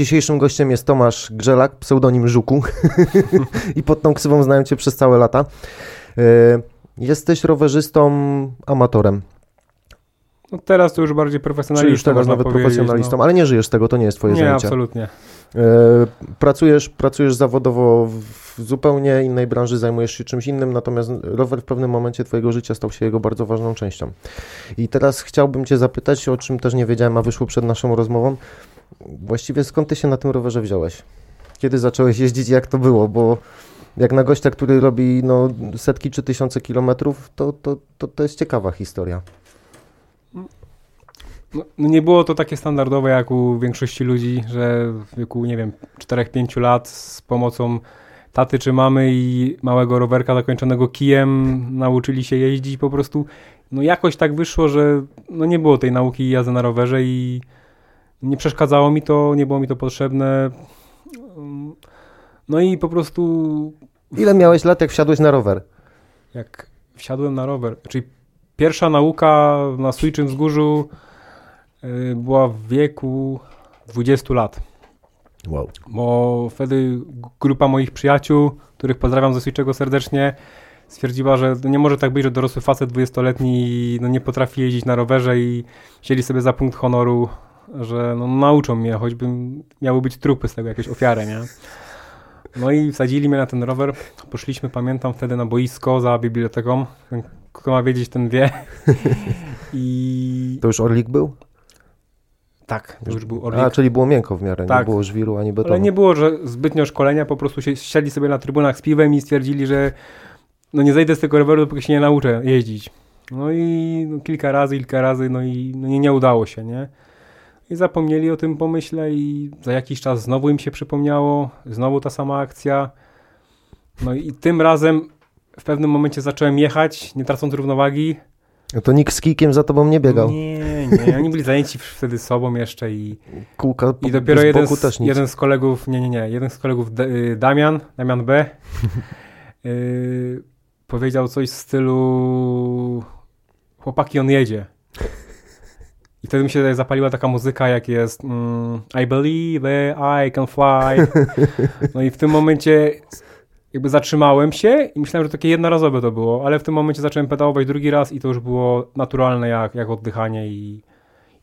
Dzisiejszym gościem jest Tomasz Grzelak, pseudonim Żuku i pod tą ksywą znają Cię przez całe lata. E, jesteś rowerzystą amatorem. No teraz to już bardziej profesjonalistą. Już teraz nawet profesjonalistą, no. ale nie żyjesz z tego, to nie jest twoje nie, zajęcie. Nie, absolutnie. E, pracujesz, pracujesz zawodowo w zupełnie innej branży, zajmujesz się czymś innym, natomiast rower w pewnym momencie twojego życia stał się jego bardzo ważną częścią. I teraz chciałbym cię zapytać, o czym też nie wiedziałem, a wyszło przed naszą rozmową. Właściwie skąd ty się na tym rowerze wziąłeś? Kiedy zacząłeś jeździć jak to było? Bo jak na gościa, który robi no, setki czy tysiące kilometrów, to, to, to, to jest ciekawa historia. No, no, nie było to takie standardowe jak u większości ludzi, że w wieku, nie wiem, 4-5 lat z pomocą taty czy mamy i małego rowerka zakończonego kijem nauczyli się jeździć po prostu. No jakoś tak wyszło, że no nie było tej nauki jazdy na rowerze i nie przeszkadzało mi to, nie było mi to potrzebne. No i po prostu... Ile miałeś lat, jak wsiadłeś na rower? Jak wsiadłem na rower, czyli pierwsza nauka na Sujczym Wzgórzu Y, była w wieku 20 lat. Wow. Bo wtedy grupa moich przyjaciół, których pozdrawiam ze Switchego serdecznie, stwierdziła, że nie może tak być, że dorosły facet 20-letni no, nie potrafi jeździć na rowerze i wzięli sobie za punkt honoru, że no, nauczą mnie, choćby miały być trupy z tego, jakieś ofiary, nie? No i wsadzili mnie na ten rower. Poszliśmy, pamiętam, wtedy na boisko za biblioteką. Kto ma wiedzieć, ten wie. I... To już Orlik był? Tak, to już był Orlik. A, czyli było miękko w miarę, tak. nie było żwiru ani betonu. Ale nie było że zbytnio szkolenia, po prostu się siedli sobie na trybunach z piwem i stwierdzili, że no nie zejdę z tego roweru, dopóki się nie nauczę jeździć. No i no, kilka razy, kilka razy, no i no, nie, nie udało się, nie? I zapomnieli o tym pomyśle i za jakiś czas znowu im się przypomniało, znowu ta sama akcja. No i tym razem w pewnym momencie zacząłem jechać, nie tracąc równowagi. No to nikt z kikiem za tobą nie biegał. Nie, nie, oni byli zajęci wtedy sobą jeszcze i Kółka i dopiero jeden z, jeden z kolegów, nie, nie, nie, jeden z kolegów y, Damian, Damian B yy, powiedział coś w stylu chłopaki, on jedzie. I wtedy mi się zapaliła taka muzyka, jak jest mm, I believe I can fly. No i w tym momencie jakby zatrzymałem się i myślałem, że takie jednorazowe to było, ale w tym momencie zacząłem pedałować drugi raz i to już było naturalne jak, jak oddychanie i,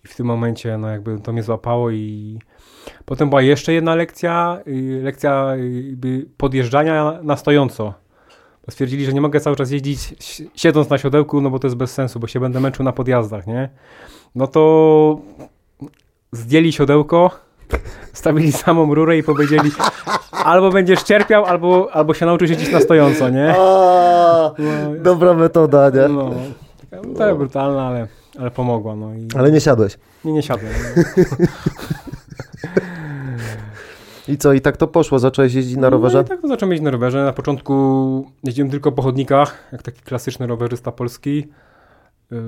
i w tym momencie no jakby to mnie złapało i potem była jeszcze jedna lekcja, lekcja podjeżdżania na stojąco. Stwierdzili, że nie mogę cały czas jeździć siedząc na siodełku, no bo to jest bez sensu, bo się będę męczył na podjazdach, nie? No to zdjęli siodełko, stawili samą rurę i powiedzieli albo będziesz cierpiał, albo, albo się nauczysz jeździć na stojąco, nie? A, no, dobra metoda, nie? No, taka, taka brutalna, ale, ale pomogła. No i... Ale nie siadłeś? Nie, nie siadłem. I co, i tak to poszło? Zacząłeś jeździć na rowerze? No i tak to zacząłem jeździć na rowerze. Na początku jeździłem tylko po chodnikach, jak taki klasyczny rowerzysta polski. Yy,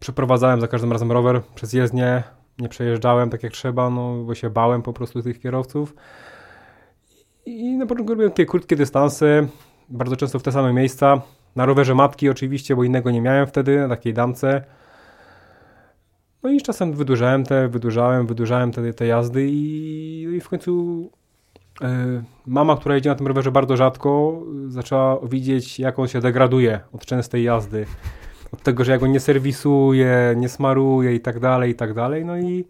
przeprowadzałem za każdym razem rower przez jezdnię, nie przejeżdżałem tak jak trzeba, no bo się bałem po prostu tych kierowców. I na początku robiłem takie krótkie dystanse, bardzo często w te same miejsca. Na rowerze matki oczywiście, bo innego nie miałem wtedy, na takiej damce. No i czasem wydłużałem te, wydłużałem, wydłużałem te, te jazdy i, no i w końcu yy, mama, która jedzie na tym rowerze bardzo rzadko, zaczęła widzieć, jak on się degraduje od częstej jazdy od tego, że ja go nie serwisuję, nie smaruję i tak dalej, i tak dalej. No i,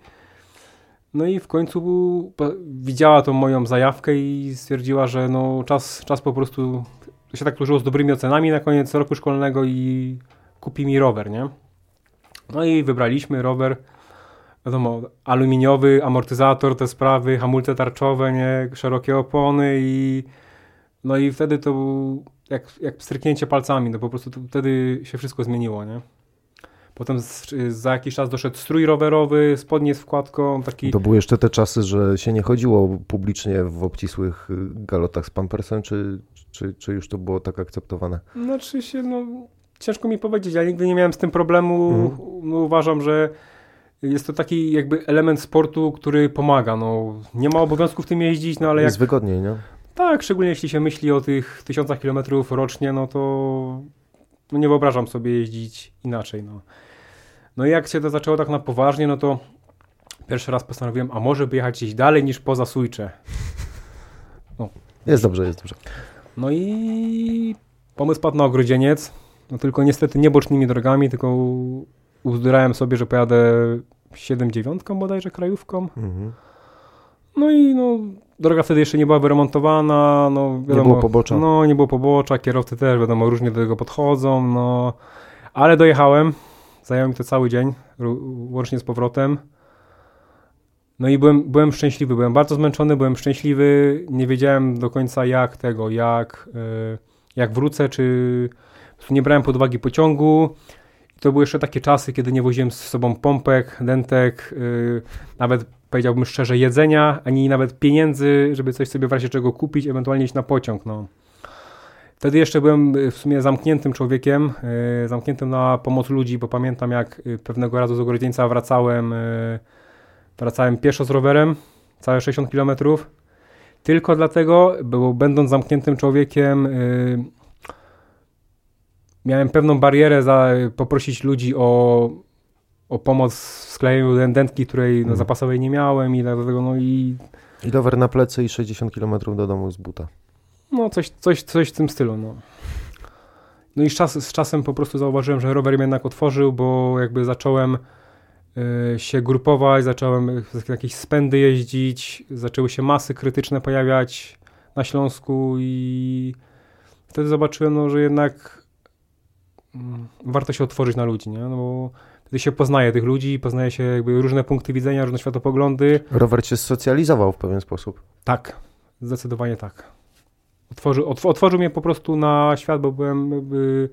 no i w końcu widziała tą moją zajawkę i stwierdziła, że no czas, czas po prostu to się tak służyło z dobrymi ocenami na koniec roku szkolnego i kupi mi rower, nie? No i wybraliśmy rower, wiadomo, aluminiowy, amortyzator, te sprawy, hamulce tarczowe, nie, szerokie opony i no i wtedy to był jak, jak stryknięcie palcami, no po prostu to, wtedy się wszystko zmieniło, nie? Potem z, za jakiś czas doszedł strój rowerowy, spodnie z wkładką, taki... To były jeszcze te czasy, że się nie chodziło publicznie w obcisłych galotach z pampersem, czy, czy, czy już to było tak akceptowane? Znaczy się, no ciężko mi powiedzieć, ja nigdy nie miałem z tym problemu. Mhm. No, uważam, że jest to taki jakby element sportu, który pomaga. No, nie ma obowiązku w tym jeździć, no ale jest jak... wygodniej, nie? Tak, szczególnie jeśli się myśli o tych tysiącach kilometrów rocznie, no to no nie wyobrażam sobie jeździć inaczej. No. no i jak się to zaczęło tak na poważnie, no to pierwszy raz postanowiłem, a może by jechać gdzieś dalej niż poza Sujcze. Jest dobrze, jest dobrze. No i pomysł padł na ogrodzieniec, no tylko niestety nie bocznymi drogami, tylko uzdurałem sobie, że pojadę 7-9 bodajże krajówką. Mhm. No i no, droga wtedy jeszcze nie była wyremontowana, no wiadomo, było pobocza. No, nie było pobocza, kierowcy też, wiadomo, różnie do tego podchodzą, no. Ale dojechałem, zajęło mi to cały dzień, łącznie z powrotem. No i byłem, byłem szczęśliwy, byłem bardzo zmęczony, byłem szczęśliwy, nie wiedziałem do końca jak tego, jak, y, jak wrócę, czy nie brałem pod uwagę pociągu. To były jeszcze takie czasy, kiedy nie woziłem z sobą pompek, dentek, y, nawet powiedziałbym szczerze jedzenia, ani nawet pieniędzy, żeby coś sobie w razie czego kupić, ewentualnie iść na pociąg. No. Wtedy jeszcze byłem y, w sumie zamkniętym człowiekiem, y, zamkniętym na pomoc ludzi, bo pamiętam jak y, pewnego razu z Ogrodzieńca wracałem, y, wracałem pieszo z rowerem, całe 60 km. Tylko dlatego, bo będąc zamkniętym człowiekiem, y, miałem pewną barierę za poprosić ludzi o, o pomoc w sklejeniu dętki, której no, Mhm. zapasowej nie miałem i dlatego no i I rower na plecy i 60 km do domu z buta. no coś, coś, coś w tym stylu, no. No i z, czas, z czasem po prostu zauważyłem, że rower mnie jednak otworzył, bo jakby zacząłem y, się grupować, zacząłem jakieś spędy jeździć, zaczęły się masy krytyczne pojawiać na Śląsku i wtedy zobaczyłem, no, że jednak warto się otworzyć na ludzi, nie? No bo wtedy się poznaje tych ludzi, poznaje się jakby różne punkty widzenia, różne światopoglądy. Rower cię socjalizował w pewien sposób. Tak, zdecydowanie tak. Otworzył, otw otworzył mnie po prostu na świat, bo byłem, jakby,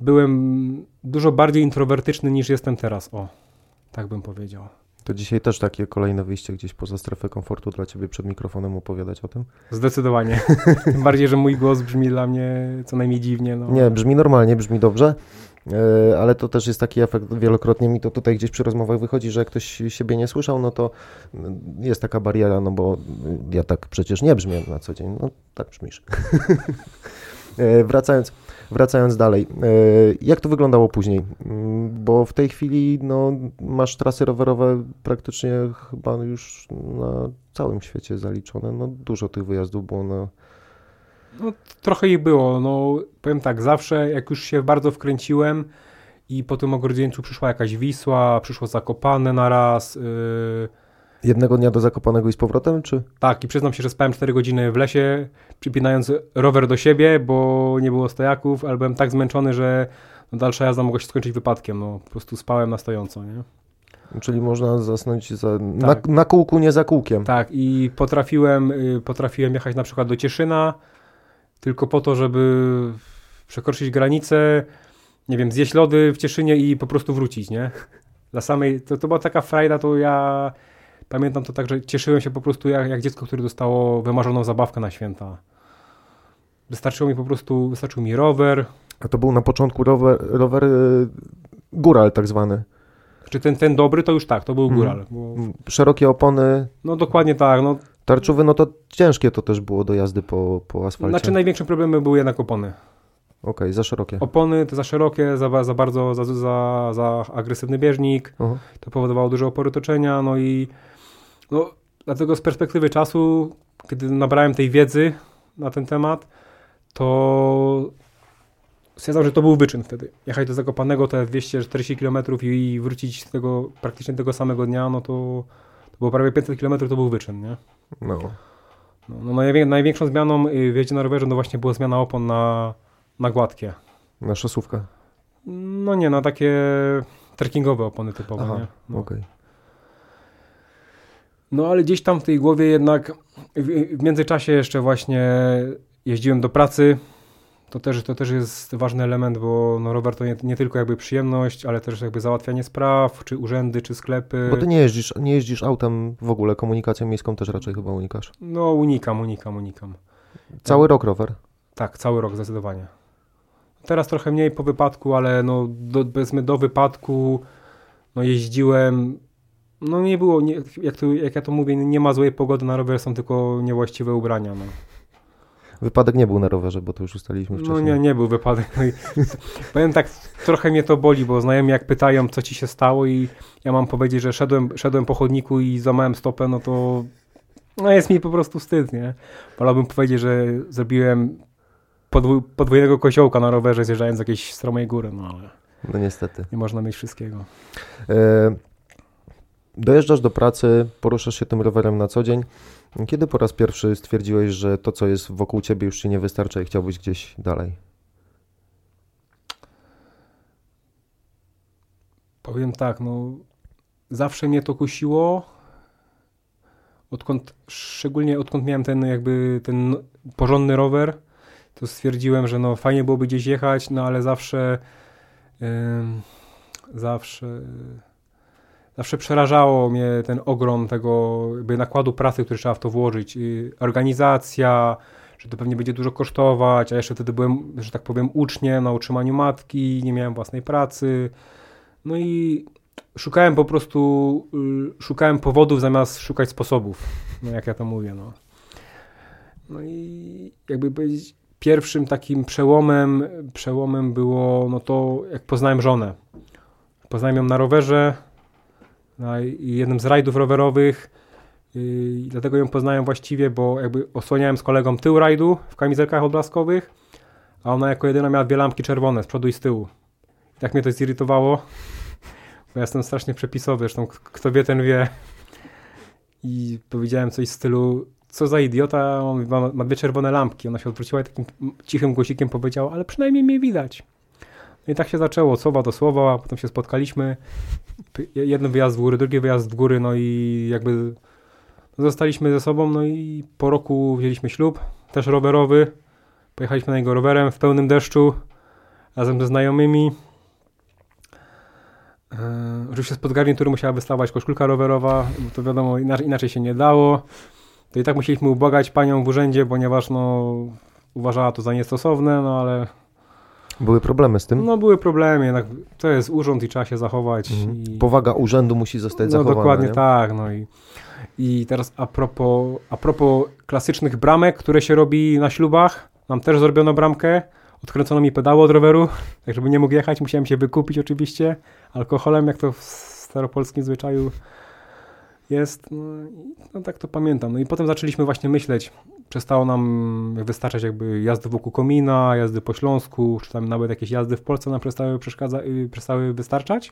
byłem dużo bardziej introwertyczny niż jestem teraz. O, tak bym powiedział. To dzisiaj też takie kolejne wyjście gdzieś poza strefę komfortu dla ciebie przed mikrofonem opowiadać o tym? Zdecydowanie. Tym bardziej, że mój głos brzmi dla mnie co najmniej dziwnie. No. Nie, brzmi normalnie, brzmi dobrze, e, ale to też jest taki efekt, wielokrotnie mi to tutaj gdzieś przy rozmowach wychodzi, że jak ktoś siebie nie słyszał, no to mm, jest taka bariera, no bo ja tak przecież nie brzmię na co dzień, no tak brzmisz. E, Wracając, wracając dalej, e, jak to wyglądało później? Mm, Bo w tej chwili no, masz trasy rowerowe praktycznie chyba już na całym świecie zaliczone. No, dużo tych wyjazdów było na, No, trochę ich było. No, powiem tak, zawsze jak już się bardzo wkręciłem i po tym ogrodzieńcu przyszła jakaś Wisła, przyszło Zakopane na raz. Yy, jednego dnia do Zakopanego i z powrotem, czy? Tak, i przyznam się, że spałem 4 godziny w lesie, przypinając rower do siebie, bo nie było stojaków, ale byłem tak zmęczony, że no, dalsza jazda mogła się skończyć wypadkiem. No, po prostu spałem na stojąco, nie? Czyli można zasnąć za, na, Tak. na kółku, nie za kółkiem. Tak, i potrafiłem, y, potrafiłem jechać na przykład do Cieszyna, tylko po to, żeby przekroczyć granicę, nie wiem, zjeść lody w Cieszynie i po prostu wrócić, nie? Dla samej, to, to była taka frajda, to ja pamiętam to tak, że cieszyłem się po prostu jak, jak dziecko, które dostało wymarzoną zabawkę na święta. Wystarczyło mi po prostu, wystarczył mi rower, A to był na początku rower, rower y, góral tak zwany. czy ten, ten dobry to już tak, to był Mhm. góral. Bo, Mm, Szerokie opony, no dokładnie tak, no, tarczowy, no to ciężkie to też było do jazdy po, po asfalcie. znaczy największym problemem były jednak opony. Okej, za szerokie. Opony to za szerokie, za, za bardzo, za, za, za agresywny bieżnik, Aha. to powodowało duże opory toczenia, no i no, dlatego z perspektywy czasu, kiedy nabrałem tej wiedzy na ten temat, to stwierdzam, że to był wyczyn wtedy. Jechać do Zakopanego te 240 km i wrócić z tego praktycznie tego samego dnia, no to, to było prawie 500 km, to był wyczyn, nie? No. No, no najwię- największą zmianą y, w jeździe na rowerze, no właśnie była zmiana opon na, na gładkie. Na szosówkę. No nie, na takie trekkingowe opony typowe, Aha, nie? No. okej. No ale gdzieś tam w tej głowie jednak w, międzyczasie jeszcze właśnie jeździłem do pracy. To też, to też jest ważny element, bo no, rower to nie, nie tylko jakby przyjemność, ale też jakby załatwianie spraw, czy urzędy, czy sklepy. Bo ty nie jeździsz, nie jeździsz autem w ogóle, komunikacją miejską też raczej chyba unikasz. No unikam, unikam, unikam. Cały rok rower. Tak, cały rok zdecydowanie. Teraz trochę mniej po wypadku, ale no do, powiedzmy do wypadku no jeździłem, no nie było, nie, jak, to, jak ja to mówię, nie ma złej pogody na rower, są tylko niewłaściwe ubrania. No. Wypadek nie był na rowerze, bo to już ustaliliśmy wcześniej. No nie, nie był wypadek. No powiem tak, trochę mnie to boli, bo znajomi jak pytają, co ci się stało i ja mam powiedzieć, że szedłem, szedłem po chodniku i złamałem stopę, no to no jest mi po prostu wstyd, nie? Wolałbym powiedzieć, że zrobiłem podwój, podwójnego koziołka na rowerze zjeżdżając z jakiejś stromej góry, no ale No niestety. nie można mieć wszystkiego. E, dojeżdżasz do pracy, poruszasz się tym rowerem na co dzień. Kiedy po raz pierwszy stwierdziłeś, że to, co jest wokół ciebie, już ci nie wystarcza i chciałbyś gdzieś dalej? Powiem tak, no zawsze mnie to kusiło, odkąd, szczególnie odkąd miałem ten jakby ten porządny rower, to stwierdziłem, że no fajnie byłoby gdzieś jechać, no ale zawsze ym, zawsze zawsze przerażało mnie ten ogrom tego jakby nakładu pracy, który trzeba w to włożyć. I organizacja, że to pewnie będzie dużo kosztować, a jeszcze wtedy byłem, że tak powiem, uczniem na utrzymaniu matki, nie miałem własnej pracy. No i szukałem po prostu, y, szukałem powodów zamiast szukać sposobów, no jak ja to mówię, no. No i jakby powiedzieć, pierwszym takim przełomem, przełomem było, no to jak poznałem żonę. Poznałem ją na rowerze, na jednym z rajdów rowerowych, yy, dlatego ją poznałem właściwie, bo jakby osłaniałem z kolegą tył rajdu w kamizelkach odblaskowych, a ona jako jedyna miała dwie lampki czerwone z przodu i z tyłu. I tak mnie to zirytowało, bo ja jestem strasznie przepisowy, zresztą kto wie, ten wie. I powiedziałem coś w stylu, co za idiota, on ma, ma dwie czerwone lampki. Ona się odwróciła i takim cichym głosikiem powiedziała, ale przynajmniej mnie widać. No i tak się zaczęło, słowa do słowa, potem się spotkaliśmy. Jeden wyjazd w góry, drugi wyjazd w góry, no i jakby zostaliśmy ze sobą, no i po roku wzięliśmy ślub, też rowerowy. Pojechaliśmy na niego rowerem w pełnym deszczu, razem ze znajomymi. Yy, oczywiście spod garnitury musiała wystawać koszulka rowerowa, bo to wiadomo, inaczej, inaczej się nie dało. To i tak musieliśmy ubogać panią w urzędzie, ponieważ no, uważała to za niestosowne, no ale Były problemy z tym? no, były problemy, jednak to jest urząd i trzeba się zachować. Mhm. I... Powaga urzędu musi zostać No zachowana. dokładnie nie? tak. No i, I teraz a propos, a propos klasycznych bramek, które się robi na ślubach, nam też zrobiono bramkę, odkręcono mi pedały od roweru, tak żeby nie mógł jechać, musiałem się wykupić oczywiście alkoholem, jak to w staropolskim zwyczaju jest. No, no tak to pamiętam. No i potem zaczęliśmy właśnie myśleć, przestało nam wystarczać jakby jazdy wokół komina, jazdy po Śląsku, czy tam nawet jakieś jazdy w Polsce nam przestały, przeszkadza, y, przestały wystarczać.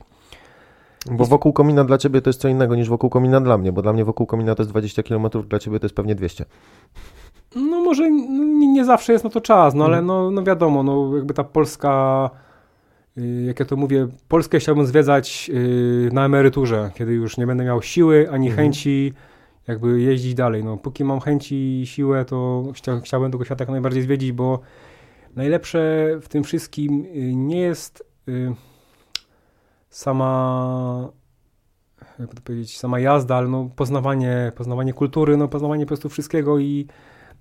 Bo wokół komina dla ciebie to jest co innego niż wokół komina dla mnie, bo dla mnie wokół komina to jest 20 km, dla ciebie to jest pewnie 200. No może nie, nie zawsze jest na to czas, no ale Mhm. no, no wiadomo, no jakby ta Polska, y, jak ja to mówię, Polskę chciałbym zwiedzać y, na emeryturze, kiedy już nie będę miał siły ani Mhm. Jakby jeździć dalej. No póki mam chęci i siłę, to chcia, chciałbym tego świata jak najbardziej zwiedzić, bo najlepsze w tym wszystkim y, nie jest y, sama jakby to powiedzieć, sama jazda, ale no poznawanie, poznawanie kultury, no poznawanie po prostu wszystkiego i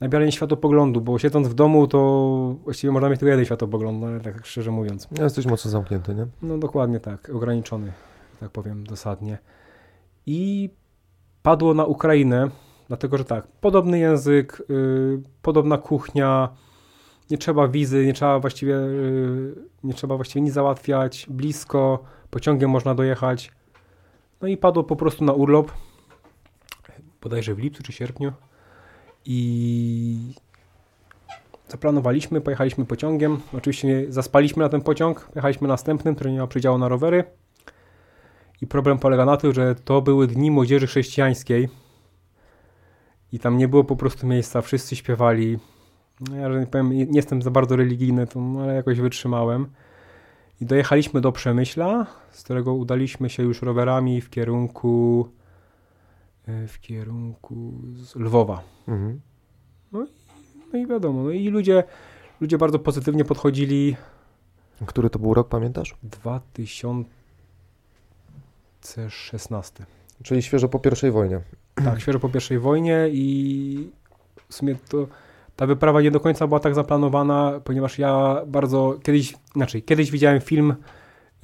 nabieranie światopoglądu, bo siedząc w domu, to właściwie można mieć tylko jeden światopogląd, no, tak szczerze mówiąc. Ja Jesteś mocno zamknięty, nie? No dokładnie tak, ograniczony, tak powiem, dosadnie. I padło na Ukrainę, dlatego że tak, podobny język, y, podobna kuchnia, nie trzeba wizy, nie trzeba właściwie, y, nie trzeba właściwie nic załatwiać, blisko, pociągiem można dojechać. No i padło po prostu na urlop, bodajże w lipcu czy sierpniu. I zaplanowaliśmy, pojechaliśmy pociągiem. Oczywiście zaspaliśmy na ten pociąg, pojechaliśmy następnym, który nie ma przydziału na rowery. I problem polega na tym, że to były dni młodzieży chrześcijańskiej. I tam nie było po prostu miejsca, wszyscy śpiewali. No ja, że nie powiem, nie jestem za bardzo religijny, to, no, ale jakoś wytrzymałem. I dojechaliśmy do Przemyśla, z którego udaliśmy się już rowerami w kierunku e, w kierunku z Lwowa. Mhm. No i wiadomo, no i ludzie, ludzie bardzo pozytywnie podchodzili. Który to był rok, pamiętasz? 2016. Czyli świeżo po pierwszej wojnie. Tak, świeżo po pierwszej wojnie i w sumie to ta wyprawa nie do końca była tak zaplanowana, ponieważ ja bardzo kiedyś, inaczej, kiedyś widziałem film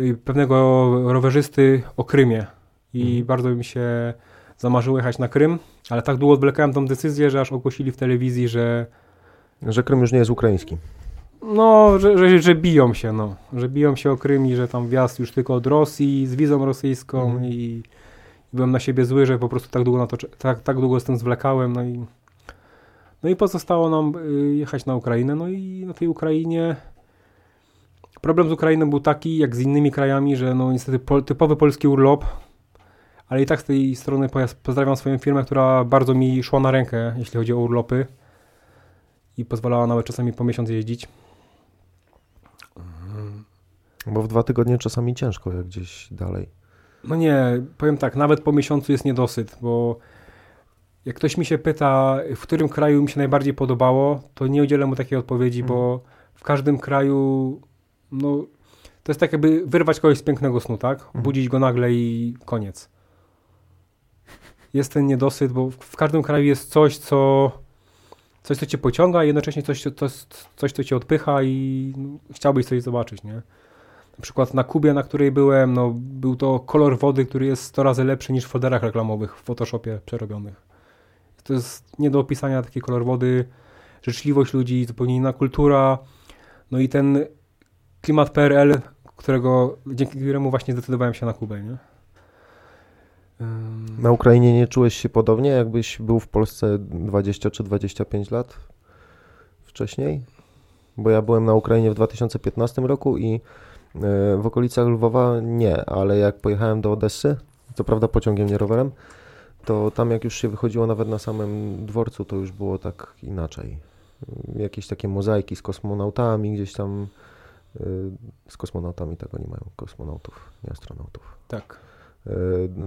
y, pewnego rowerzysty o Krymie i Mhm. bardzo mi się zamarzyło jechać na Krym, ale tak długo odwlekałem tą decyzję, że aż ogłosili w telewizji, że Że Krym już nie jest ukraiński. No, że, że, że biją się, no. Że biją się o Krym i że tam wjazd już tylko od Rosji, z wizą rosyjską Mhm. i byłem na siebie zły, że po prostu tak długo na to, tak, tak długo z tym zwlekałem, no i no i pozostało nam y, jechać na Ukrainę, no i na tej Ukrainie problem z Ukrainą był taki, jak z innymi krajami, że no niestety pol, typowy polski urlop, ale i tak z tej strony pozdrawiam swoją firmę, która bardzo mi szła na rękę, jeśli chodzi o urlopy i pozwalała nawet czasami po miesiąc jeździć. Bo w dwa tygodnie czasami ciężko, jak gdzieś dalej. No nie, powiem tak, nawet po miesiącu jest niedosyt, bo jak ktoś mi się pyta, w którym kraju mi się najbardziej podobało, to nie udzielę mu takiej odpowiedzi, bo w każdym kraju, no, to jest tak jakby wyrwać kogoś z pięknego snu, tak? Budzić go nagle i koniec. Jest ten niedosyt, bo w- każdym kraju jest coś, co coś, co cię pociąga, a jednocześnie coś, co- coś, coś co cię odpycha i no, chciałbyś coś zobaczyć, nie? Na przykład na Kubie, na której byłem, no, był to kolor wody, który jest 100 razy lepszy niż w folderach reklamowych w Photoshopie przerobionych. To jest nie do opisania taki kolor wody, życzliwość ludzi, zupełnie inna kultura, no i ten klimat PRL, którego, dzięki któremu właśnie zdecydowałem się na Kubę, nie? Na Ukrainie nie czułeś się podobnie, jakbyś był w Polsce 20 czy 25 lat wcześniej? Bo ja byłem na Ukrainie w 2015 roku i w okolicach Lwowa nie, ale jak pojechałem do Odessy, co prawda pociągiem, nie rowerem, to tam jak już się wychodziło nawet na samym dworcu, to już było tak inaczej. Jakieś takie mozaiki z kosmonautami gdzieś tam, e, z kosmonautami tak oni mają, kosmonautów, nie astronautów tak.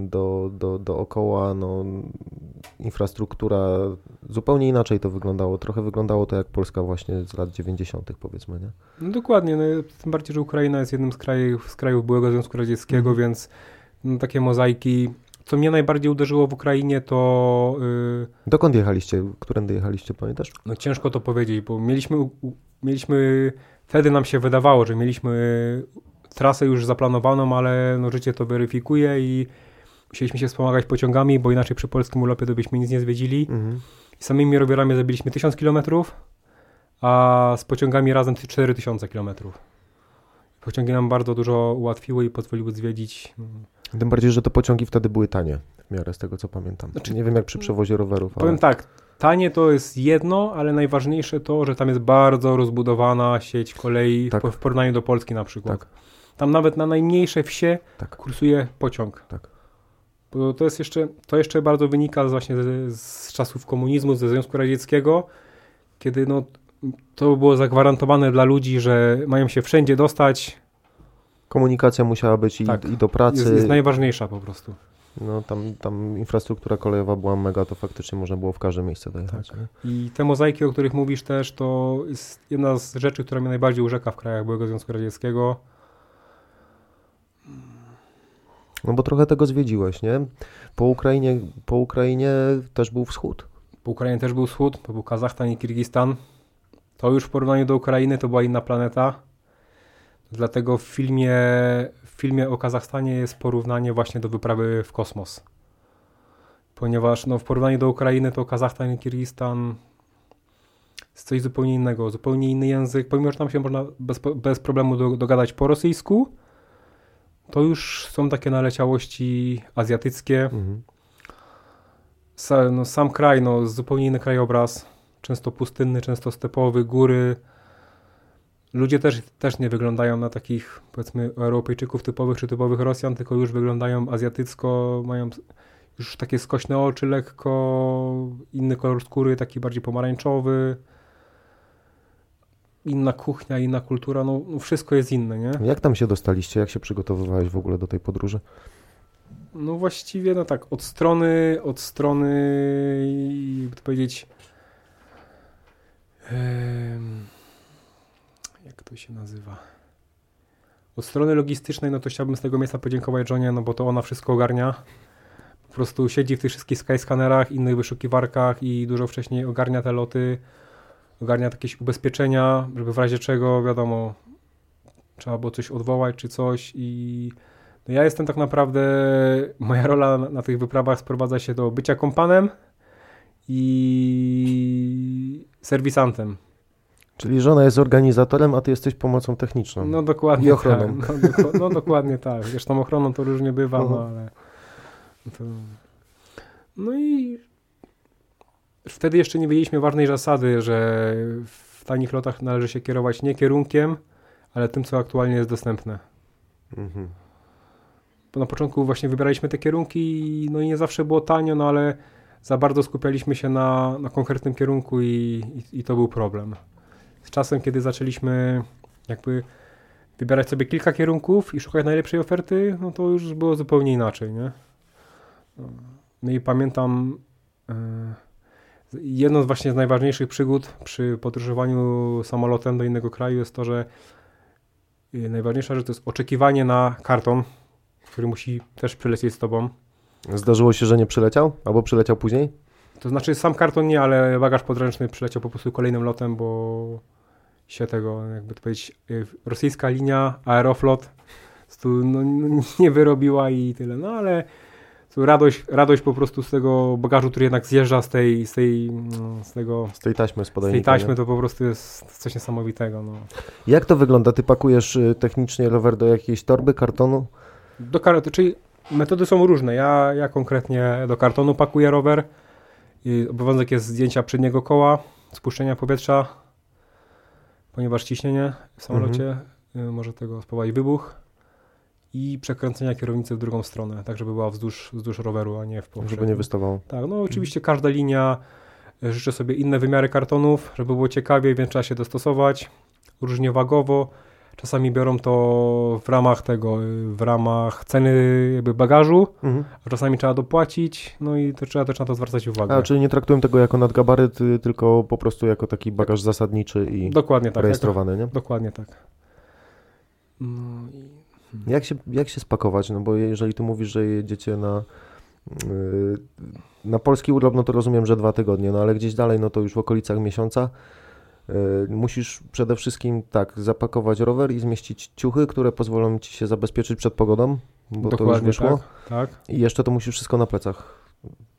Do, do, dookoła, no, infrastruktura zupełnie inaczej to wyglądało. Trochę wyglądało to jak Polska właśnie z lat 90. powiedzmy, nie? No dokładnie, no, tym bardziej, że Ukraina jest jednym z krajów, z krajów byłego Związku Radzieckiego, Mhm. więc no, takie mozaiki. Co mnie najbardziej uderzyło w Ukrainie, to yy, Dokąd jechaliście? Którędy jechaliście, pamiętasz? no, ciężko to powiedzieć, bo mieliśmy, u- mieliśmy, wtedy nam się wydawało, że mieliśmy trasę już zaplanowaną, ale no, życie to weryfikuje i musieliśmy się wspomagać pociągami, bo inaczej przy polskim urlopie to byśmy nic nie zwiedzili. Mhm. Samymi rowerami zabiliśmy 1000 km, a z pociągami razem 4000 km. Pociągi nam bardzo dużo ułatwiły i pozwoliły zwiedzić. mm, Tym bardziej, że te pociągi wtedy były tanie, w miarę z tego co pamiętam. Znaczy- nie wiem jak przy przewozie rowerów, ale... Powiem tak, tanie to jest jedno, ale najważniejsze to, że tam jest bardzo rozbudowana sieć kolei Tak. w, w porównaniu do Polski na przykład. Tak. Tam nawet na najmniejsze wsie Tak. kursuje pociąg. Tak. Bo to jest jeszcze, to jeszcze bardzo wynika z właśnie z, z czasów komunizmu, ze Związku Radzieckiego, kiedy no, to było zagwarantowane dla ludzi, że mają się wszędzie dostać, Komunikacja musiała być i, Tak. i do pracy. jest, jest najważniejsza po prostu. No tam, tam infrastruktura kolejowa była mega, to faktycznie można było w każde miejsce dojechać. Tak. I te mozaiki, o których mówisz też, to jest jedna z rzeczy, która mnie najbardziej urzeka w krajach byłego Związku Radzieckiego. No bo trochę tego zwiedziłeś, nie? Po Ukrainie, po Ukrainie też był wschód. Po Ukrainie też był wschód, to był Kazachstan i Kirgistan. To już w porównaniu do Ukrainy to była inna planeta. Dlatego w filmie, w filmie o Kazachstanie jest porównanie właśnie do wyprawy w kosmos. Ponieważ no, w porównaniu do Ukrainy to Kazachstan i Kirgistan jest coś zupełnie innego, zupełnie inny język. Pomimo, że tam się można bez, bez problemu do, dogadać po rosyjsku, to już są takie naleciałości azjatyckie. Mhm. Sa, no, sam kraj, no, zupełnie inny krajobraz. Często pustynny, często stepowy, góry. Ludzie też, też nie wyglądają na takich, powiedzmy, Europejczyków typowych czy typowych Rosjan, tylko już wyglądają azjatycko, mają już takie skośne oczy lekko, inny kolor skóry, taki bardziej pomarańczowy. Inna kuchnia, inna kultura, no, no wszystko jest inne, nie? Jak tam się dostaliście? Jak się przygotowywałeś w ogóle do tej podróży? No właściwie, no tak, od strony, od strony, jakby to powiedzieć, jak to się nazywa? Od strony logistycznej, no to chciałbym z tego miejsca podziękować Johnie, no bo to ona wszystko ogarnia. Po prostu siedzi w tych wszystkich skyscannerach, innych wyszukiwarkach i dużo wcześniej ogarnia te loty, ogarnia jakieś ubezpieczenia, żeby w razie czego, wiadomo, trzeba było coś odwołać czy coś i no ja jestem tak naprawdę, moja rola na, na tych wyprawach sprowadza się do bycia kompanem i serwisantem. Czyli żona jest organizatorem, a ty jesteś pomocą techniczną. No dokładnie I ochroną. Tak. No, doko- no dokładnie tak. Zresztą ochroną to różnie bywa, no Mhm. ale... To... No i wtedy jeszcze nie wiedzieliśmy ważnej zasady, że w tanich lotach należy się kierować nie kierunkiem, ale tym, co aktualnie jest dostępne. Mhm. Bo na początku właśnie wybieraliśmy te kierunki no i nie zawsze było tanio, no ale za bardzo skupialiśmy się na, na konkretnym kierunku i, i, i to był problem. Z czasem, kiedy zaczęliśmy jakby wybierać sobie kilka kierunków i szukać najlepszej oferty, no to już było zupełnie inaczej, nie? No i pamiętam e, jedną z właśnie z najważniejszych przygód przy podróżowaniu samolotem do innego kraju jest to, że e, najważniejsza rzecz to jest oczekiwanie na karton, który musi też przylecieć z tobą. Zdarzyło się, że nie przyleciał? Albo przyleciał później? To znaczy sam karton nie, ale bagaż podręczny przyleciał po prostu kolejnym lotem, bo się tego, jakby to powiedzieć, y, rosyjska linia Aeroflot no, nie wyrobiła i tyle. No ale radość, radość po prostu z tego bagażu, który jednak zjeżdża z tej, z tej, no, z tego, Z tej taśmy z z tej taśmy, to po prostu jest coś niesamowitego. No. Jak to wygląda? Ty pakujesz y, technicznie rower do jakiejś torby, kartonu? Do kar- czyli metody są różne. Ja, ja konkretnie do kartonu pakuję rower. I obowiązek jest zdjęcia przedniego koła, spuszczenia powietrza, ponieważ ciśnienie w samolocie y, może tego spowodować wybuch i przekręcenia kierownicy w drugą stronę, tak żeby była wzdłuż, wzdłuż roweru, a nie w poprzek. Żeby nie wystawało. Tak, no oczywiście każda linia y, życzy sobie inne wymiary kartonów, żeby było ciekawie, więc trzeba się dostosować różnie wagowo. Czasami biorą to w ramach tego, y, w ramach ceny jakby bagażu, Mhm. a czasami trzeba dopłacić, no i to trzeba też na to zwracać uwagę. A, czyli nie traktują tego jako nadgabaryt, y, tylko po prostu jako taki bagaż zasadniczy i Dokładnie tak. rejestrowany, nie? Jak, dokładnie tak. No i Jak się, jak się spakować? No bo jeżeli ty mówisz, że jedziecie na, yy, na polski urlop, no to rozumiem, że dwa tygodnie, no ale gdzieś dalej, no to już w okolicach miesiąca. Yy, musisz przede wszystkim tak zapakować rower i zmieścić ciuchy, które pozwolą ci się zabezpieczyć przed pogodą, bo to już dokładnie wyszło. tak. tak. I jeszcze to musisz wszystko na plecach,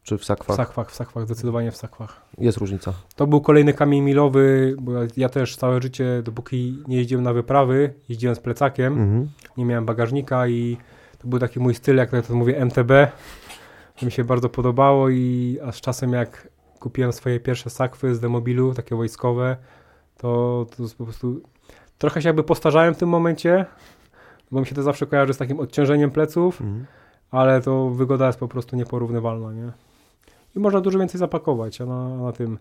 czy w W sakwach. sakwach, w sakwach, zdecydowanie w sakwach. Jest różnica. To był kolejny kamień milowy, bo ja- też całe życie, dopóki nie jeździłem na wyprawy, jeździłem z plecakiem, Mhm. nie miałem bagażnika i to był taki mój styl, jak to mówię, MTB. Mi się bardzo podobało i a z czasem jak kupiłem swoje pierwsze sakwy z demobilu, takie wojskowe, to, to po prostu trochę się jakby postarzałem w tym momencie, bo mi się to zawsze kojarzy z takim odciążeniem pleców, Mhm. ale to wygoda jest po prostu nieporównywalna, nie? I można dużo więcej zapakować, a na, na tym.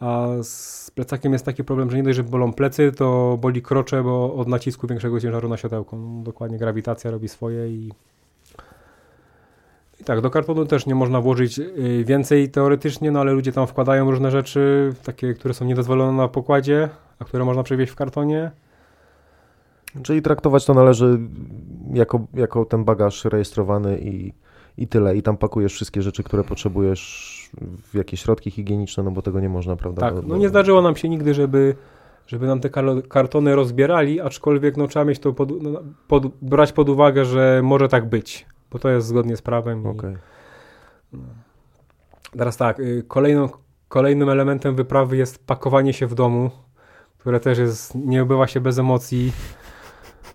A z plecakiem jest taki problem, że nie dość, że bolą plecy, to boli krocze, bo od nacisku większego ciężaru na siodełko. No, dokładnie grawitacja robi swoje i i tak, do kartonu też nie można włożyć y, więcej teoretycznie, no ale ludzie tam wkładają różne rzeczy, takie, które są niedozwolone na pokładzie, a które można przewieźć w kartonie. Czyli traktować to należy jako, jako ten bagaż rejestrowany i, i tyle. I tam pakujesz wszystkie rzeczy, które potrzebujesz w jakieś środki higieniczne, no bo tego nie można, prawda? Tak, no nie zdarzyło nam się nigdy, żeby, żeby nam te kar- kartony rozbierali, aczkolwiek no, trzeba mieć to pod, no, pod, brać pod uwagę, że może tak być, bo to jest zgodnie z prawem. I Okej. Teraz tak, y, kolejną, kolejnym elementem wyprawy jest pakowanie się w domu, które też jest, nie obywa się bez emocji.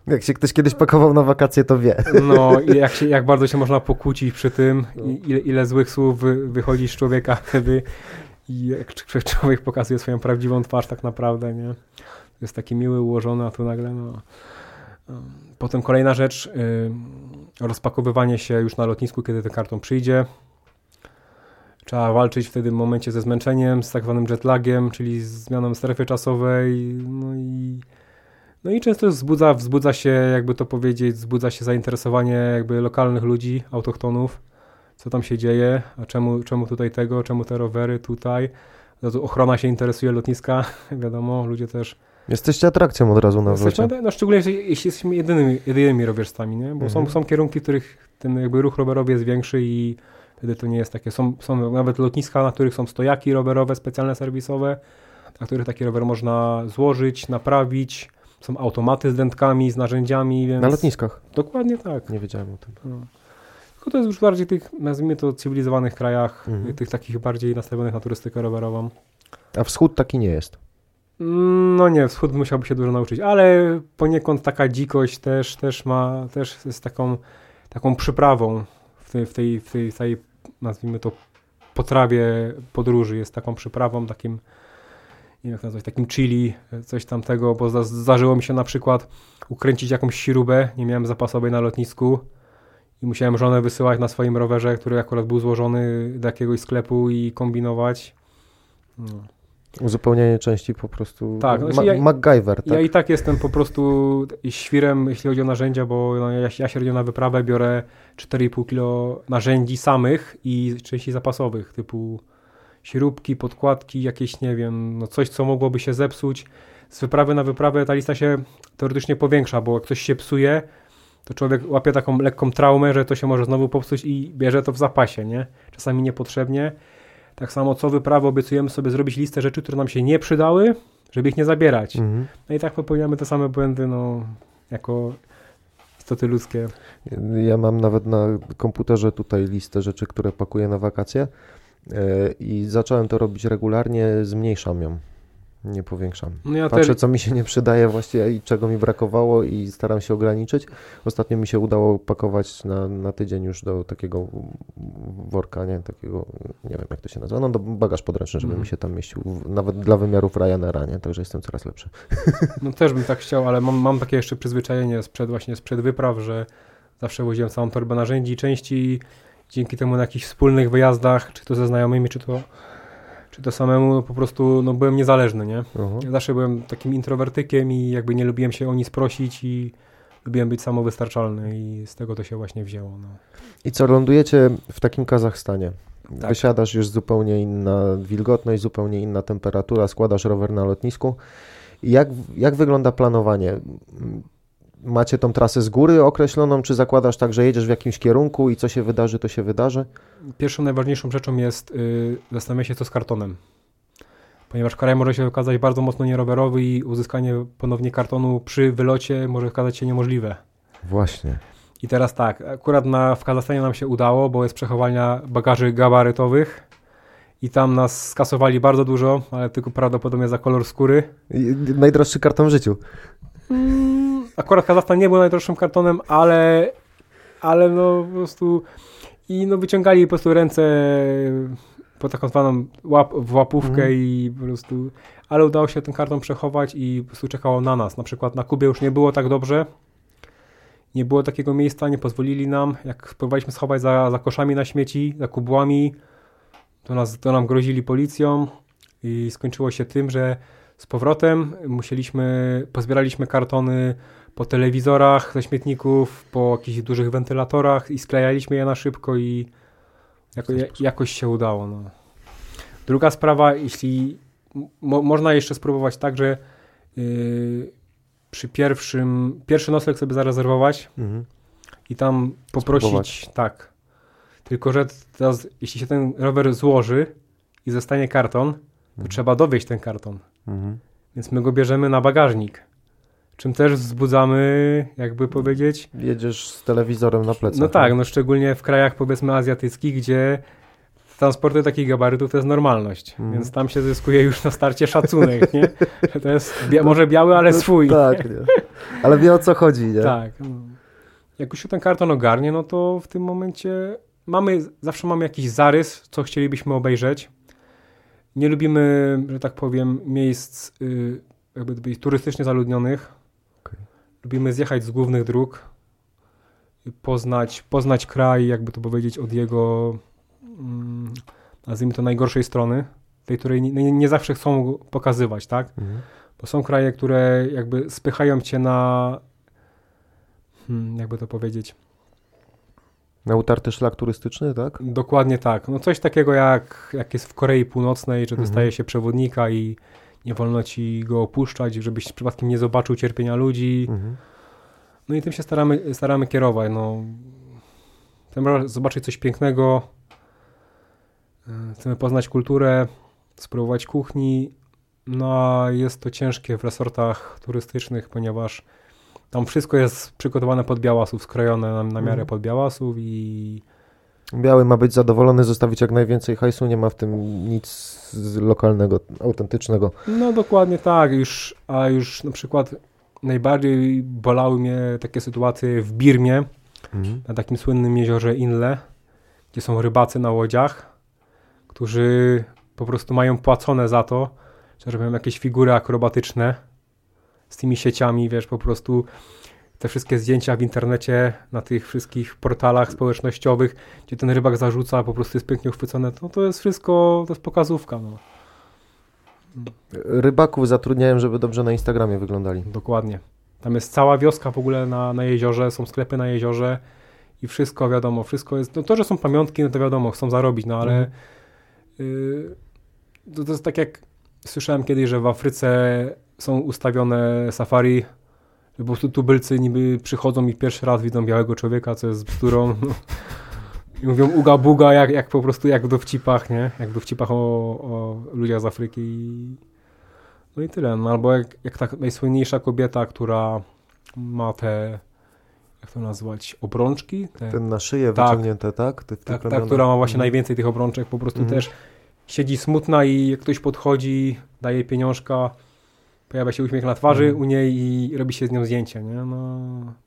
Jak się ktoś kiedyś pakował na wakacje, to wie. No i jak, się, jak bardzo się można pokłócić przy tym, i ile, ile złych słów wy, wychodzi z człowieka wtedy i jak cz- człowiek pokazuje swoją prawdziwą twarz tak naprawdę, nie? Jest taki miły, ułożony, a tu nagle no... um, Potem kolejna rzecz, rozpakowywanie się już na lotnisku, kiedy ten karton przyjdzie. Trzeba walczyć wtedy w momencie ze zmęczeniem, z tak zwanym jetlagiem, czyli z zmianą strefy czasowej, no i no i często wzbudza, wzbudza się, jakby to powiedzieć, wzbudza się zainteresowanie jakby lokalnych ludzi, autochtonów, co tam się dzieje, a czemu, czemu tutaj tego, czemu te rowery tutaj. No to ochrona się interesuje lotniska, wiadomo, ludzie też. Jesteście atrakcją od razu na Jesteśmy, wlocie. no szczególnie jeśli, jesteśmy jedynymi, jedynymi rowerzystami, nie? Bo są, Mhm. są kierunki, w których ten jakby ruch rowerowy jest większy i wtedy to nie jest takie. Są, są nawet lotniska, na których są stojaki rowerowe, specjalne serwisowe, na których taki rower można złożyć, naprawić. Są automaty z dętkami, z narzędziami, więc... Na lotniskach. Dokładnie tak. Nie wiedziałem o tym. No. Tylko to jest już bardziej tych, nazwijmy to, cywilizowanych krajach, Mhm. tych takich bardziej nastawionych na turystykę rowerową. A wschód taki nie jest. No nie, wschód musiałby się dużo nauczyć, ale poniekąd taka dzikość też, też ma, też jest taką, taką przyprawą w tej, w tej, w tej, w tej nazwijmy to potrawie podróży, jest taką przyprawą, takim nie wiem jak nazwać, takim chili, coś tamtego, bo zdarzyło mi się na przykład ukręcić jakąś śrubę, nie miałem zapasowej na lotnisku i musiałem żonę wysyłać na swoim rowerze, który akurat był złożony do jakiegoś sklepu i kombinować. No. Uzupełnianie części po prostu. Tak, no, Ma ja, MacGyver. Tak? Ja i tak jestem po prostu świrem, jeśli chodzi o narzędzia, bo no, ja, ja średnio na wyprawę biorę 4,5 kg narzędzi samych i części zapasowych, typu śrubki, podkładki, jakieś, nie wiem, no coś, co mogłoby się zepsuć. Z wyprawy na wyprawę ta lista się teoretycznie powiększa, bo jak coś się psuje, to człowiek łapie taką lekką traumę, że to się może znowu popsuć i bierze to w zapasie, nie? Czasami niepotrzebnie. Tak samo co wyprawę obiecujemy sobie zrobić listę rzeczy, które nam się nie przydały, żeby ich nie zabierać. Mhm. No i tak popełniamy te same błędy, no, jako istoty ludzkie. Ja mam nawet na komputerze tutaj listę rzeczy, które pakuję na wakacje i zacząłem to robić regularnie, zmniejszam ją. Nie powiększam. No ja Patrzę, co mi się nie przydaje właściwie i czego mi brakowało i staram się ograniczyć. Ostatnio mi się udało pakować na, na tydzień już do takiego worka, nie? Takiego, nie wiem jak to się nazywa, no do bagaż podręczny, żeby mm. mi się tam mieścił, nawet dla wymiarów Ryanaira, nie? Także jestem coraz lepszy. No też bym tak chciał, ale mam, mam takie jeszcze przyzwyczajenie sprzed właśnie sprzed wypraw, że zawsze woziłem całą torbę narzędzi i części dzięki temu na jakichś wspólnych wyjazdach, czy to ze znajomymi, czy to czy to samemu, no po prostu no, byłem niezależny, nie? Ja zawsze byłem takim introwertykiem i jakby nie lubiłem się o nic prosić i lubiłem być samowystarczalny i z tego to się właśnie wzięło. No. I co, lądujecie w takim Kazachstanie? Tak. Wysiadasz już zupełnie inna wilgotność, zupełnie inna temperatura, składasz rower na lotnisku. Jak, jak wygląda planowanie? Macie tą trasę z góry określoną, czy zakładasz tak, że jedziesz w jakimś kierunku i co się wydarzy, to się wydarzy? Pierwszą najważniejszą rzeczą jest yy, zastanowienie się, co z kartonem. Ponieważ kraj może się okazać bardzo mocno nierowerowy i uzyskanie ponownie kartonu przy wylocie może okazać się niemożliwe. Właśnie. I teraz tak, akurat na, w Kazachstanie nam się udało, bo jest przechowania bagaży gabarytowych i tam nas skasowali bardzo dużo, ale tylko prawdopodobnie za kolor skóry. I najdroższy karton w życiu. Mm, akurat Kazachstan nie był najdroższym kartonem, ale, ale no po prostu i no wyciągali po prostu ręce po taką zwaną łap, w łapówkę mm. i po prostu, ale udało się ten karton przechować i po prostu czekało na nas. Na przykład na Kubie już nie było tak dobrze, nie było takiego miejsca, nie pozwolili nam, jak próbowaliśmy schować za, za koszami na śmieci, za kubłami, to, nas, to nam grozili policją i skończyło się tym, że z powrotem. Musieliśmy, pozbieraliśmy kartony po telewizorach ze śmietników, po jakichś dużych wentylatorach i sklejaliśmy je na szybko i jako, jakoś się udało. No. Druga sprawa, jeśli mo, można jeszcze spróbować tak, że yy, przy pierwszym, pierwszy nocleg sobie zarezerwować mhm. i tam poprosić, Spróbować. tak. Tylko, że teraz, jeśli się ten rower złoży i zostanie karton, to mhm. trzeba dowieść ten karton. Mhm. Więc my go bierzemy na bagażnik. Czym też wzbudzamy, jakby powiedzieć. Jedziesz z telewizorem na plecach. No tak, no szczególnie w krajach powiedzmy azjatyckich, gdzie transporty takich gabarytów to jest normalność, mm. więc tam się zyskuje już na starcie szacunek, nie? To jest bia może biały, ale swój. tak, nie? ale wie o co chodzi, nie? Tak. No. Jak już się ten karton ogarnie, no to w tym momencie mamy, zawsze mamy jakiś zarys, co chcielibyśmy obejrzeć. Nie lubimy, że tak powiem, miejsc y, jakby turystycznie zaludnionych. Lubimy zjechać z głównych dróg, poznać, poznać kraj, jakby to powiedzieć, od jego, mm, nazwijmy to, najgorszej strony, tej, której nie, nie, zawsze chcą pokazywać, tak? Mhm. Bo są kraje, które jakby spychają cię na, hmm, jakby to powiedzieć, na utarty szlak turystyczny, tak? Dokładnie tak. No coś takiego jak, jak jest w Korei Północnej, że dostaje mhm. się przewodnika i nie wolno ci go opuszczać, żebyś przypadkiem nie zobaczył cierpienia ludzi. Mhm. No i tym się staramy, staramy kierować. No. Chcemy zobaczyć coś pięknego, e, chcemy poznać kulturę, spróbować kuchni, no a jest to ciężkie w resortach turystycznych, ponieważ tam wszystko jest przygotowane pod białasów, skrojone na, na miarę mhm. pod białasów i Biały ma być zadowolony, zostawić jak najwięcej hajsu, nie ma w tym nic lokalnego, autentycznego. No dokładnie tak, już, a już na przykład najbardziej bolały mnie takie sytuacje w Birmie, Mhm. na takim słynnym jeziorze Inle, gdzie są rybacy na łodziach, którzy po prostu mają płacone za to, że robią jakieś figury akrobatyczne z tymi sieciami, wiesz, po prostu te wszystkie zdjęcia w internecie, na tych wszystkich portalach społecznościowych, gdzie ten rybak zarzuca, po prostu jest pięknie uchwycone, to, to jest wszystko, to jest pokazówka, no. Rybaków zatrudniałem, żeby dobrze na Instagramie wyglądali. Dokładnie. Tam jest cała wioska w ogóle na, na jeziorze, są sklepy na jeziorze i wszystko wiadomo, wszystko jest. No to, że są pamiątki, no to wiadomo, chcą zarobić, no ale y, to, to jest tak jak słyszałem kiedyś, że w Afryce są ustawione safari, po prostu tubylcy niby przychodzą i pierwszy raz widzą białego człowieka, co jest bzdurą. No. I mówią uga buga, jak, jak po prostu jak w dowcipach, nie? Jak w dowcipach o, o ludziach z Afryki. No i tyle. No, albo jak, jak ta najsłynniejsza kobieta, która ma te, jak to nazwać, obrączki? Te, Ten na szyję Tak. wyciągnięte, tak? Te, tak, ta, która ma właśnie Mhm. najwięcej tych obrączek, po prostu Mhm. też siedzi smutna i jak ktoś podchodzi, daje pieniążka, pojawia się uśmiech na twarzy Mhm. u niej i robi się z nią zdjęcie, nie? No,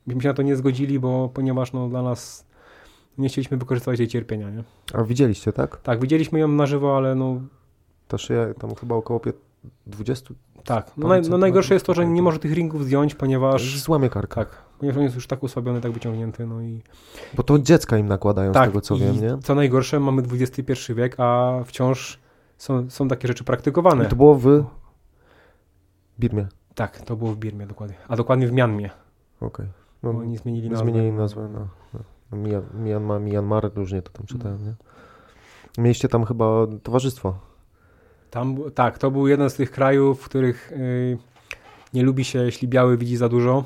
byśmy się na to nie zgodzili, bo ponieważ no, dla nas nie chcieliśmy wykorzystywać jej cierpienia, nie? A widzieliście, tak? Tak, widzieliśmy ją na żywo, ale no Ta szyja tam chyba około pie- 20. tak. No, naj, no najgorsze jest to, że nie może tych ringów zdjąć, ponieważ Złamie karka. tak, ponieważ on jest już tak osłabiony, tak wyciągnięty, no i Bo to dziecka im nakładają, z tak, tego co wiem, nie? co najgorsze, mamy XXI wiek, a wciąż są, są takie rzeczy praktykowane. I to było w Birmie. Tak, to było w Birmie dokładnie. A dokładnie w Mianmie. Okej. Bo No, oni zmienili nazwę. zmienili nazwę na, na Mian, Myanmar, Myanmar, różnie to tam czytałem, nie? Mieliście tam chyba towarzystwo. Tam, tak, to był jeden z tych krajów, w których y, nie lubi się, jeśli biały widzi za dużo.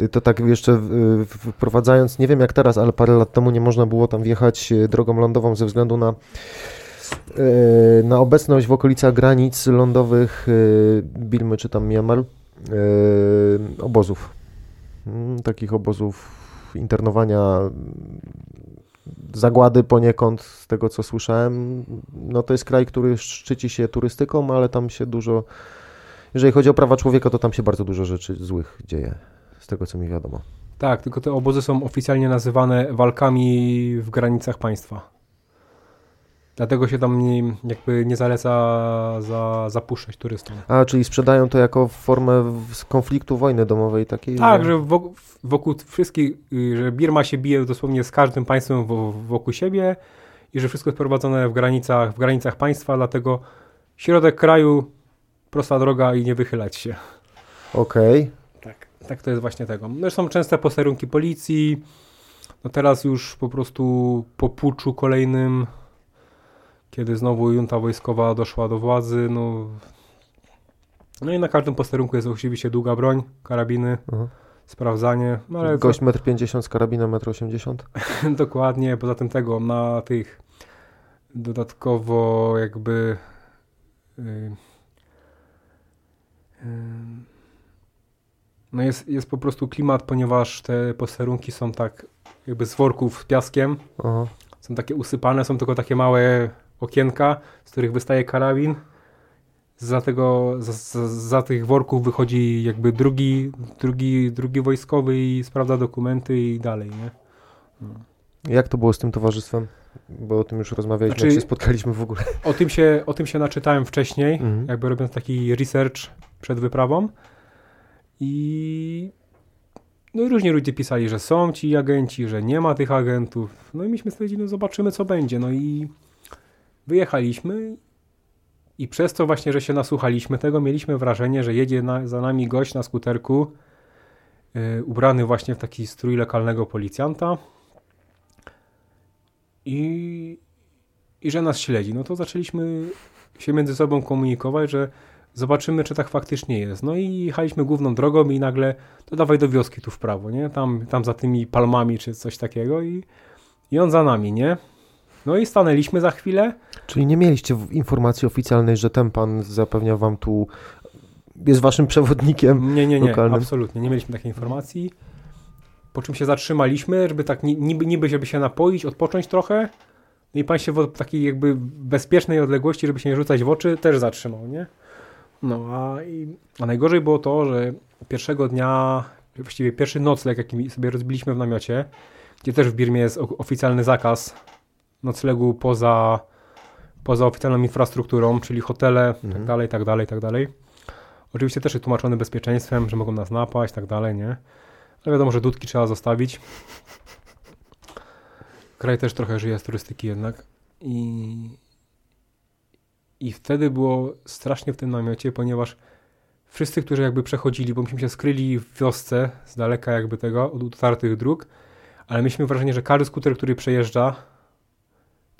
Y, To tak jeszcze wprowadzając, nie wiem jak teraz, ale parę lat temu nie można było tam wjechać y, drogą lądową ze względu na, na obecność w okolicach granic lądowych y, Birmy czy tam Myanmar y, obozów. Mm, Takich obozów internowania, zagłady poniekąd, z tego co słyszałem. No to jest kraj, który szczyci się turystyką, ale tam się dużo, jeżeli chodzi o prawa człowieka, to tam się bardzo dużo rzeczy złych dzieje, z tego co mi wiadomo. Tak, tylko te obozy są oficjalnie nazywane walkami w granicach państwa. Dlatego się tam nie, jakby nie zaleca za, zapuszczać turystom. A, czyli sprzedają to jako formę konfliktu wojny domowej takiej? Tak, że wokół, wokół wszystkich, y, że Birma się bije dosłownie z każdym państwem wo- wokół siebie i że wszystko jest prowadzone w granicach, w granicach państwa, dlatego środek kraju, prosta droga i nie wychylać się. Okej. Tak. Tak to jest właśnie tego. No są częste posterunki policji, no teraz już po prostu po puczu kolejnym, kiedy znowu junta wojskowa doszła do władzy, no... No i na każdym posterunku jest oczywiście długa broń, karabiny, Aha. sprawdzanie, no ale Gość 1,50 m z karabinem 1,80 m? Dokładnie, poza tym tego, na tych dodatkowo jakby y, y, no jest, jest po prostu klimat, ponieważ te posterunki są tak jakby z worków z piaskiem, Aha. są takie usypane, są tylko takie małe okienka, z których wystaje karabin. Za, tego, za, za, za tych worków wychodzi jakby drugi, drugi, drugi wojskowy i sprawdza dokumenty i dalej, nie? Jak to było z tym towarzystwem? Bo o tym już rozmawialiśmy, Znaczy- jak się spotkaliśmy w ogóle. O tym się, o tym się naczytałem wcześniej, Mhm. jakby robiąc taki research przed wyprawą. I no i różni ludzie pisali, że są ci agenci, że nie ma tych agentów. No i myśmy stwierdzili, no zobaczymy co będzie. No i wyjechaliśmy i przez to właśnie, że się nasłuchaliśmy tego, mieliśmy wrażenie, że jedzie na, za nami gość na skuterku, yy, ubrany właśnie w taki strój lokalnego policjanta i, i że nas śledzi. No to zaczęliśmy się między sobą komunikować, że zobaczymy, czy tak faktycznie jest. No i jechaliśmy główną drogą i nagle to dawaj do wioski tu w prawo, nie? Tam, tam za tymi palmami czy coś takiego i, i on za nami, nie? No i stanęliśmy za chwilę. Czyli nie mieliście informacji oficjalnej, że ten pan zapewnia wam tu, jest waszym przewodnikiem? Nie, nie, nie, lokalnym. absolutnie. Nie mieliśmy takiej informacji. Po czym się zatrzymaliśmy, żeby tak ni- niby, niby żeby się napoić, odpocząć trochę. No i pan się w takiej jakby bezpiecznej odległości, żeby się nie rzucać w oczy, też zatrzymał, nie? No, a, i, a najgorzej było to, że pierwszego dnia, właściwie pierwszy nocleg, jaki sobie rozbiliśmy w namiocie, gdzie też w Birmie jest oficjalny zakaz noclegu poza, poza oficjalną infrastrukturą, czyli hotele, tak mhm. tak dalej, tak dalej, tak dalej. Oczywiście też jest tłumaczony bezpieczeństwem, że mogą nas napaść, tak dalej, nie? Ale wiadomo, że dudki trzeba zostawić. Kraj też trochę żyje z turystyki jednak. I, I wtedy było strasznie w tym namiocie, ponieważ wszyscy, którzy jakby przechodzili, bo myśmy się skryli w wiosce z daleka jakby tego, od otwartych dróg, ale mieliśmy wrażenie, że każdy skuter, który przejeżdża,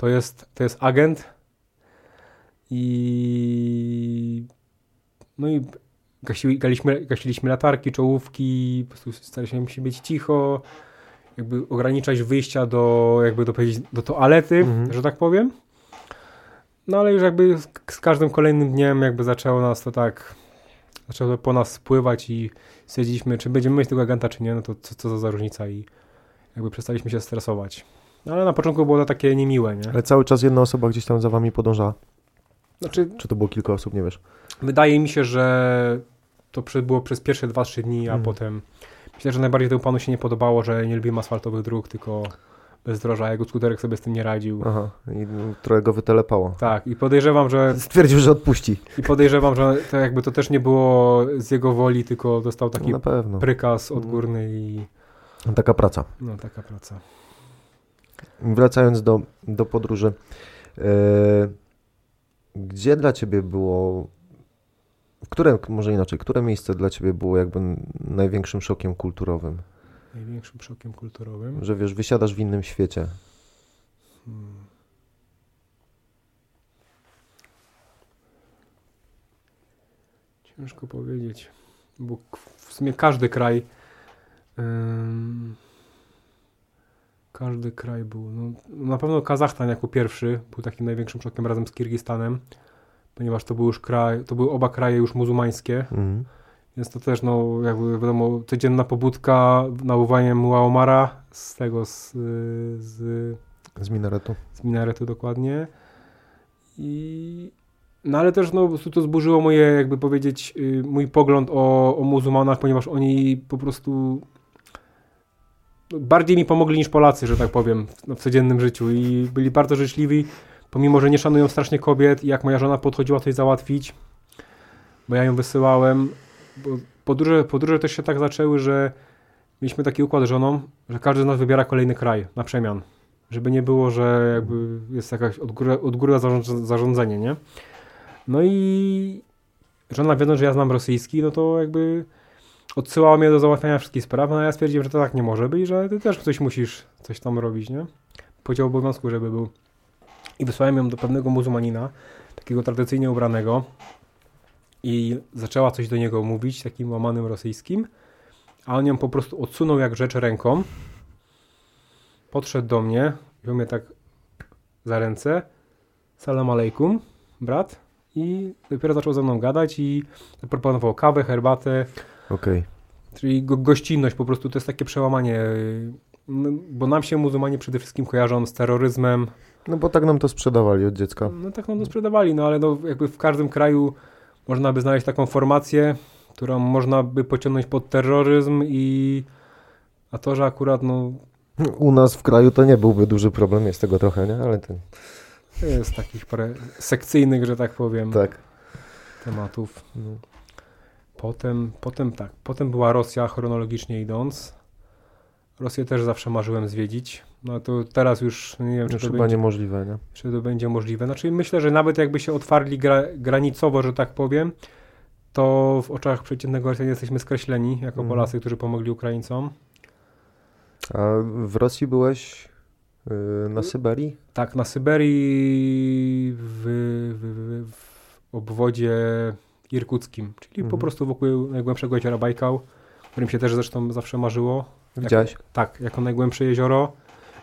to jest, to jest agent i no i gasili, gasiliśmy, gasiliśmy latarki, czołówki, po prostu staraliśmy się być cicho, jakby ograniczać wyjścia do, jakby do, do toalety, mhm. że tak powiem. No ale już jakby z, z, każdym kolejnym dniem jakby zaczęło nas to tak, zaczęło to po nas spływać i stwierdziliśmy, czy będziemy mieć tego agenta, czy nie, no to co, co za różnica i jakby przestaliśmy się stresować. No, ale na początku było to takie niemiłe, nie? Ale cały czas jedna osoba gdzieś tam za wami podążała? Znaczy, czy to było kilka osób, nie wiesz? Wydaje mi się, że to było przez pierwsze 2-3 dni, a hmm. potem myślę, że najbardziej temu panu się nie podobało, że nie lubimy asfaltowych dróg, tylko bezdroża, jego skuterek sobie z tym nie radził. Aha, i trochę go wytelepało. Tak, i podejrzewam, że... Stwierdził, że odpuści. I podejrzewam, że to jakby to też nie było z jego woli, tylko dostał taki no prykaz odgórny i... Taka praca. No, taka praca. Wracając do, do podróży, yy, gdzie dla Ciebie było które, może inaczej, które miejsce dla Ciebie było jakby największym szokiem kulturowym? Największym szokiem kulturowym? Że wiesz, wysiadasz w innym świecie. Hmm. Ciężko powiedzieć, bo w sumie każdy kraj każdy kraj był. No, na pewno Kazachstan jako pierwszy był takim największym szokiem razem z Kirgistanem ponieważ to był już kraj, to były oba kraje już muzułmańskie. Mhm. Więc to też, no, jakby wiadomo, codzienna pobudka nauwaniem Muaomara z tego, z, z, z minaretu. Z minaretu dokładnie. I, no ale też, no, to zburzyło moje, jakby powiedzieć, y, mój pogląd o, o muzułmanach, ponieważ oni po prostu bardziej mi pomogli niż Polacy, że tak powiem, w, w codziennym życiu i byli bardzo życzliwi pomimo, że nie szanują strasznie kobiet i jak moja żona podchodziła coś załatwić, bo ja ją wysyłałem, bo podróże, podróże też się tak zaczęły, że mieliśmy taki układ z żoną, że każdy z nas wybiera kolejny kraj na przemian. Żeby nie było, że jakby jest jakaś od góry, od góry zarządzenie, nie? No i żona wiedząc, że ja znam rosyjski, no to jakby odsyłała mnie do załatwiania wszystkich spraw, no a ja stwierdziłem, że to tak nie może być, że ty też coś musisz coś tam robić, nie? Podział obowiązku, żeby był. I wysłałem ją do pewnego muzułmanina, takiego tradycyjnie ubranego. I zaczęła coś do niego mówić, takim łamanym rosyjskim, a on ją po prostu odsunął jak rzecz ręką, podszedł do mnie, wziął mnie tak za ręce, salam alejkum, brat, i dopiero zaczął ze mną gadać i zaproponował kawę, herbatę. Okej. Okay. Czyli go, gościnność po prostu to jest takie przełamanie, no, bo nam się muzułmanie przede wszystkim kojarzą z terroryzmem, no bo tak nam to sprzedawali od dziecka. No tak nam to sprzedawali, no ale no, jakby w każdym kraju można by znaleźć taką formację, którą można by pociągnąć pod terroryzm i a to, że akurat no... U nas w kraju to nie byłby duży problem, jest tego trochę, nie? Ale ten... Jest takich parę sekcyjnych, że tak powiem, tak. tematów. No. Potem, potem tak, potem była Rosja chronologicznie idąc. Rosję też zawsze marzyłem zwiedzić. No to teraz już nie wiem, czy już to chyba będzie, niemożliwe, nie? Czy to będzie możliwe. Znaczy myślę, że nawet jakby się otwarli gra, granicowo, że tak powiem, to w oczach przeciętnego Rosjana jesteśmy skreśleni jako mm. Polacy, którzy pomogli Ukraińcom. A w Rosji byłeś yy, na Syberii? Tak, na Syberii w, w, w, w obwodzie irkuckim, czyli mm. po mhm. prostu wokół najgłębszego jeziora Bajkał, którym się też zresztą zawsze marzyło. Widziałeś? Tak, jako najgłębsze jezioro.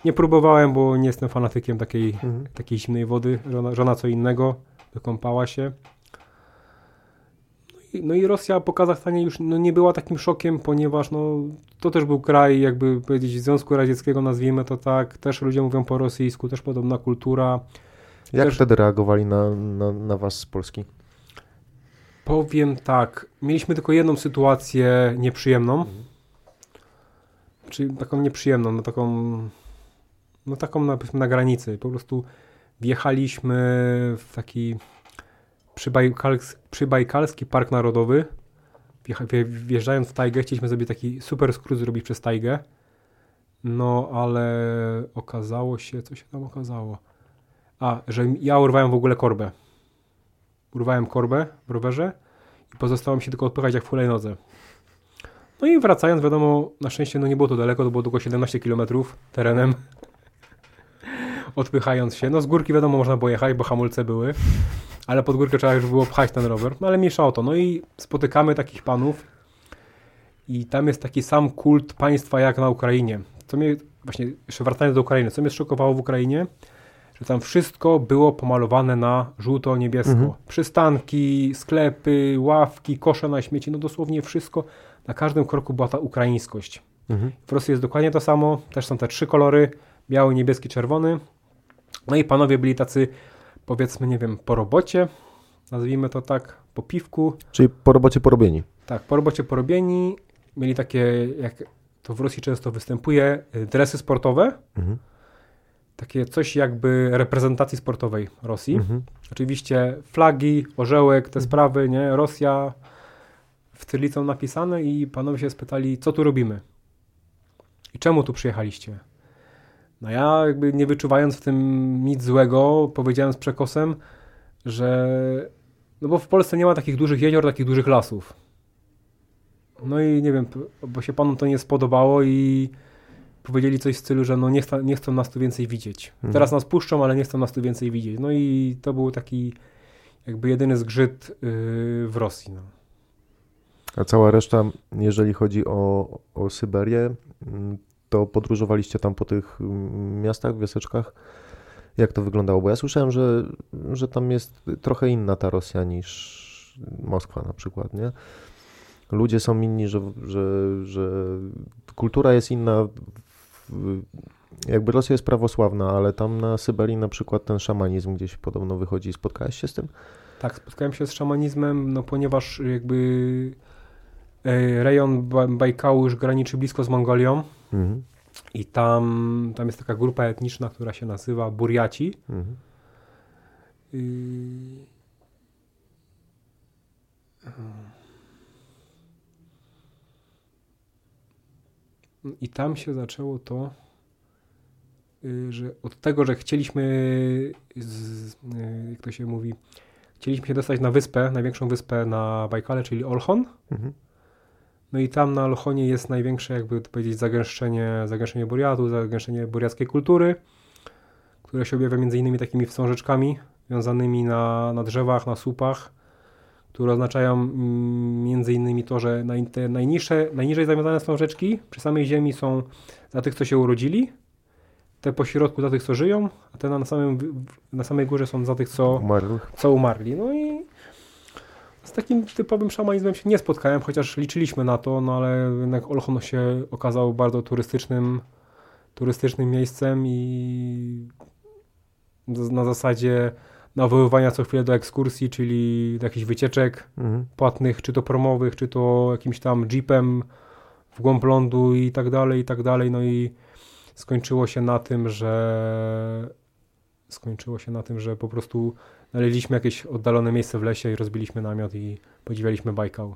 Nie próbowałem, bo nie jestem fanatykiem takiej, mhm. takiej zimnej wody. Żona, żona co innego, wykąpała się. No i, no i Rosja po Kazachstanie już no, nie była takim szokiem, ponieważ no, to też był kraj, jakby powiedzieć, Związku Radzieckiego, nazwijmy to tak. Też ludzie mówią po rosyjsku, też podobna kultura. Jak Też- wtedy reagowali na, na, na was z Polski? Powiem tak, mieliśmy tylko jedną sytuację nieprzyjemną. Czyli taką nieprzyjemną, no taką, no taką na, na granicy. Po prostu wjechaliśmy w taki przybajkalski, przybajkalski park narodowy. Wjeżdżając w tajgę, chcieliśmy sobie taki super skrót zrobić przez tajgę. No, ale okazało się, co się tam okazało? A, że ja urwałem w ogóle korbę. Urwałem korbę w rowerze i pozostało mi się tylko odpychać jak w hulajnodze. No i wracając, wiadomo, na szczęście no nie było to daleko, to było tylko 17 km terenem. Odpychając się. No z górki wiadomo można było jechać, bo hamulce były. Ale pod górkę trzeba już było pchać ten rower. No ale mniejsza o to. No i spotykamy takich panów i tam jest taki sam kult państwa jak na Ukrainie. Co mnie, właśnie jeszcze wracając do Ukrainy, co mnie szokowało w Ukrainie, że tam wszystko było pomalowane na żółto-niebiesko. Mhm. Przystanki, sklepy, ławki, kosze na śmieci, no dosłownie wszystko. Na każdym kroku była ta ukraińskość. Mhm. W Rosji jest dokładnie to samo, też są te trzy kolory, biały, niebieski, czerwony. No i panowie byli tacy, powiedzmy, nie wiem, po robocie, nazwijmy to tak, po piwku, Czyli po robocie porobieni. tak, po robocie porobieni, mieli takie, jak to w Rosji często występuje, y, dresy sportowe, Mhm. Takie coś jakby reprezentacji sportowej Rosji. Mhm. Oczywiście flagi, orzełek, te Mhm. sprawy, nie? Rosja w cyrylicą napisane i panowie się spytali, co tu robimy? I czemu tu przyjechaliście? No ja jakby nie wyczuwając w tym nic złego, powiedziałem z przekosem, że no bo w Polsce nie ma takich dużych jezior, takich dużych lasów. No i nie wiem, bo się panom to nie spodobało i powiedzieli coś w stylu, że no nie, chce, nie chcą nas tu więcej widzieć. Mhm. Teraz nas puszczą, ale nie chcą nas tu więcej widzieć. No i to był taki jakby jedyny zgrzyt yy, w Rosji. No. A cała reszta, jeżeli chodzi o, o Syberię, mm, to podróżowaliście tam po tych mm, miastach, wioseczkach? Jak to wyglądało? Bo ja słyszałem, że, że tam jest trochę inna ta Rosja niż Moskwa na przykład, nie? Ludzie są inni, że, że, że kultura jest inna. W- Jakby Rosja jest prawosławna, ale tam na Syberii na przykład ten szamanizm gdzieś podobno wychodzi. Spotkałeś się z tym? Tak, spotkałem się z szamanizmem, no ponieważ jakby e, rejon Ba- Bajkału już graniczy blisko z Mongolią Mhm. i tam, tam jest taka grupa etniczna, która się nazywa Burjaci. Mhm. Yy, I tam się zaczęło to, yy, że od tego, że chcieliśmy, z, yy, jak to się mówi, chcieliśmy się dostać na wyspę, największą wyspę na Bajkale, czyli Olchon. Mhm. No i tam na Olchonie jest największe, jakby to powiedzieć, zagęszczenie, zagęszczenie buriatu, zagęszczenie buriackiej kultury, które się objawia między innymi takimi wstążeczkami wiązanymi na, na drzewach, na słupach, które oznaczają mm, między innymi to, że naj, te najniższe, najniżej zawiązane wstążeczki przy samej ziemi są za tych, co się urodzili, te po środku za tych, co żyją, a te na, samym, na samej górze są za tych, co, Umarłych. co umarli. No i z takim typowym szamanizmem się nie spotkałem, chociaż liczyliśmy na to, no ale jednak Olchon się okazał bardzo turystycznym, turystycznym miejscem i na zasadzie nawoływania co chwilę do ekskursji, czyli do jakichś wycieczek Mhm. płatnych, czy to promowych, czy to jakimś tam jeepem w głąb lądu i tak dalej, i tak dalej. No i skończyło się na tym, że skończyło się na tym, że po prostu znaleźliśmy jakieś oddalone miejsce w lesie i rozbiliśmy namiot i podziwialiśmy Bajkał.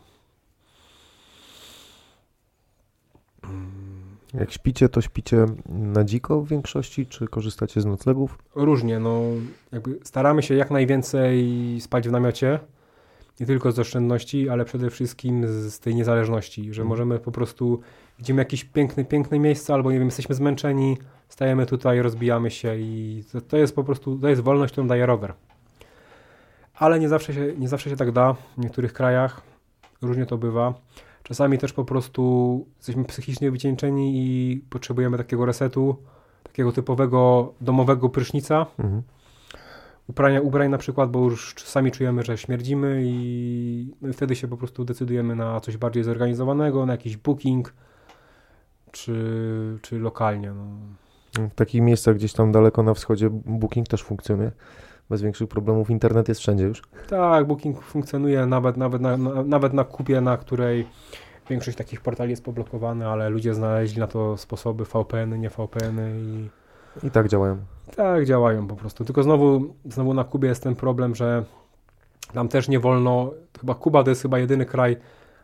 Jak śpicie, to śpicie na dziko w większości, czy korzystacie z noclegów? Różnie, no jakby staramy się jak najwięcej spać w namiocie, nie tylko z oszczędności, ale przede wszystkim z, z tej niezależności, że Mhm. możemy po prostu, widzimy jakieś piękne, piękne miejsce, albo nie wiem, jesteśmy zmęczeni, stajemy tutaj, rozbijamy się i to, to jest po prostu, to jest wolność, którą daje rower. Ale nie zawsze, się, nie zawsze się tak da w niektórych krajach, różnie to bywa. Czasami też po prostu jesteśmy psychicznie wycieńczeni i potrzebujemy takiego resetu, takiego typowego domowego prysznica, Mhm. uprania ubrań na przykład, bo już czasami czujemy, że śmierdzimy i, no i wtedy się po prostu decydujemy na coś bardziej zorganizowanego, na jakiś booking, czy, czy lokalnie. No. W takich miejscach gdzieś tam daleko na wschodzie Booking też funkcjonuje. Bez większych problemów. Internet jest wszędzie już. Tak, Booking funkcjonuje nawet, nawet, na, na, nawet na kupie, na której większość takich portali jest poblokowana, ale ludzie znaleźli na to sposoby VPN-y, nie VPN-y i... I tak działają. Tak, działają po prostu. Tylko znowu, znowu na Kubie jest ten problem, że tam też nie wolno, chyba Kuba to jest chyba jedyny kraj,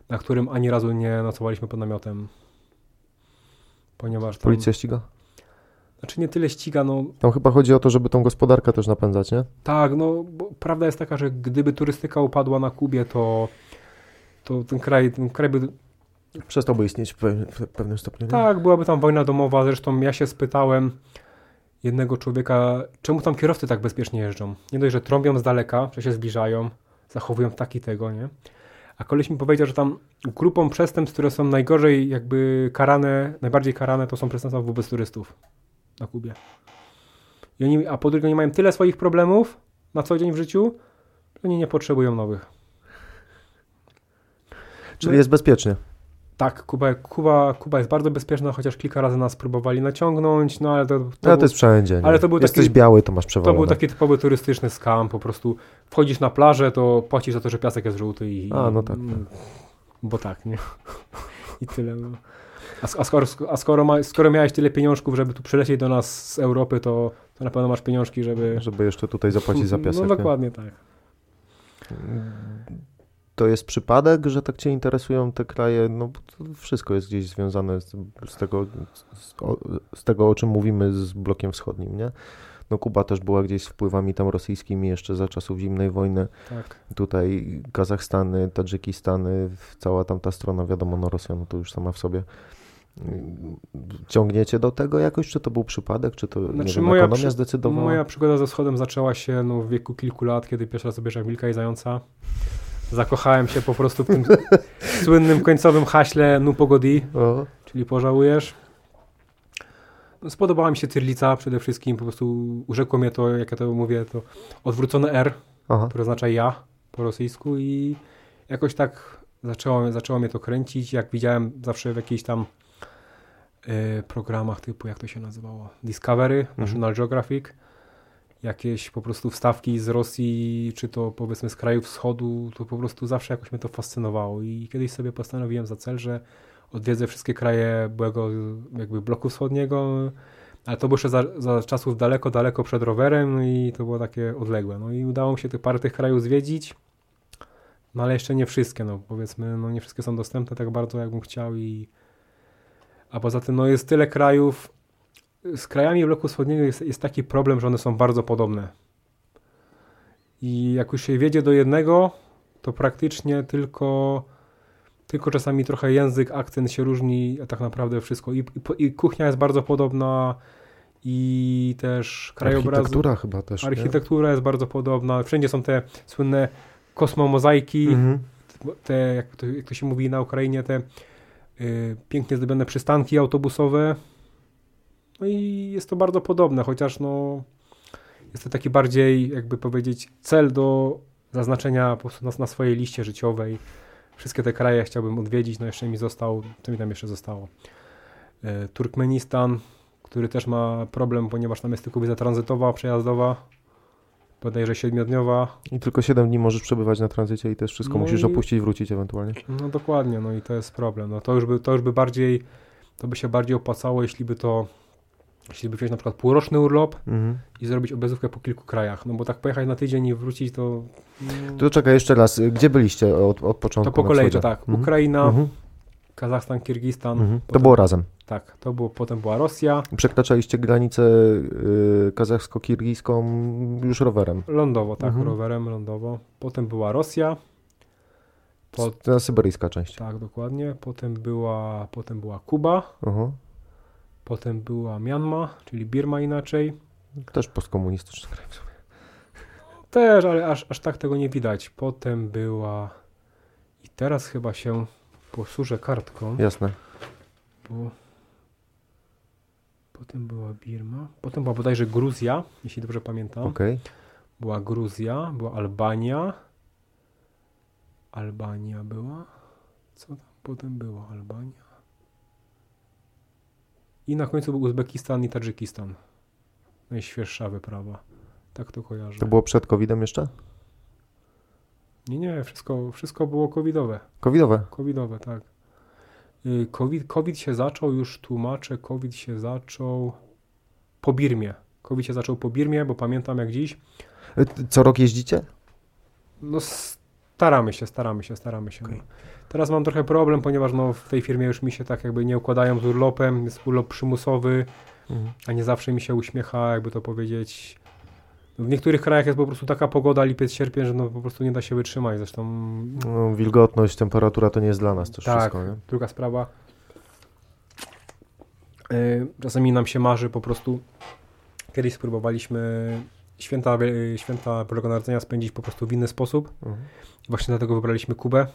na którym ani razu nie nocowaliśmy pod namiotem. Ponieważ tam, Policja ściga? Znaczy nie tyle ściga, no Tam chyba chodzi o to, żeby tą gospodarkę też napędzać, nie? tak, no bo prawda jest taka, że gdyby turystyka upadła na Kubie, to, to ten kraj, ten kraj by Przestałby istnieć w pe- w pewnym stopniu. nie? Tak, byłaby tam wojna domowa. Zresztą ja się spytałem jednego człowieka, czemu tam kierowcy tak bezpiecznie jeżdżą. Nie dość, że trąbią z daleka, że się zbliżają, zachowują taki tego, nie? A koleś mi powiedział, że tam grupą przestępstw, które są najgorzej jakby karane, najbardziej karane, to są przestępstwa wobec turystów na Kubie. I oni, a po drugie, oni mają tyle swoich problemów na co dzień w życiu, że oni nie potrzebują nowych. Czyli jest bezpiecznie. Tak, Kuba, Kuba, Kuba jest bardzo bezpieczna, chociaż kilka razy nas próbowali naciągnąć, no ale to, to, No, był, to jest wszędzie. Ale to był Jesteś taki- biały, to masz to przewalone. był taki typowy turystyczny skam, po prostu wchodzisz na plażę, to płacisz za to, że piasek jest żółty i... A, no tak, Bo tak, nie? I tyle. No. A, a, skoro, a skoro, ma, skoro miałeś tyle pieniążków, żeby tu przylecieć do nas z Europy, to, to na pewno masz pieniążki, żeby... Żeby jeszcze tutaj zapłacić za piasek. No nie? dokładnie tak. To jest przypadek, że tak Cię interesują te kraje, no bo to wszystko jest gdzieś związane z, z, tego, z, o, z tego, o czym mówimy z blokiem wschodnim, nie? No Kuba też była gdzieś z wpływami tam rosyjskimi jeszcze za czasów zimnej wojny. tak. Tutaj Kazachstany, Tadżykistany, cała tamta strona, wiadomo, no Rosja, no to już sama w sobie. Ciągniecie do tego jakoś, czy to był przypadek, czy to nie Znaczy, wiem, moja ekonomia przy- zdecydowała? Moja przygoda ze wschodem zaczęła się no, w wieku kilku lat, kiedy pierwszy raz obejrzałem Wilka i Zająca. Zakochałem się po prostu w tym słynnym końcowym haśle Nu Pogodi, O, czyli pożałujesz. No, spodobała mi się Tyrlica przede wszystkim, po prostu urzekło mnie to, jak ja to mówię, to odwrócone R, aha. które oznacza ja po rosyjsku i jakoś tak zaczęło, zaczęło mnie to kręcić, jak widziałem zawsze w jakichś tam programach typu, jak to się nazywało, Discovery, National Geographic, jakieś po prostu wstawki z Rosji, czy to powiedzmy z krajów wschodu, to po prostu zawsze jakoś mnie to fascynowało. I kiedyś sobie postanowiłem za cel, że odwiedzę wszystkie kraje byłego jakby bloku wschodniego, ale to było jeszcze za, za czasów daleko, daleko przed rowerem i to było takie odległe. No i udało mi się tych parę tych krajów zwiedzić, no ale jeszcze nie wszystkie, no powiedzmy, no nie wszystkie są dostępne tak bardzo, jakbym chciał i a poza tym, no jest tyle krajów, z krajami bloku wschodniego jest, jest taki problem, że one są bardzo podobne. I jak już się wiedzie do jednego, to praktycznie tylko, tylko czasami trochę język, akcent się różni, a tak naprawdę wszystko. I, i, i kuchnia jest bardzo podobna, i też krajobrazy. Architektura chyba też, nie? Architektura jest bardzo podobna. Wszędzie są te słynne kosmomozaiki, Mhm. te, jak to, jak to się mówi na Ukrainie, te pięknie zdobione przystanki autobusowe. No i jest to bardzo podobne, chociaż no, jest to taki bardziej, jakby powiedzieć, cel do zaznaczenia po prostu na, na swojej liście życiowej. Wszystkie te kraje chciałbym odwiedzić, no jeszcze mi został, co mi tam jeszcze zostało? Y, Turkmenistan, który też ma problem, ponieważ tam jest tylko wiza tranzytowa, przejazdowa, bodajże siedmiodniowa, I tylko 7 dni możesz przebywać na tranzycie i też wszystko No musisz i- opuścić, wrócić ewentualnie. No dokładnie, no i to jest problem. No to już by, to już by bardziej, to by się bardziej opłacało, jeśli by to, jeśli by wziąć na przykład półroczny urlop Mhm. i zrobić obezówkę po kilku krajach. No bo tak pojechać na tydzień i wrócić to... no, To czekaj jeszcze raz, gdzie byliście od, od początku? to po kolei, tak. Mhm. Ukraina, Mhm. Kazachstan, Kirgistan. Mhm. To potem- było razem. Tak, to było, potem była Rosja, Przekraczaliście granicę y, kazachsko-kirgijską już rowerem. lądowo, tak, Mhm. rowerem lądowo. Potem była Rosja, po, Ta syberyjska część. tak dokładnie. Potem była, potem była Kuba, potem była Myanma, czyli Birma inaczej. Też postkomunistyczny kraj. Też, ale aż, aż tak tego nie widać. Potem była. I teraz chyba się posłużę kartką, Jasne. bo. Potem była Birma. Potem była bodajże Gruzja, jeśli dobrze pamiętam. Okej. była Gruzja, była Albania. Albania była. Co tam potem było? Albania. I na końcu był Uzbekistan i Tadżykistan. Najświeższa wyprawa. Tak to kojarzę. To było przed COVID-em jeszcze? Nie, nie, wszystko, wszystko było covidowe. Covidowe. Covidowe, tak. Y, COVID, COVID się zaczął, już tłumaczę, COVID się zaczął po Birmie. COVID się zaczął po Birmie, bo pamiętam jak dziś. E, Co rok jeździcie? No staramy się, staramy się, staramy się. No. Teraz mam trochę problem, ponieważ no, w tej firmie już mi się tak jakby nie układają z urlopem, jest urlop przymusowy, Mhm. a nie zawsze mi się uśmiecha, jakby to powiedzieć. W niektórych krajach jest po prostu taka pogoda, lipiec, sierpień, że no po prostu nie da się wytrzymać. Zresztą No, wilgotność, temperatura to nie jest dla nas też Tak. wszystko, nie? druga sprawa. Yy, Czasami nam się marzy po prostu. Kiedyś spróbowaliśmy święta, yy, święta Bożego Narodzenia spędzić po prostu w inny sposób. Mhm. Właśnie dlatego wybraliśmy Kubę,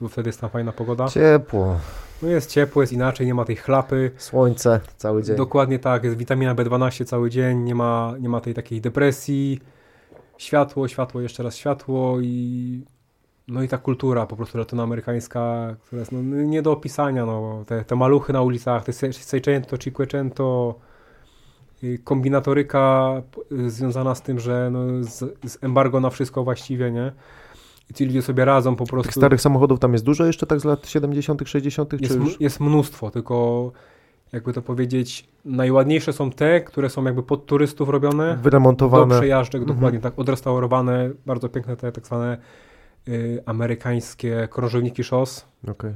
bo wtedy jest tam fajna pogoda. Ciepło, No jest ciepło, jest inaczej, nie ma tej chlapy. słońce cały dzień. Dokładnie tak, jest witamina B12 cały dzień, nie ma, nie ma tej takiej depresji. Światło, światło, jeszcze raz światło i no i ta kultura po prostu latynoamerykańska, która jest no, nie do opisania, no, te, te maluchy na ulicach, te se- seicento, cinquecento, y, kombinatoryka y, związana z tym, że no, z, z embargo na wszystko właściwie, nie? I ci ludzie sobie radzą po prostu. Tych starych samochodów tam jest dużo jeszcze tak z lat 70., 60., czy Jest, już? jest mnóstwo, tylko jakby to powiedzieć, najładniejsze są te, które są jakby pod turystów robione, do Wyremontowane. przejażdżek, Mhm. dokładnie tak, odrestaurowane, bardzo piękne te tak zwane y, amerykańskie krążowniki szos. Okej. No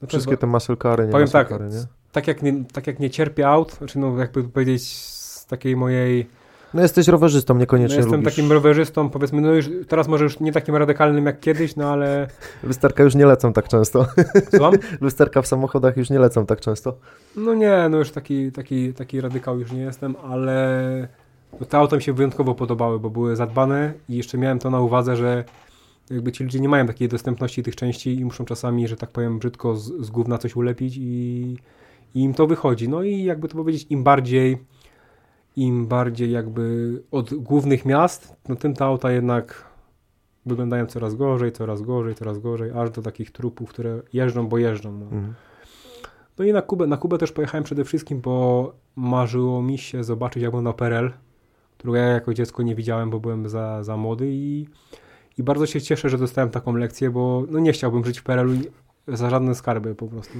to jest Wszystkie te muscle cary, nie Powiem tak, cary, nie? tak, jak nie, tak jak nie cierpię aut, znaczy no jakby powiedzieć z takiej mojej, No jesteś rowerzystą, no niekoniecznie jestem lubisz. takim rowerzystą, powiedzmy, no już teraz może już nie takim radykalnym jak kiedyś, no ale Lusterka już nie lecą tak często. słucham? Lusterka w samochodach już nie lecą tak często. No nie, no już taki, taki, taki radykał już nie jestem, ale no te auta mi się wyjątkowo podobały, bo były zadbane i jeszcze miałem to na uwadze, że jakby ci ludzie nie mają takiej dostępności tych części i muszą czasami, że tak powiem, brzydko z, z gówna coś ulepić i, i im to wychodzi. No i jakby to powiedzieć, im bardziej im bardziej jakby od głównych miast, no tym te auta jednak wyglądają coraz gorzej, coraz gorzej, coraz gorzej, aż do takich trupów, które jeżdżą, bo jeżdżą. No. Mhm. No i na Kubę, na Kubę też pojechałem przede wszystkim, bo marzyło mi się zobaczyć, jak wygląda PRL, którego ja jako dziecko nie widziałem, bo byłem za, za młody i, i bardzo się cieszę, że dostałem taką lekcję, bo no nie chciałbym żyć w PRL-u za żadne skarby po prostu.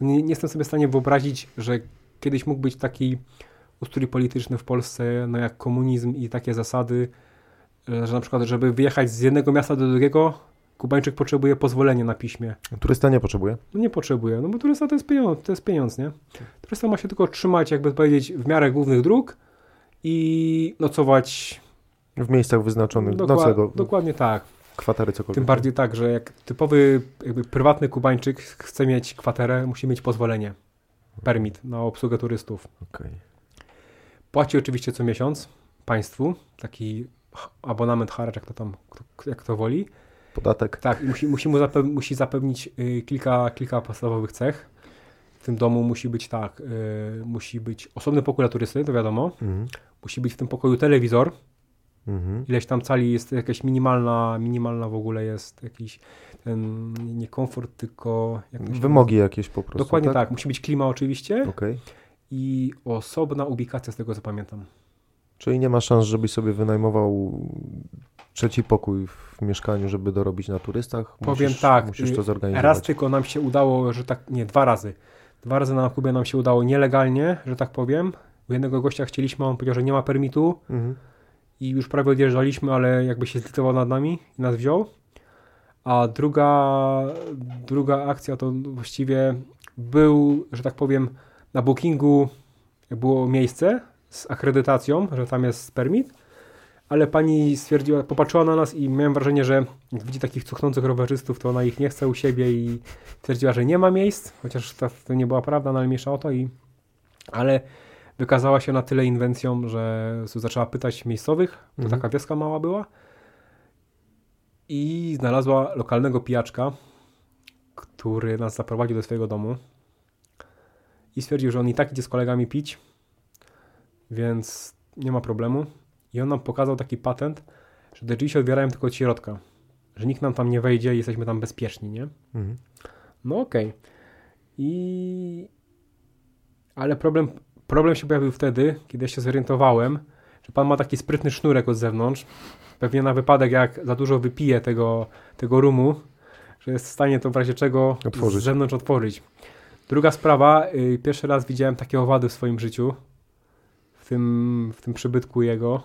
Nie, nie jestem sobie w stanie wyobrazić, że kiedyś mógł być taki ustrój polityczny w Polsce, no jak komunizm i takie zasady, e, że na przykład, żeby wyjechać z jednego miasta do drugiego, Kubańczyk potrzebuje pozwolenia na piśmie. Turysta nie potrzebuje. No nie potrzebuje, no bo turysta to jest pieniądz, to jest pieniądz, nie? Turysta ma się tylko trzymać, jakby powiedzieć, w miarę głównych dróg i nocować W miejscach wyznaczonych, dokła- nocego, dokładnie tak. kwatery, cokolwiek. Tym bardziej tak, że jak typowy jakby prywatny Kubańczyk chce mieć kwaterę, musi mieć pozwolenie, permit na obsługę turystów. Okej. Płaci oczywiście co miesiąc państwu, taki abonament haracz, jak to tam, jak to woli. Podatek. Tak, musi, musi, mu zapew- musi zapewnić y, kilka, kilka podstawowych cech. W tym domu musi być tak, y, musi być osobny pokój dla turysty, to wiadomo. Mhm. Musi być w tym pokoju telewizor. Mhm. Ileś tam cali jest jakaś minimalna, minimalna w ogóle jest jakiś ten, nie komfort, tylko... Jak Wymogi jakieś po prostu, Dokładnie tak? tak? Musi być klima oczywiście Okej. I osobna ubikacja z tego co pamiętam. Czyli nie ma szans, żebyś sobie wynajmował trzeci pokój w mieszkaniu, żeby dorobić na turystach? Powiem musisz, tak, Musisz y, to zorganizować. Raz tylko nam się udało, że tak, nie, dwa razy. Dwa razy na Kubie nam się udało nielegalnie, że tak powiem. U jednego gościa chcieliśmy, on powiedział, że nie ma permitu Mhm. i już prawie odjeżdżaliśmy, ale jakby się zlitował nad nami i nas wziął. A druga, druga akcja to właściwie był, że tak powiem, na bookingu było miejsce z akredytacją, że tam jest permit, ale pani stwierdziła, popatrzyła na nas i miałem wrażenie, że jak widzi takich cuchnących rowerzystów, to ona ich nie chce u siebie i stwierdziła, że nie ma miejsc, chociaż to, to nie była prawda, no ale mniejsza o to i ale wykazała się na tyle inwencją, że zaczęła pytać miejscowych, to Mhm. taka wioska mała była i znalazła lokalnego pijaczka, który nas zaprowadził do swojego domu i stwierdził, że on i tak idzie z kolegami pić, więc nie ma problemu. I on nam pokazał taki patent, że te drzwi się otwierają tylko od środka. Że nikt nam tam nie wejdzie i jesteśmy tam bezpieczni, nie? Mhm. No okej. I... Ale problem, problem się pojawił wtedy, kiedy ja się zorientowałem, że pan ma taki sprytny sznurek od zewnątrz. Pewnie na wypadek, jak za dużo wypije tego, tego rumu, że jest w stanie to w razie czego Otworzyć. z zewnątrz otworzyć. Druga sprawa, y, pierwszy raz widziałem takie owady w swoim życiu, w tym, w tym przybytku jego.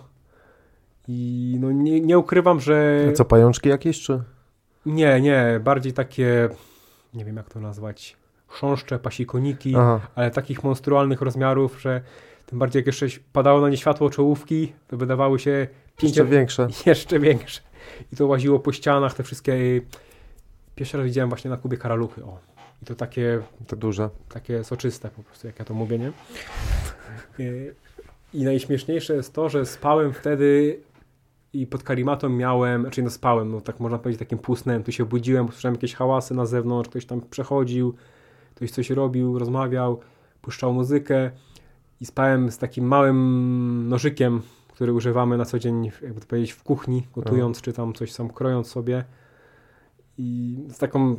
I no nie, nie ukrywam, że... A co, pajączki jakieś, czy? Nie, nie, bardziej takie, nie wiem jak to nazwać, chrząszcze, pasikoniki, Aha, ale takich monstrualnych rozmiarów, że tym bardziej jak jeszcze padało na nie światło czołówki, to wydawały się jeszcze pięcio, większe. jeszcze większe. I to łaziło po ścianach, te wszystkie... Pierwszy raz widziałem właśnie na Kubie karaluchy, o. I to takie, Te duże. takie soczyste po prostu, jak ja to mówię, nie? Y, I najśmieszniejsze jest to, że spałem wtedy i pod karimatą miałem, znaczy no spałem, no tak można powiedzieć takim półsnem, tu się budziłem, słyszałem jakieś hałasy na zewnątrz, ktoś tam przechodził, ktoś coś robił, rozmawiał, puszczał muzykę i spałem z takim małym nożykiem, który używamy na co dzień, jakby to powiedzieć, w kuchni, gotując, czy tam coś sam krojąc sobie i z taką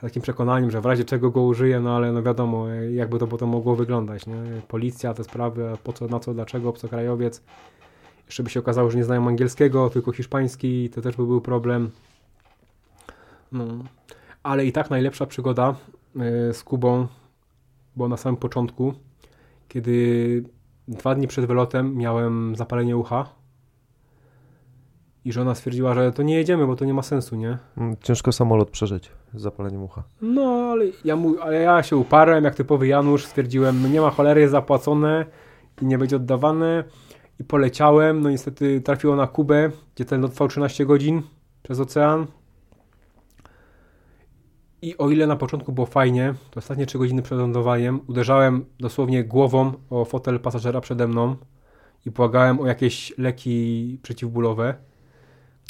takim przekonaniem, że w razie czego go użyję, no ale no wiadomo, jakby to potem mogło wyglądać, nie? Policja, te sprawy, po co, na co, dlaczego, obcokrajowiec. Jeszcze by się okazało, że nie znają angielskiego, tylko hiszpański, to też by był problem. No. Ale i tak najlepsza przygoda y, z Kubą była na samym początku, kiedy dwa dni przed wylotem miałem zapalenie ucha i żona stwierdziła, że to nie jedziemy, bo to nie ma sensu, nie? Mm, Ciężko samolot przeżyć z zapaleniem ucha. No, ale ja, mu, ale ja się uparłem, jak typowy Janusz, stwierdziłem, nie ma cholery, jest zapłacone i nie będzie oddawane. I poleciałem, no niestety trafiło na Kubę, gdzie ten lot trwał 13 godzin przez ocean. I o ile na początku było fajnie, to ostatnie 3 godziny przed lądowaniem uderzałem dosłownie głową o fotel pasażera przede mną i błagałem o jakieś leki przeciwbólowe,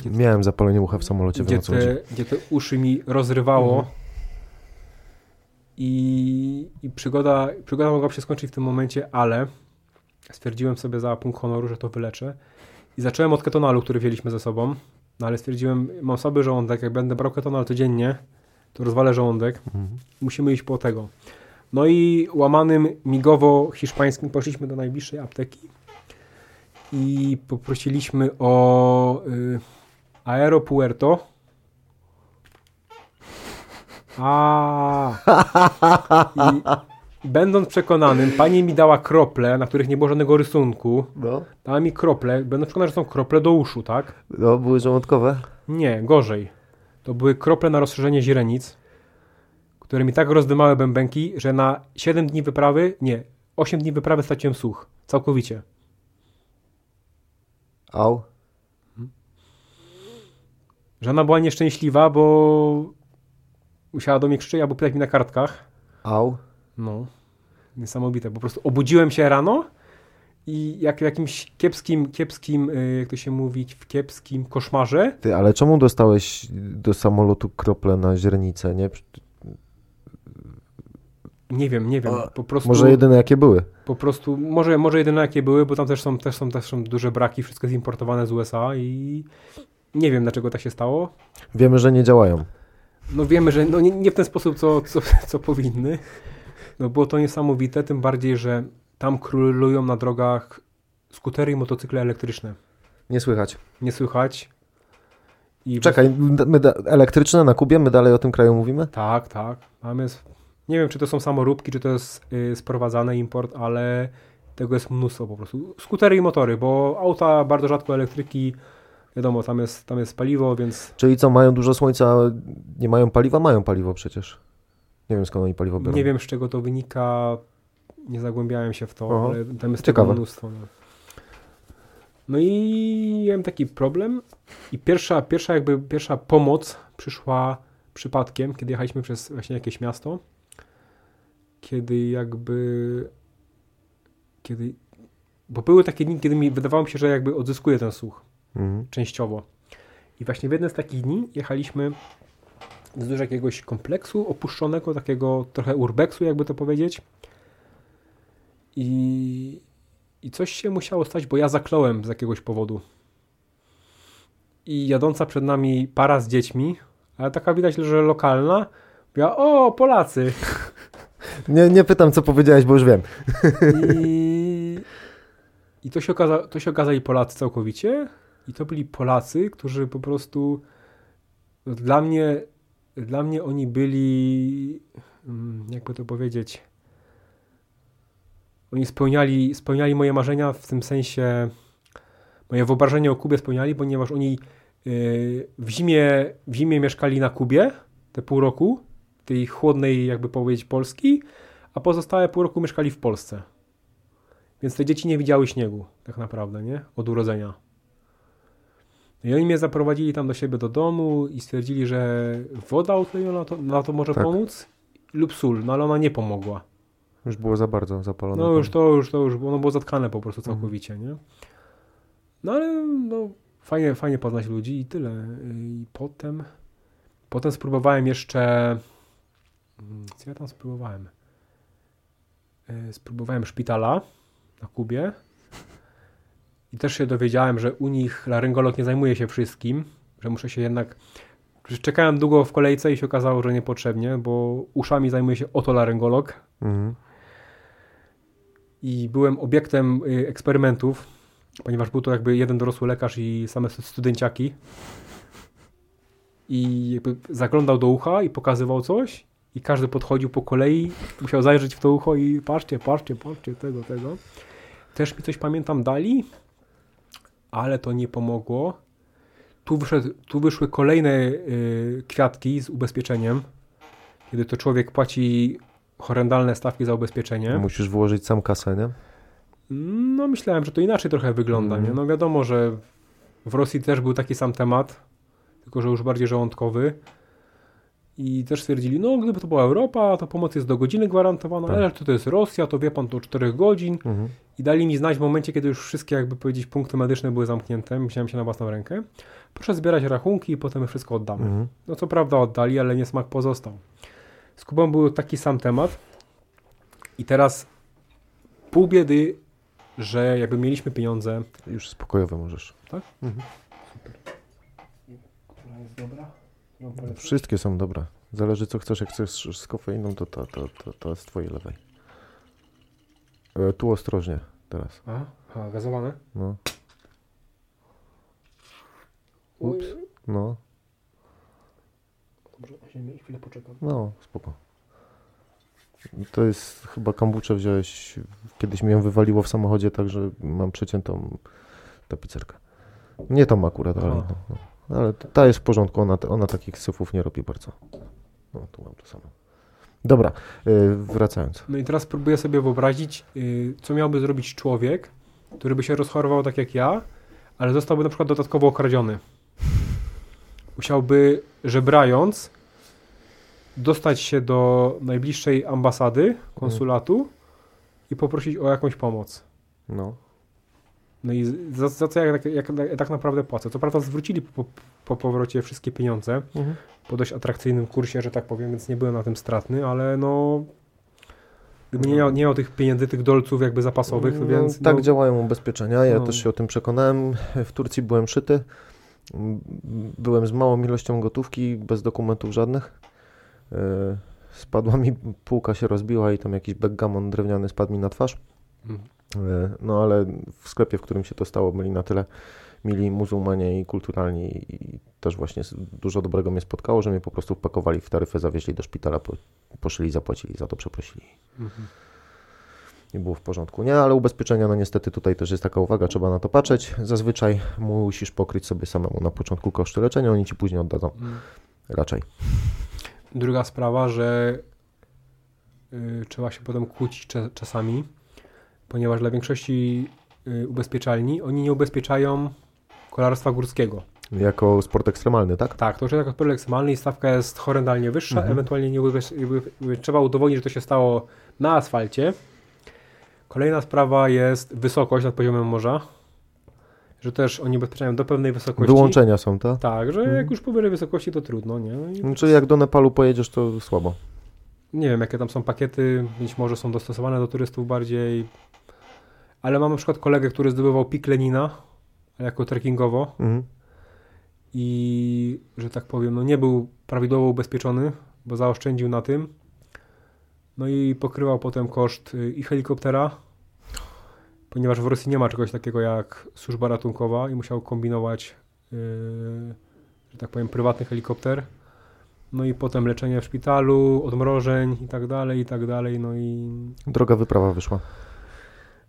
Miałem zapalenie ucha w samolocie, gdzie wiem te, gdzie te uszy mi rozrywało. Mhm. I, I przygoda, przygoda mogła się skończyć w tym momencie, ale stwierdziłem sobie za punkt honoru, że to wyleczę. I zacząłem od ketonalu, który wzięliśmy ze sobą. No ale stwierdziłem, mam słaby żołądek, jak będę brał ketonal codziennie, to rozwalę żołądek. Mhm. Musimy iść po tego. No i łamanym migowo-hiszpańskim poszliśmy do najbliższej apteki i poprosiliśmy o y, Aero Puerto. A. I będąc przekonanym, pani mi dała krople, na których nie było żadnego rysunku. No. Dała mi krople, będąc przekonany, że są krople do uszu, tak? no, były żołądkowe. Nie, gorzej. To były krople na rozszerzenie źrenic, które mi tak rozdymały bębenki, że na 7 dni wyprawy, nie, 8 dni wyprawy straciłem słuch. Całkowicie. Au. Żona była nieszczęśliwa, bo musiała do mnie krzyczeć albo pytać mi na kartkach. Au. No, niesamowite. Po prostu obudziłem się rano i jak w jakimś kiepskim, kiepskim, y, jak to się mówi, w kiepskim koszmarze. Ty, ale czemu dostałeś do samolotu krople na źrenicę, nie? Nie wiem, nie wiem. Po prostu, Może jedyne jakie były. po prostu może, może jedyne jakie były, bo tam też są, też, są, też są duże braki, wszystko jest importowane z USA i nie wiem dlaczego tak się stało. Wiemy, że nie działają. No wiemy, że no nie, nie w ten sposób, co, co, co powinny. No było to niesamowite, tym bardziej, że tam królują na drogach skutery i motocykle elektryczne. Nie słychać. Nie słychać. I Czekaj, my da, elektryczne na Kubie, my dalej o tym kraju mówimy? Tak, tak. Mamy. Nie wiem, czy to są samoróbki, czy to jest y, sprowadzany import, ale tego jest mnóstwo po prostu. Skutery i motory, bo auta bardzo rzadko elektryki. Wiadomo, tam jest, tam jest paliwo, więc Czyli co, mają dużo słońca, nie mają paliwa? Mają paliwo przecież. Nie wiem skąd oni paliwo biorą. nie wiem, z czego to wynika. Nie zagłębiałem się w to, Aha. ale tam jest Ciekawe. tego mnóstwo. No. no i miałem taki problem i pierwsza, pierwsza jakby pierwsza pomoc przyszła przypadkiem, kiedy jechaliśmy przez właśnie jakieś miasto, kiedy jakby kiedy bo były takie dni, kiedy mi wydawało mi się, że jakby odzyskuję ten słuch Mhm. częściowo. I właśnie w jeden z takich dni jechaliśmy wzdłuż jakiegoś kompleksu opuszczonego, takiego trochę urbexu, jakby to powiedzieć. I, I coś się musiało stać, bo ja zakląłem z jakiegoś powodu. I jadąca przed nami para z dziećmi, ale taka widać, że lokalna, mówiła, o, Polacy. Nie, nie pytam, co powiedziałeś, bo już wiem. I, i to, się okaza, to się okazali Polacy całkowicie. I to byli Polacy, którzy po prostu dla mnie, dla mnie oni byli, mm, jakby to powiedzieć, oni spełniali, spełniali moje marzenia w tym sensie, moje wyobrażenie o Kubie spełniali, ponieważ oni yy, w zimie, w zimie mieszkali na Kubie te pół roku, tej chłodnej, jakby powiedzieć, Polski, a pozostałe pół roku mieszkali w Polsce. Więc te dzieci nie widziały śniegu, tak naprawdę, nie? Od urodzenia. I oni mnie zaprowadzili tam do siebie do domu i stwierdzili, że woda utleniona to, na to może Tak. pomóc lub sól, no ale ona nie pomogła. Już było za bardzo zapalone. No już to, już to, już ono było zatkane po prostu całkowicie, nie? No ale no, fajnie, fajnie poznać ludzi i tyle. I potem, potem spróbowałem jeszcze, mm, co ja tam spróbowałem? E, Spróbowałem szpitala na Kubie i też się dowiedziałem, że u nich laryngolog nie zajmuje się wszystkim, że muszę się jednak... Czekałem długo w kolejce i się okazało, że niepotrzebnie, bo uszami zajmuje się otolaryngolog, Mhm. i byłem obiektem y, eksperymentów, ponieważ był to jakby jeden dorosły lekarz i same studenciaki. I jakby zaglądał do ucha i pokazywał coś i każdy podchodził po kolei, musiał zajrzeć w to ucho i patrzcie, patrzcie, patrzcie, tego, tego. Też mi coś pamiętam dali, ale to nie pomogło. Tu, wyszedł, tu wyszły kolejne y, kwiatki z ubezpieczeniem, kiedy to człowiek płaci horrendalne stawki za ubezpieczenie. Musisz wyłożyć sam kasę, nie? No myślałem, że to inaczej trochę wygląda, Mhm. nie? No wiadomo, że w Rosji też był taki sam temat, tylko że już bardziej żołądkowy. I też stwierdzili, no gdyby to była Europa, to pomoc jest do godziny gwarantowana, Tak. ale to, to jest Rosja, to wie pan, to 4 godzin. Mhm. I dali mi znać w momencie, kiedy już wszystkie, jakby powiedzieć, punkty medyczne były zamknięte, musiałem się na własną rękę. Proszę zbierać rachunki i potem my wszystko oddamy. Mhm. No co prawda oddali, ale niesmak pozostał. Z Kubą był taki sam temat i teraz pół biedy, że jakby mieliśmy pieniądze. Już spokojowo możesz. Tak? Mhm. Która jest dobra? Wszystkie są dobre. Zależy co chcesz. Jak chcesz z kofeiną, to to, to, to, to z twojej lewej. E, tu ostrożnie teraz. A, a gazowane? No, Ups. no, Dobrze, ziemię, chwilę poczekam. no, spoko. To jest chyba kambuczę wziąłeś. Kiedyś mi ją wywaliło w samochodzie, także mam przeciętą tapicerkę. Nie tą akurat, ale, no, no. Ale ta jest w porządku. Ona, ona takich syfów nie robi bardzo. No, tu mam to samo. Dobra, y, wracając. No i teraz próbuję sobie wyobrazić, y, co miałby zrobić człowiek, który by się rozchorował tak jak ja, ale zostałby na przykład dodatkowo okradziony. Musiałby, żebrając, dostać się do najbliższej ambasady, konsulatu i poprosić o jakąś pomoc. No. No i za, za co ja tak, jak, tak naprawdę płacę? Co prawda zwrócili po, po powrocie wszystkie pieniądze Mhm. po dość atrakcyjnym kursie, że tak powiem, więc nie byłem na tym stratny, ale no gdyby nie miał, nie miał tych pieniędzy, tych dolców jakby zapasowych, No, więc tak no, działają ubezpieczenia. Ja No. też się o tym przekonałem. W Turcji byłem szyty. Byłem z małą ilością gotówki, bez dokumentów żadnych. E, Spadła mi, półka się rozbiła i tam jakiś backgammon drewniany spadł mi na twarz. E, No ale w sklepie, w którym się to stało, byli na tyle mili muzułmanie i kulturalni i też właśnie dużo dobrego mnie spotkało, że mnie po prostu wpakowali w taryfę, zawieźli do szpitala, po, poszli, zapłacili, za to przeprosili Mhm. nie było w porządku. Nie, ale ubezpieczenia, no niestety tutaj też jest taka uwaga, trzeba na to patrzeć. Zazwyczaj musisz pokryć sobie samemu na początku koszty leczenia, oni ci później oddadzą. Mm. Raczej. Druga sprawa, że y, trzeba się potem kłócić czasami, ponieważ dla większości y, ubezpieczalni oni nie ubezpieczają kolarstwa górskiego. Jako sport ekstremalny, tak? Tak, to już jako sport ekstremalny i stawka jest horrendalnie wyższa, Mhm. ewentualnie nie jakby trzeba udowodnić, że to się stało na asfalcie. Kolejna sprawa jest wysokość nad poziomem morza, że też oni ubezpieczają do pewnej wysokości. Wyłączenia są, tak? Tak, że Mhm. jak już powyżej wysokości to trudno, nie? No I Czyli jak do Nepalu pojedziesz, to słabo. nie wiem, jakie tam są pakiety, być może są dostosowane do turystów bardziej, Ale mam na przykład kolegę, który zdobywał pik Lenina jako trekkingowo Mhm. i, że tak powiem, no nie był prawidłowo ubezpieczony, bo zaoszczędził na tym. No i pokrywał potem koszt y, i helikoptera, ponieważ w Rosji nie ma czegoś takiego jak służba ratunkowa i musiał kombinować, yy, że tak powiem, prywatny helikopter. No i potem leczenie w szpitalu, odmrożeń i tak dalej, i tak dalej. No i, Droga wyprawa wyszła.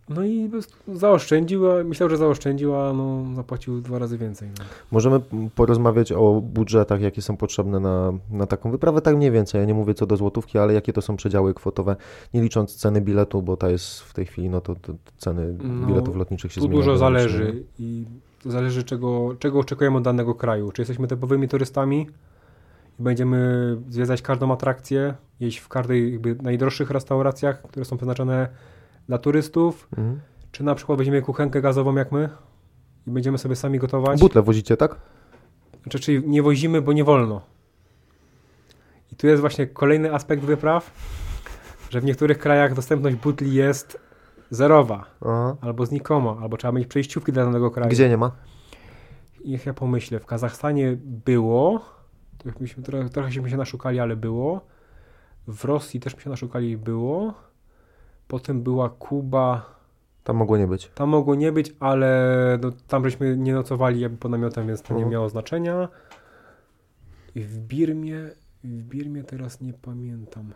No i zaoszczędził, a myślał, że zaoszczędził, a no, zapłacił dwa razy więcej. No. Możemy porozmawiać o budżetach, jakie są potrzebne na, na taką wyprawę, tak mniej więcej. Ja nie mówię co do złotówki, ale jakie to są przedziały kwotowe, nie licząc ceny biletu, bo ta jest w tej chwili, no to, to ceny No, biletów lotniczych się Tu zmieniają. dużo zależy i zależy czego, czego oczekujemy od danego kraju. Czy jesteśmy typowymi turystami i będziemy zwiedzać każdą atrakcję, jeść w każdej jakby najdroższych restauracjach, które są przeznaczone dla turystów, Mhm. czy na przykład weźmiemy kuchenkę gazową jak my i będziemy sobie sami gotować. Butle wozicie, tak? Znaczy, czyli nie wozimy, bo nie wolno. I tu jest właśnie kolejny aspekt wypraw, że w niektórych krajach dostępność butli jest zerowa, Aha. albo znikoma, albo trzeba mieć przejściówki dla danego kraju. Gdzie nie ma? Niech ja pomyślę, w Kazachstanie było, myśmy, trochę, trochę się naszukali, ale było. W Rosji też się naszukali, było. Potem była Kuba, Tam mogło nie być. tam mogło nie być, ale no, tam żeśmy nie nocowali jakby pod namiotem, więc to nie Mhm. miało znaczenia. I w Birmie, w Birmie teraz nie pamiętam.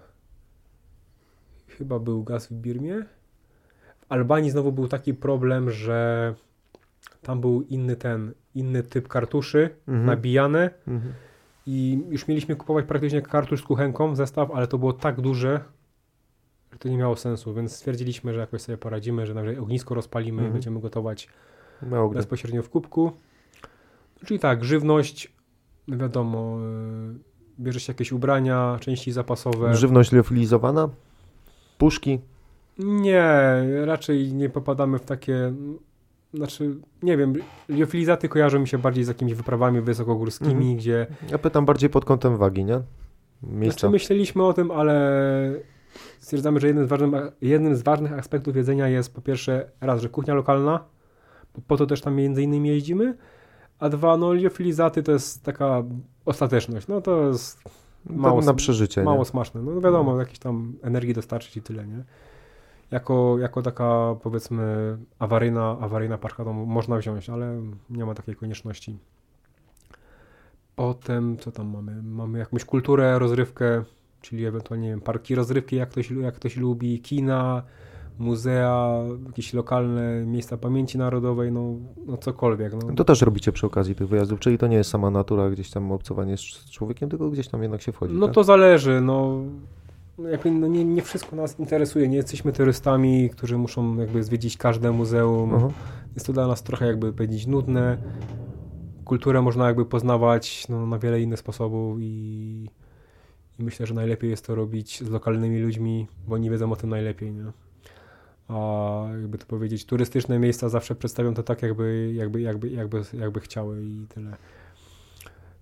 Chyba był gaz w Birmie. W Albanii znowu był taki problem, że tam był inny ten, inny typ kartuszy Mhm. nabijane Mhm. i już mieliśmy kupować praktycznie kartusz z kuchenką, zestaw, ale to było tak duże, że to nie miało sensu, więc stwierdziliśmy, że jakoś sobie poradzimy, że nawet ognisko rozpalimy Mhm. i będziemy gotować bezpośrednio w kubku. Czyli tak, żywność, no wiadomo, yy, bierze się jakieś ubrania, części zapasowe. Żywność liofilizowana? Puszki? Nie, raczej nie popadamy w takie, znaczy, nie wiem, liofilizaty kojarzą mi się bardziej z jakimiś wyprawami wysokogórskimi, Mhm. gdzie Ja pytam bardziej pod kątem wagi, nie? Miejsca. Znaczy myśleliśmy o tym, ale stwierdzamy, że jednym z, ważnych, jednym z ważnych aspektów jedzenia jest po pierwsze raz, że kuchnia lokalna, po to też tam między innymi jeździmy, a dwa, no liofilizaty to jest taka ostateczność, no to jest mało, na przeżycie, mało nie? smaczne, no wiadomo, jakieś tam energii dostarczyć i tyle, nie? Jako, jako taka powiedzmy awaryjna, awaryjna paczka to można wziąć, ale nie ma takiej konieczności. Potem, co tam mamy? Mamy jakąś kulturę, rozrywkę, czyli ewentualnie nie wiem, parki rozrywki, jak ktoś, jak ktoś lubi, kina, muzea, jakieś lokalne miejsca pamięci narodowej, no, no cokolwiek. No. To też robicie przy okazji tych wyjazdów, czyli to nie jest sama natura, gdzieś tam obcowanie z z człowiekiem, tylko gdzieś tam jednak się wchodzi. No tak? to zależy, no. Jakby, no nie, nie wszystko nas interesuje, nie jesteśmy turystami, którzy muszą jakby zwiedzić każde muzeum. Aha. Jest to dla nas trochę jakby powiedzieć nudne. Kulturę można jakby poznawać no, na wiele innych sposobów i, i myślę, że najlepiej jest to robić z lokalnymi ludźmi, bo oni wiedzą o tym najlepiej, nie? A jakby to powiedzieć, turystyczne miejsca zawsze przedstawią to tak, jakby, jakby, jakby, jakby, jakby chciały i tyle.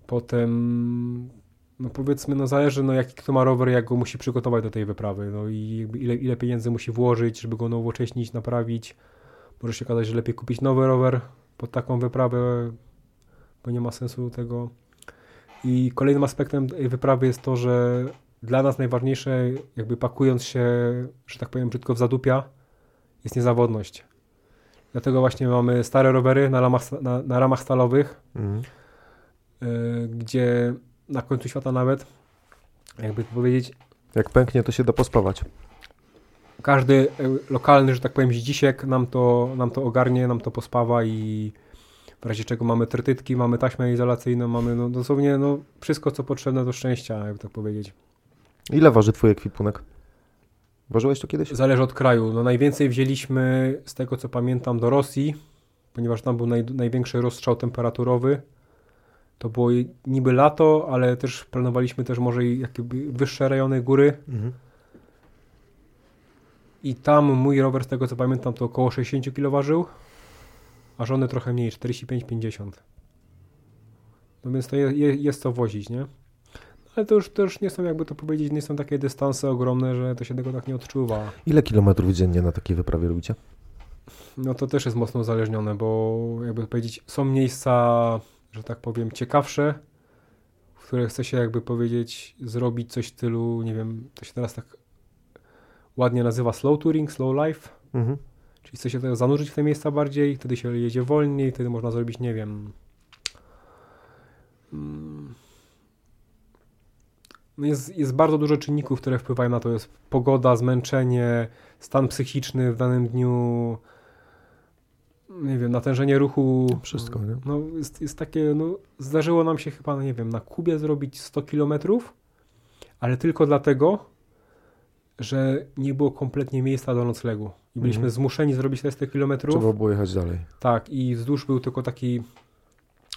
Potem, no powiedzmy, no zależy, no jaki kto ma rower, jak go musi przygotować do tej wyprawy, no i ile, ile pieniędzy musi włożyć, żeby go nowocześnić, naprawić. Może się okazać, że lepiej kupić nowy rower pod taką wyprawę, bo nie ma sensu tego. I kolejnym aspektem tej wyprawy jest to, że dla nas najważniejsze, jakby pakując się, że tak powiem brzydko w zadupia, jest niezawodność. Dlatego właśnie mamy stare rowery na ramach, na, na ramach stalowych, yy, gdzie na końcu świata nawet, jakby to powiedzieć, Jak pęknie, to się da pospawać. każdy y, lokalny, że tak powiem, dzisiek nam to, nam to ogarnie, nam to pospawa i w razie czego mamy trytytki, mamy taśmę izolacyjną, mamy no, dosłownie no, wszystko, co potrzebne do szczęścia, jakby tak powiedzieć. Ile waży twój ekwipunek? Ważyłeś to kiedyś? Zależy od kraju. No, najwięcej wzięliśmy, z tego co pamiętam, do Rosji, ponieważ tam był naj, największy rozstrzał temperaturowy. To było niby lato, ale też planowaliśmy też może i jakby wyższe rejony góry. Mhm. I tam mój rower, z tego co pamiętam, to około 60 kg ważył, a żony trochę mniej, 45-50. No więc to je, je, jest co wozić, nie? Ale to już, to już nie są, jakby to powiedzieć, nie są takie dystanse ogromne, że to się tego tak nie odczuwa. Ile kilometrów dziennie na takiej wyprawie robicie? no to też jest mocno uzależnione, bo jakby powiedzieć, są miejsca, że tak powiem, ciekawsze, w które chce się jakby powiedzieć, zrobić coś w stylu, nie wiem, to się teraz tak ładnie nazywa slow touring, slow life, Mhm. Czyli chce się zanurzyć w te miejsca bardziej, wtedy się jedzie wolniej, wtedy można zrobić, nie wiem, mm, no jest, jest bardzo dużo czynników, które wpływają na to. Jest pogoda, zmęczenie, stan psychiczny w danym dniu, nie wiem, natężenie ruchu. Wszystko, nie? No, jest, jest takie, no, zdarzyło nam się chyba, no nie wiem, na Kubie zrobić 100 kilometrów, ale tylko dlatego, że nie było kompletnie miejsca do noclegu. I byliśmy Mhm. zmuszeni zrobić te 100 kilometrów. Trzeba było jechać dalej. Tak, i wzdłuż był tylko taki,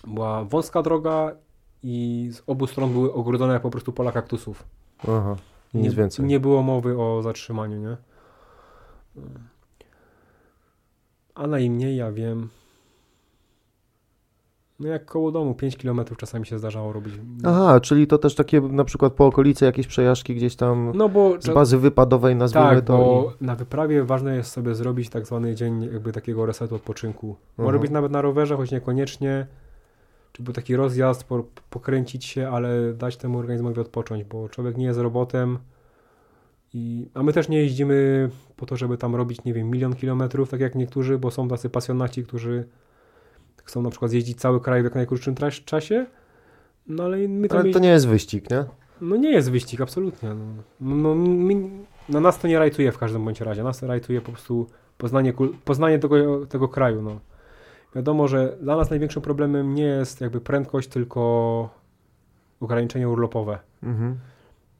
była wąska droga i z obu stron były ogrodzone po prostu pola kaktusów. Aha. Nic nie, więcej. Nie było mowy o zatrzymaniu, nie? A najmniej ja wiem. No jak koło domu, 5 km czasami się zdarzało robić. Aha, czyli to też takie na przykład po okolicy jakieś przejażdżki gdzieś tam No bo z bazy wypadowej nazwijmy tak, to. bo na wyprawie ważne jest sobie zrobić tak zwany dzień jakby takiego resetu odpoczynku. Może Mhm. być nawet na rowerze, choć niekoniecznie. Czy był taki rozjazd, po, pokręcić się, ale dać temu organizmowi odpocząć, bo człowiek nie jest robotem. I, a my też nie jeździmy po to, żeby tam robić, nie wiem, milion kilometrów, tak jak niektórzy, bo są tacy pasjonaci, którzy chcą na przykład zjeździć cały kraj w jak najkrótszym czasie. No ale my tam Ale to nie jest wyścig, nie? no nie jest wyścig, absolutnie. No, no, no, mi, no nas to nie rajtuje w każdym bądź razie. Nas rajtuje po prostu poznanie, poznanie tego, tego kraju. No. Wiadomo, że dla nas największym problemem nie jest jakby prędkość, tylko ograniczenie urlopowe. Mhm.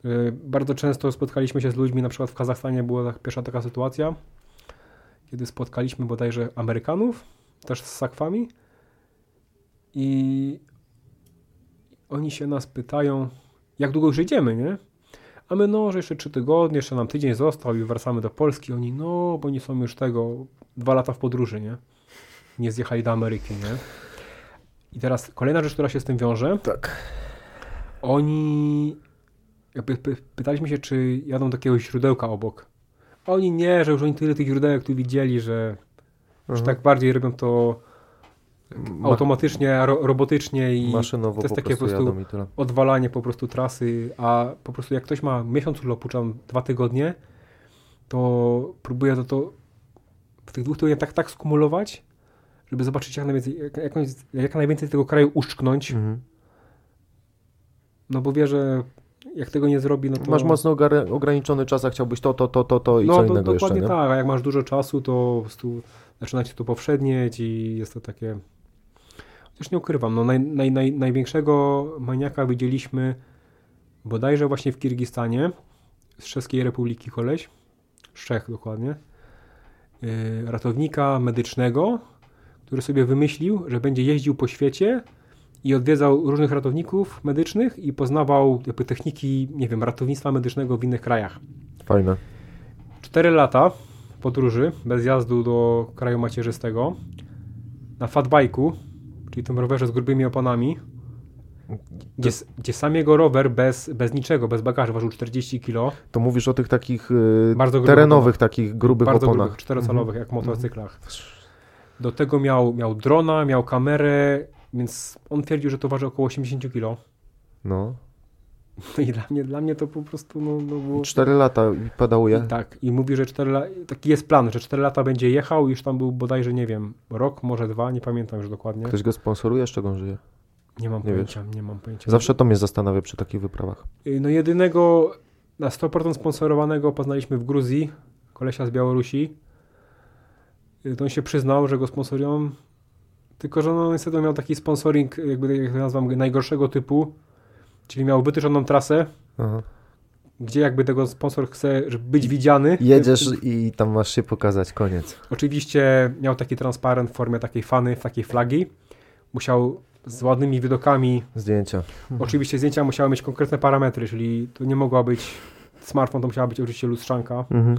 Y, Bardzo często spotkaliśmy się z ludźmi, na przykład w Kazachstanie była tak, pierwsza taka sytuacja, kiedy spotkaliśmy bodajże Amerykanów, też z sakwami i oni się nas pytają, jak długo już jedziemy, nie? A my, no, że jeszcze trzy tygodnie, jeszcze nam tydzień został i wracamy do Polski. Oni, no, bo nie są już tego, dwa lata w podróży, nie? Nie zjechali do Ameryki, nie? I teraz kolejna rzecz, która się z tym wiąże. Tak. Oni jakby py- pytaliśmy się, czy jadą do jakiegoś źródełka obok. Oni nie, że już oni tyle tych źródełek tu widzieli, że, że Mhm. tak bardziej robią to automatycznie, ro, robotycznie i Maszynowo to jest po takie po prostu odwalanie po prostu trasy, a po prostu jak ktoś ma miesiąc urlopu, czy dwa tygodnie, to próbuje to, to w tych dwóch tygodniach tak, tak skumulować, żeby zobaczyć jak najwięcej, jak, jakąś, jak najwięcej tego kraju uszczknąć, Mhm. no bo wie, że jak tego nie zrobi, no to... Masz mocno ograniczony czas, a chciałbyś to, to, to, to, to i no, co to, innego jeszcze, dokładnie nie? tak, a jak masz dużo czasu, to po prostu zaczyna cię to powszednieć i jest to takie... Chociaż nie ukrywam, no naj, naj, naj, największego maniaka widzieliśmy bodajże właśnie w Kirgistanie, z Czeskiej Republiki koleś, z Czech dokładnie, yy, ratownika medycznego, który sobie wymyślił, że będzie jeździł po świecie i odwiedzał różnych ratowników medycznych i poznawał jakby techniki, nie wiem, ratownictwa medycznego w innych krajach. Fajne. 4 lata podróży bez jazdu do kraju macierzystego na fatbajku, czyli tym rowerze z grubymi oponami, gdzie, s- gdzie sam jego rower bez, bez niczego, bez bagażu ważył 40 kg, To mówisz o tych takich y, grubych terenowych, takich grubych bardzo oponach. grubych, czterocalowych, jak w motocyklach. Do tego miał, miał drona, miał kamerę, więc on twierdził, że to waży około 80 kg. No. No i dla mnie, dla mnie to po prostu no, no było... Cztery lata i pedałuje. I tak, i mówi, że 4 lata, taki jest plan, że 4 lata będzie jechał, już tam był bodajże, nie wiem, rok, może dwa, nie pamiętam już dokładnie. Ktoś go sponsoruje, z czego on żyje? Nie mam nie pojęcia, nie mam pojęcia. Zawsze to mnie zastanawia przy takich wyprawach. Y, No jedynego na 100% sponsorowanego poznaliśmy w Gruzji, kolesia z Białorusi. Y, To on się przyznał, że go sponsorują, tylko że no niestety miał taki sponsoring, jakby jak to nazywam, najgorszego typu, czyli miał wytyczoną trasę, Aha. gdzie jakby tego sponsor chce, żeby być widziany. Jedziesz i tam masz się pokazać, koniec. Oczywiście miał taki transparent w formie takiej fany, takiej flagi. Musiał z ładnymi widokami. Zdjęcia. Oczywiście zdjęcia musiały mieć konkretne parametry, czyli to nie mogła być smartfon, to musiała być oczywiście lustrzanka. Mhm.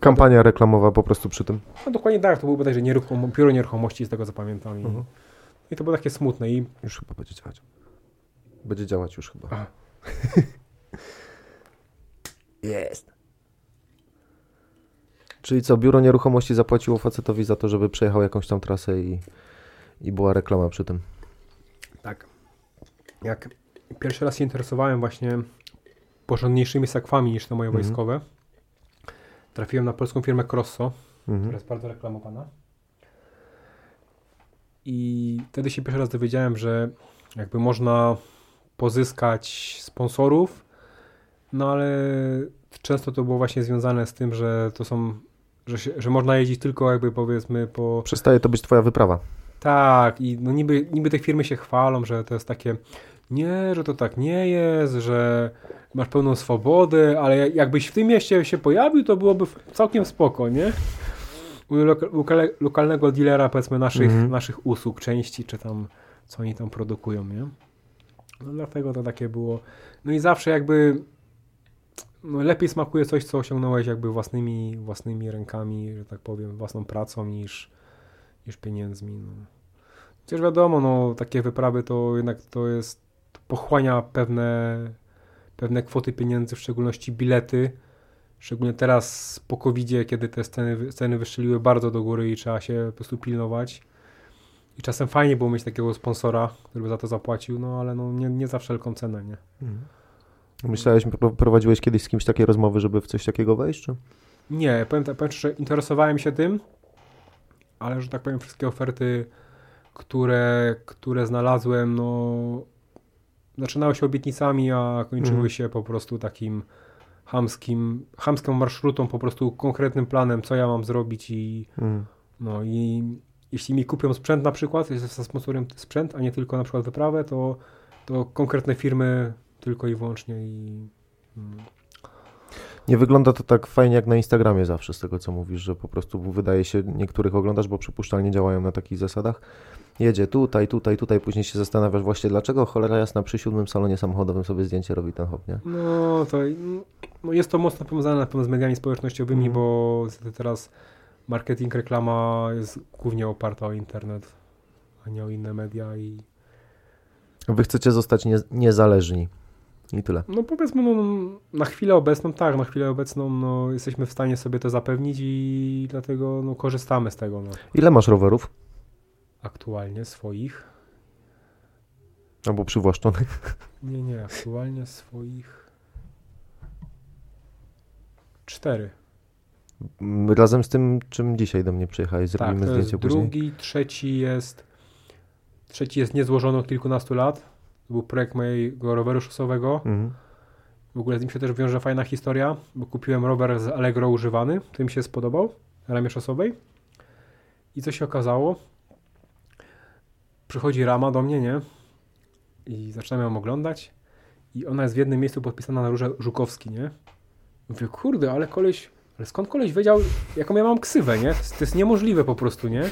Kampania reklamowa po prostu przy tym. No dokładnie tak, to był bodajże nieruchom, biuro nieruchomości, z tego co pamiętam. I, Mhm. I to było takie smutne. I Już chyba będzie działać. Będzie działać już chyba. Jest. Czyli co, biuro nieruchomości zapłaciło facetowi za to, żeby przejechał jakąś tam trasę i, i była reklama przy tym. Tak. Jak pierwszy raz się interesowałem właśnie porządniejszymi sakwami niż te moje Mhm. wojskowe, trafiłem na polską firmę Crosso, która Mhm. jest bardzo reklamowana. I wtedy się pierwszy raz dowiedziałem, że jakby można pozyskać sponsorów, no ale często to było właśnie związane z tym, że to są, że, się, że można jeździć tylko jakby powiedzmy po... Przestaje to być twoja wyprawa. Tak, i no niby, niby te firmy się chwalą, że to jest takie, nie, że to tak nie jest, że masz pełną swobodę, ale jakbyś w tym mieście się pojawił, to byłoby całkiem spoko, nie? U lokale- lokalnego dealera, powiedzmy, naszych, Mhm. naszych usług, części, czy tam, co oni tam produkują, nie? No dlatego to takie było. No i zawsze jakby no lepiej smakuje coś, co osiągnąłeś jakby własnymi, własnymi rękami, że tak powiem, własną pracą niż, niż pieniędzmi. No. Chociaż wiadomo, no, takie wyprawy to jednak to jest, to pochłania pewne, pewne kwoty pieniędzy, w szczególności bilety. Szczególnie teraz po covid kiedy te ceny, ceny wystrzeliły bardzo do góry i trzeba się po prostu pilnować. I czasem fajnie było mieć takiego sponsora, który by za to zapłacił, no ale no, nie, nie za wszelką cenę, nie? Myślałeś, pro- prowadziłeś kiedyś z kimś takie rozmowy, żeby w coś takiego wejść? Czy? Nie, powiem, tak, powiem interesowałem się tym, ale że tak powiem, wszystkie oferty, które, które znalazłem, no zaczynały się obietnicami, a kończyły Mhm. się po prostu takim chamskim, chamską marszrutą, po prostu konkretnym planem, co ja mam zrobić i Mm. no i jeśli mi kupią sprzęt na przykład, jest za sponsorem sprzęt, a nie tylko na przykład wyprawę, to, to konkretne firmy tylko i wyłącznie i mm, Nie wygląda to tak fajnie jak na Instagramie zawsze, z tego co mówisz, że po prostu wydaje się, niektórych oglądasz, bo przypuszczalnie działają na takich zasadach. Jedzie tutaj, tutaj, tutaj, później się zastanawiasz właśnie, dlaczego cholera jasna przy siódmym salonie samochodowym sobie zdjęcie robi ten hop, nie? No, to no jest to mocno powiązane na pewno z mediami społecznościowymi, Mhm. bo teraz marketing, reklama jest głównie oparta o internet, a nie o inne media i Wy chcecie zostać nie, niezależni. I tyle. no powiedzmy, no, na chwilę obecną, tak, na chwilę obecną no, jesteśmy w stanie sobie to zapewnić i dlatego no, korzystamy z tego no, Ile masz rowerów? aktualnie swoich. Albo przywłaszczonych? Nie, nie, aktualnie swoich cztery. Razem z tym, czym dzisiaj do mnie przyjechałeś, Tak, zrobimy jest zdjęcie później. drugi, trzeci jest trzeci jest niezłożony od kilkunastu lat. To był projekt mojego roweru szosowego. Mhm. W ogóle z nim się też wiąże fajna historia, bo kupiłem rower z Allegro używany, który mi się spodobał, ramie szosowej. I co się okazało? Przychodzi rama do mnie, nie? I zaczynam ją oglądać. I ona jest w jednym miejscu podpisana na róże Żukowski, nie? Mówię, kurde, ale koleś, ale skąd koleś wiedział, jaką ja mam ksywę, nie? To jest, to jest niemożliwe po prostu, nie?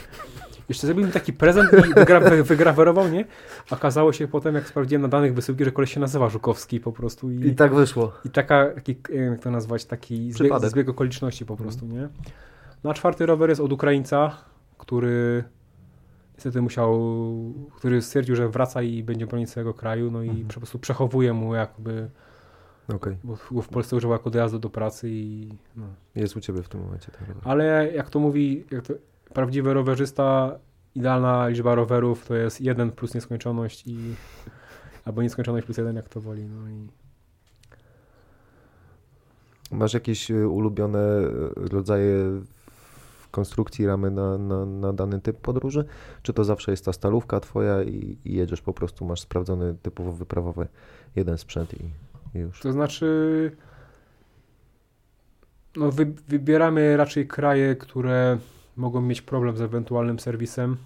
Jeszcze zrobił mi taki prezent i wygra, wy- wygrawerował, nie? Okazało się potem, jak sprawdziłem na danych wysyłki, że koleś się nazywa Żukowski po prostu. I, I tak wyszło. i taka, taki, jak to nazwać, taki zbieg, zbieg okoliczności po prostu, nie? No a czwarty rower jest od Ukraińca, który niestety musiał, który stwierdził, że wraca i będzie bronić swojego kraju, no i Mhm. po prostu przechowuje mu jakby, Okej. bo go w Polsce używał jako dojazdu do pracy i no. Jest u ciebie w tym momencie ten rower. Ale jak to mówi jak to, prawdziwy rowerzysta, idealna liczba rowerów to jest jeden plus nieskończoność i albo nieskończoność plus jeden, jak to woli, no i Masz jakieś y, ulubione y, rodzaje konstrukcji ramy na, na, na dany typ podróży? Czy to zawsze jest ta stalówka twoja i, i jedziesz po prostu, masz sprawdzony typowo wyprawowy jeden sprzęt i już? To znaczy, no wy, wybieramy raczej kraje, które mogą mieć problem z ewentualnym serwisem.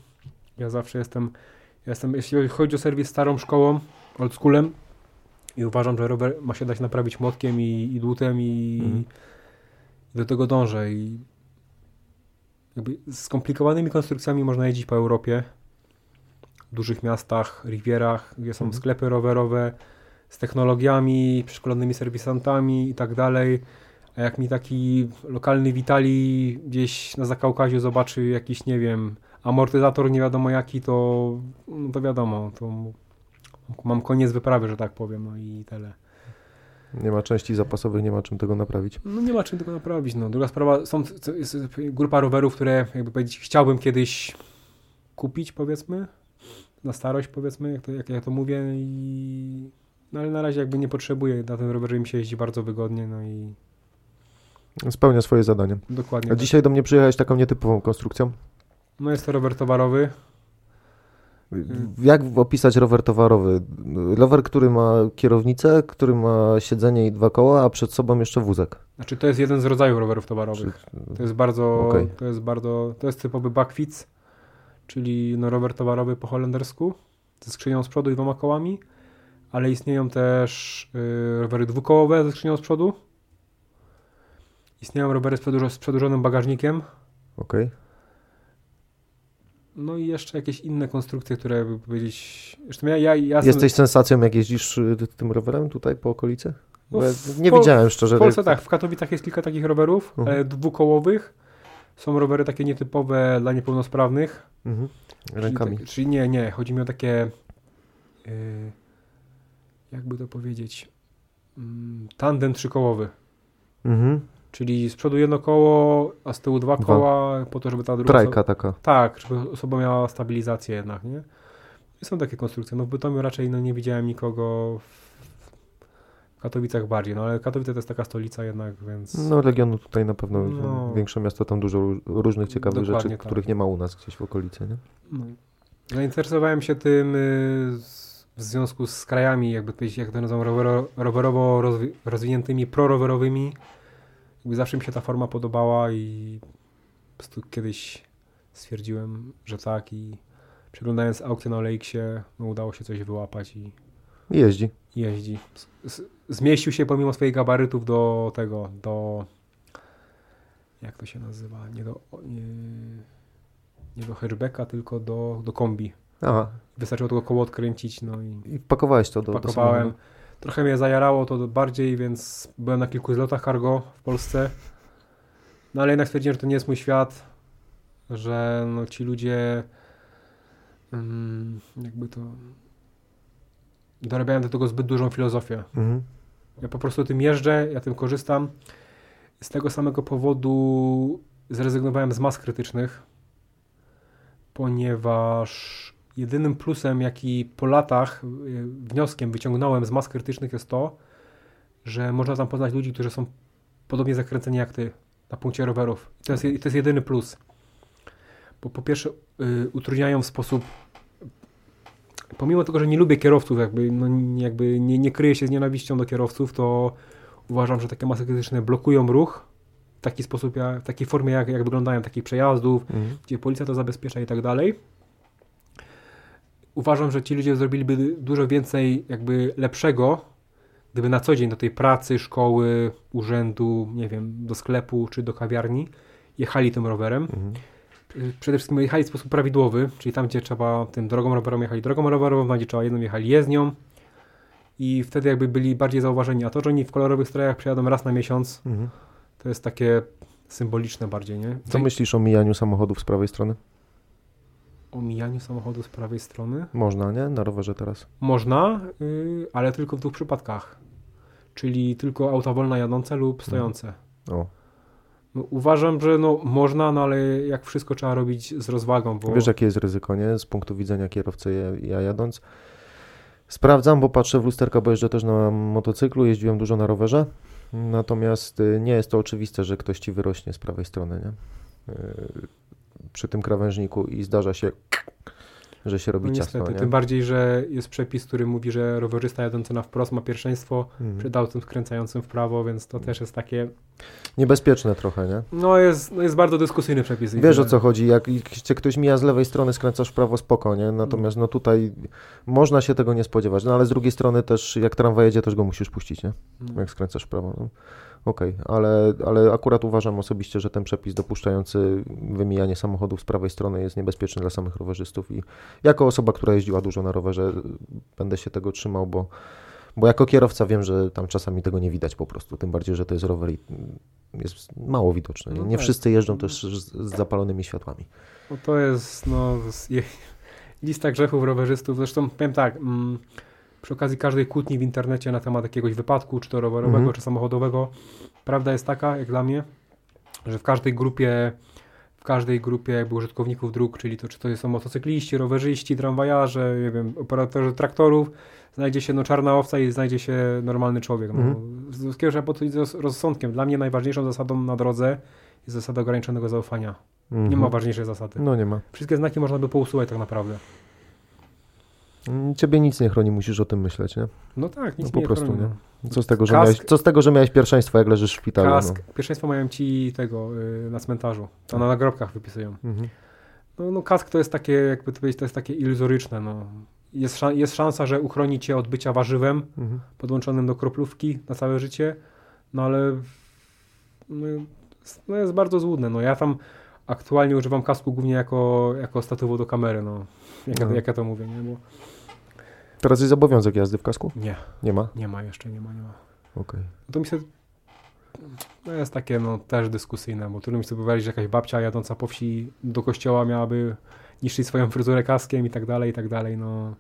Ja zawsze jestem, jestem jeśli chodzi o serwis starą szkołą, oldschoolem i uważam, że rower ma się dać naprawić młotkiem i, i dłutem i, Mhm. i do tego dążę. I jakby z skomplikowanymi konstrukcjami można jeździć po Europie, w dużych miastach, rivierach, gdzie są Mhm. sklepy rowerowe, z technologiami, przeszkolonymi serwisantami i tak dalej. A jak mi taki lokalny Witali gdzieś na Zakaukaziu zobaczy jakiś, nie wiem, amortyzator nie wiadomo jaki, to, no to wiadomo, to mam koniec wyprawy, że tak powiem, no i tyle. Nie ma części zapasowych, nie ma czym tego naprawić. No nie ma czym tego naprawić. No. Druga sprawa, są, jest grupa rowerów, które jakby powiedzieć, chciałbym kiedyś kupić, powiedzmy, na starość, powiedzmy, jak, to, jak ja to mówię i no ale na razie jakby nie potrzebuję, na tym rowerze mi się jeździ bardzo wygodnie, no i Spełnia swoje zadanie. dokładnie. A tak. dzisiaj do mnie przyjechałeś taką nietypową konstrukcją. No jest to rower towarowy. Jak opisać rower towarowy? Rower, który ma kierownicę, który ma siedzenie i dwa koła, a przed sobą jeszcze wózek. Znaczy to jest jeden z rodzajów rowerów towarowych. To jest bardzo, Okej. to jest bardzo, to jest typowy backfits, czyli no rower towarowy po holendersku, ze skrzynią z przodu i dwoma kołami, ale istnieją też y, rowery dwukołowe ze skrzynią z przodu. Istnieją rowery z, przedłużo, z przedłużonym bagażnikiem, Okej. no i jeszcze jakieś inne konstrukcje, które by powiedzieć... Zresztą ja, ja, ja Jesteś sensacją, jak jeździsz y, tym rowerem tutaj po okolicy? No nie Pol- widziałem szczerze. W Polsce tak, w Katowicach jest kilka takich rowerów, Mhm. e, dwukołowych. Są rowery takie nietypowe dla niepełnosprawnych. Mhm. Czyli Rękami. tak- Czyli nie, nie. Chodzi mi o takie. Yy, jakby to powiedzieć? Mm, tandem trzykołowy. Mhm. Czyli z przodu jedno koło, a z tyłu dwa Dwa. koła, po to, żeby ta druga. Trajka taka. Osoba, tak, żeby osoba miała stabilizację jednak, nie? I są takie konstrukcje. No w Bytomiu raczej no, nie widziałem nikogo. W Katowicach bardziej, no ale Katowice to jest taka stolica jednak, więc. No regionu tutaj na pewno No. większe miasto, tam dużo ró- różnych ciekawych rzeczy, tak. których nie ma u nas gdzieś w okolicy, nie? No. Zainteresowałem się tym y, z- w związku z krajami, jakby powiedzieć, jak to nazywam, rowero, rowerowo rozwi- rozwiniętymi, prorowerowymi. Jakby zawsze mi się ta forma podobała i po prostu kiedyś stwierdziłem, że tak i przeglądając aukcję na OLX-ie, no udało się coś wyłapać i jeździ. jeździ. Z- Zmieścił się pomimo swoich gabarytów do tego, do jak to się nazywa, nie do nie, nie do hatchbacka, tylko do, do kombi. Aha. Wystarczyło tylko koło odkręcić, no i I wpakowałeś to do, do pakowałem. samochodu. Trochę mnie zajarało to bardziej, więc byłem na kilku zlotach cargo w Polsce. No ale jednak stwierdziłem, że to nie jest mój świat, że no, ci ludzie mm, jakby to dorabiają do tego zbyt dużą filozofię. Mhm. Ja po prostu tym jeżdżę, ja tym korzystam. Z tego samego powodu zrezygnowałem z mas krytycznych, ponieważ jedynym plusem, jaki po latach y, wnioskiem wyciągnąłem z mas krytycznych jest to, że można tam poznać ludzi, którzy są podobnie zakręceni jak ty na punkcie rowerów. I to jest, to jest jedyny plus. Bo po pierwsze y, utrudniają w sposób pomimo tego, że nie lubię kierowców, jakby, no, nie- jakby nie, nie kryję się z nienawiścią do kierowców, to uważam, że takie masy krytyczne blokują ruch w taki sposób, w takiej formie, jak, jak wyglądają takich przejazdów, Mhm. gdzie policja to zabezpiecza i tak dalej. Uważam, że ci ludzie zrobiliby dużo więcej jakby lepszego, gdyby na co dzień do tej pracy, szkoły, urzędu, nie wiem, do sklepu czy do kawiarni jechali tym rowerem. Mhm. Y, Przede wszystkim jechali w sposób prawidłowy, czyli tam, gdzie trzeba tym drogą rowerową jechali drogą rowerową, tam, gdzie trzeba jedną jechali jezdnią i wtedy jakby byli bardziej zauważeni. A to, że oni w kolorowych strojach przyjadą raz na miesiąc, Mhm. to jest takie symboliczne bardziej, nie? Co myślisz o mijaniu samochodów z prawej strony? O mijaniu samochodu z prawej strony? Można, nie? Na rowerze teraz. Można, yy, ale tylko w dwóch przypadkach. Czyli tylko auta wolna jadące lub stojące. O. No, uważam, że no, można, no ale jak wszystko trzeba robić z rozwagą, bo Wiesz, jakie jest ryzyko, nie? Z punktu widzenia kierowcy, ja, ja jadąc. Sprawdzam, bo patrzę w lusterka, bo jeżdżę też na motocyklu, jeździłem dużo na rowerze. Natomiast y, nie jest to oczywiste, że ktoś ci wyrośnie z prawej strony, nie? Przy tym krawężniku i zdarza się, że się robi no, ciasno, niestety, nie? tym bardziej, że jest przepis, który mówi, że rowerzysta jadący na wprost ma pierwszeństwo Mhm. przed autem skręcającym w prawo, więc to też jest takie, Niebezpieczne trochę, nie? no jest, no jest bardzo dyskusyjny przepis. Wiesz o co chodzi, jak jak cię ktoś mija z lewej strony, skręcasz w prawo, spoko, nie? Natomiast no tutaj można się tego nie spodziewać, no ale z drugiej strony też jak tramwaj jedzie, też go musisz puścić, nie? No. Jak skręcasz w prawo. No. Okej, ale, ale akurat uważam osobiście, że ten przepis dopuszczający wymijanie samochodów z prawej strony jest niebezpieczny dla samych rowerzystów i jako osoba, która jeździła dużo na rowerze, będę się tego trzymał, bo, bo jako kierowca wiem, że tam czasami tego nie widać po prostu, tym bardziej, że to jest rower i jest mało widoczny. Nie, No nie tak. wszyscy jeżdżą też z, zapalonymi światłami. No to jest no, lista grzechów rowerzystów. Zresztą powiem tak, mm, przy okazji każdej kłótni w internecie na temat jakiegoś wypadku, czy to rowerowego, Mhm. czy samochodowego, prawda jest taka, jak dla mnie, że w każdej grupie w każdej grupie jakby użytkowników dróg, czyli to czy to są motocykliści, rowerzyści, tramwajarze, nie wiem, operatorzy traktorów, znajdzie się no czarna owca i znajdzie się normalny człowiek. No. Mhm. Z wszystkiego trzeba podchodzić z roz- rozsądkiem. Dla mnie najważniejszą zasadą na drodze jest zasada ograniczonego zaufania. Mhm. Nie ma ważniejszej zasady. No nie ma. Wszystkie znaki można by pousuwać tak naprawdę. Ciebie nic nie chroni, musisz o tym myśleć, nie? No tak, nic No po nie prostu, chroni, nie? no. Co z tego, że Kask- miałeś, co z tego, że miałeś pierwszeństwo, jak leżysz w szpitalu? Kask, pierwszeństwo mają ci tego y, na cmentarzu. To na nagrobkach wypisują. No. Mhm. No, no kask to jest takie, jakby to powiedzieć, to jest takie iluzoryczne. No. Jest, szan- jest szansa, że uchroni cię od bycia warzywem Mhm. podłączonym do kroplówki na całe życie, no ale no, jest- no jest bardzo złudne. No ja tam aktualnie używam kasku głównie jako, jako statywu do kamery, no. Jak, ja- Aha. jak ja to mówię, nie? Bo Teraz jest obowiązek jazdy w kasku? nie, Nie ma? nie ma jeszcze, nie ma, nie ma. Okej. To mi się no jest takie no też dyskusyjne, bo trudno mi sobie wyobrazić, że jakaś babcia jadąca po wsi do kościoła miałaby niszczyć swoją fryzurę kaskiem i tak dalej, i tak dalej, no.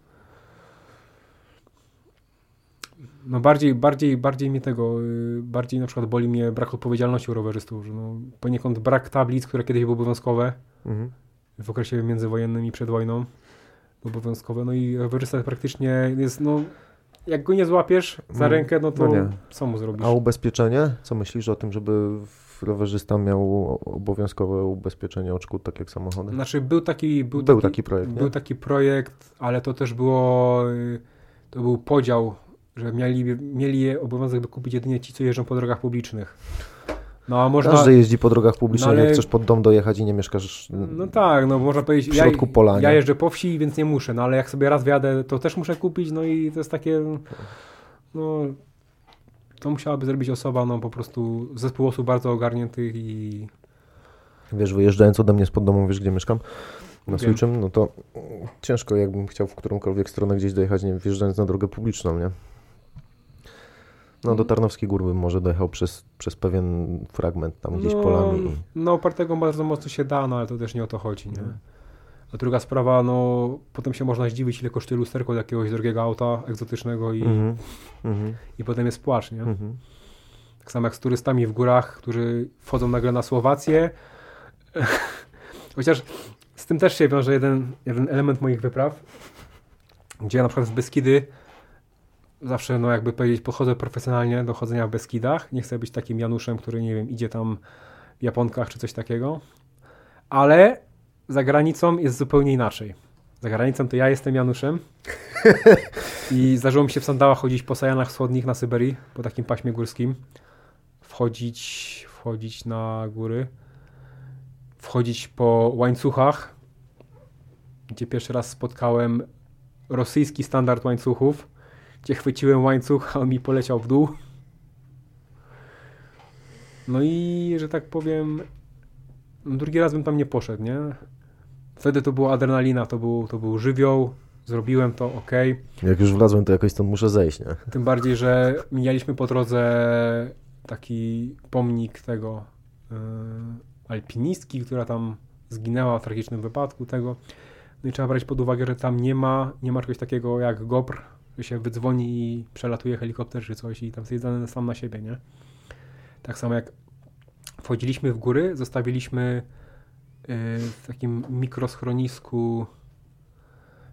No bardziej, bardziej, bardziej mnie tego, y, bardziej na przykład boli mnie brak odpowiedzialności u rowerzystów, że no poniekąd brak tablic, które kiedyś były obowiązkowe Mhm. w okresie międzywojennym i przed wojną, obowiązkowe, no i rowerzysta praktycznie jest, no jak go nie złapiesz za Mm, rękę, no to no co mu zrobisz? A ubezpieczenie? Co myślisz o tym, żeby rowerzysta miał obowiązkowe ubezpieczenie od szkód, tak jak samochody? Znaczy był taki, był, Był taki, taki projekt, nie? był taki projekt, ale to też było, y, to był podział, że mieli, mieli obowiązek dokupić jedynie ci, co jeżdżą po drogach publicznych. No a można, Każdy jeździ po drogach publicznych, No, ale- jak chcesz pod dom dojechać i nie mieszkasz... no tak, no można powiedzieć, W środku pola, ja jeżdżę po wsi, więc nie muszę, no ale jak sobie raz wjadę, to też muszę kupić, no i to jest takie, no to musiałaby zrobić osoba, no po prostu zespół osób bardzo ogarniętych i Wiesz, wyjeżdżając ode mnie spod domu, wiesz gdzie mieszkam? Na. Switchem, no to ciężko jakbym chciał w którąkolwiek stronę gdzieś dojechać, nie wjeżdżając na drogę publiczną, nie? No Mhm. do Tarnowskiej Góry bym może dojechał przez, przez pewien fragment tam gdzieś no, polami. i- No, opartego bardzo mocno się da, no ale to też nie o to chodzi, nie? No. A druga sprawa, no potem się można zdziwić, ile kosztuje lusterko od jakiegoś drogiego auta egzotycznego i, Mhm. Mhm. i potem jest płacz, nie? Mhm. Tak samo jak z turystami w górach, którzy wchodzą nagle na Słowację. Chociaż z tym też się wiąże jeden, jeden element moich wypraw, gdzie ja na przykład w Beskidy zawsze, no jakby powiedzieć, podchodzę profesjonalnie do chodzenia w Beskidach. Nie chcę być takim Januszem, który, nie wiem, idzie tam w Japonkach czy coś takiego. Ale za granicą jest zupełnie inaczej. Za granicą to ja jestem Januszem i zdarzyło mi się w sandałach chodzić po Sajanach Wschodnich na Syberii, po takim paśmie górskim. Wchodzić, wchodzić na góry. Wchodzić po łańcuchach, gdzie pierwszy raz spotkałem rosyjski standard łańcuchów, gdzie chwyciłem łańcuch, a on mi poleciał w dół. No i, że tak powiem, drugi raz bym tam nie poszedł, nie? Wtedy to była adrenalina, to był, to był żywioł, zrobiłem to, ok. Jak już wlazłem, to jakoś stąd muszę zejść, nie? Tym bardziej, że mijaliśmy po drodze taki pomnik tego yy, alpinistki, która tam zginęła w tragicznym wypadku tego. No i trzeba brać pod uwagę, że tam nie ma, nie ma czegoś takiego jak GoPr, się wydzwoni i przelatuje helikopter czy coś i tam jest zdany sam na siebie, nie? Tak samo jak wchodziliśmy w góry, zostawiliśmy yy, w takim mikroschronisku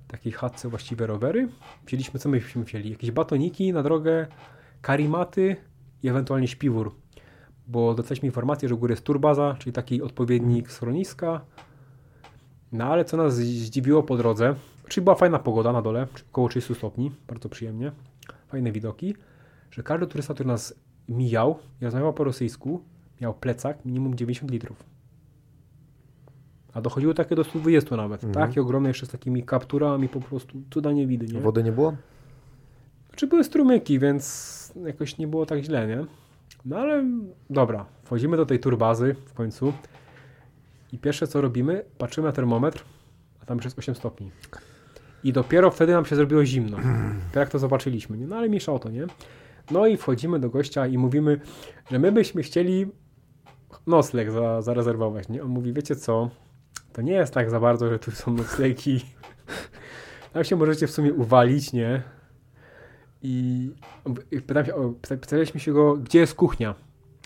takiej chatce właściwie rowery. Wzięliśmy, co myśmy wzięli? Jakieś batoniki na drogę, karimaty i ewentualnie śpiwór. Bo dostaliśmy informację, że u góry jest turbaza, czyli taki odpowiednik schroniska. No ale co nas zdziwiło po drodze, czyli była fajna pogoda na dole, około 30 stopni, bardzo przyjemnie, fajne widoki, że każdy turysta, który nas mijał i rozmawiał po rosyjsku, miał plecak minimum 90 litrów. A dochodziło takie do 120 nawet. Mhm. Takie ogromne jeszcze z takimi kapturami po prostu cuda nie widy, nie? Wody nie było? Czy były strumyki, więc jakoś nie było tak źle, nie? No ale dobra, wchodzimy do tej turbazy w końcu i pierwsze co robimy, patrzymy na termometr, a tam już jest 8 stopni. I dopiero wtedy nam się zrobiło zimno. Tak jak to zobaczyliśmy, nie? No ale mniejsza o to, nie? No i wchodzimy do gościa i mówimy, że my byśmy chcieli nocleg za, zarezerwować, nie? On mówi, wiecie co, to nie jest tak za bardzo, że tu są noclegi. Tam się możecie w sumie uwalić, nie? I, pytam się, pytaliśmy się go, gdzie jest kuchnia?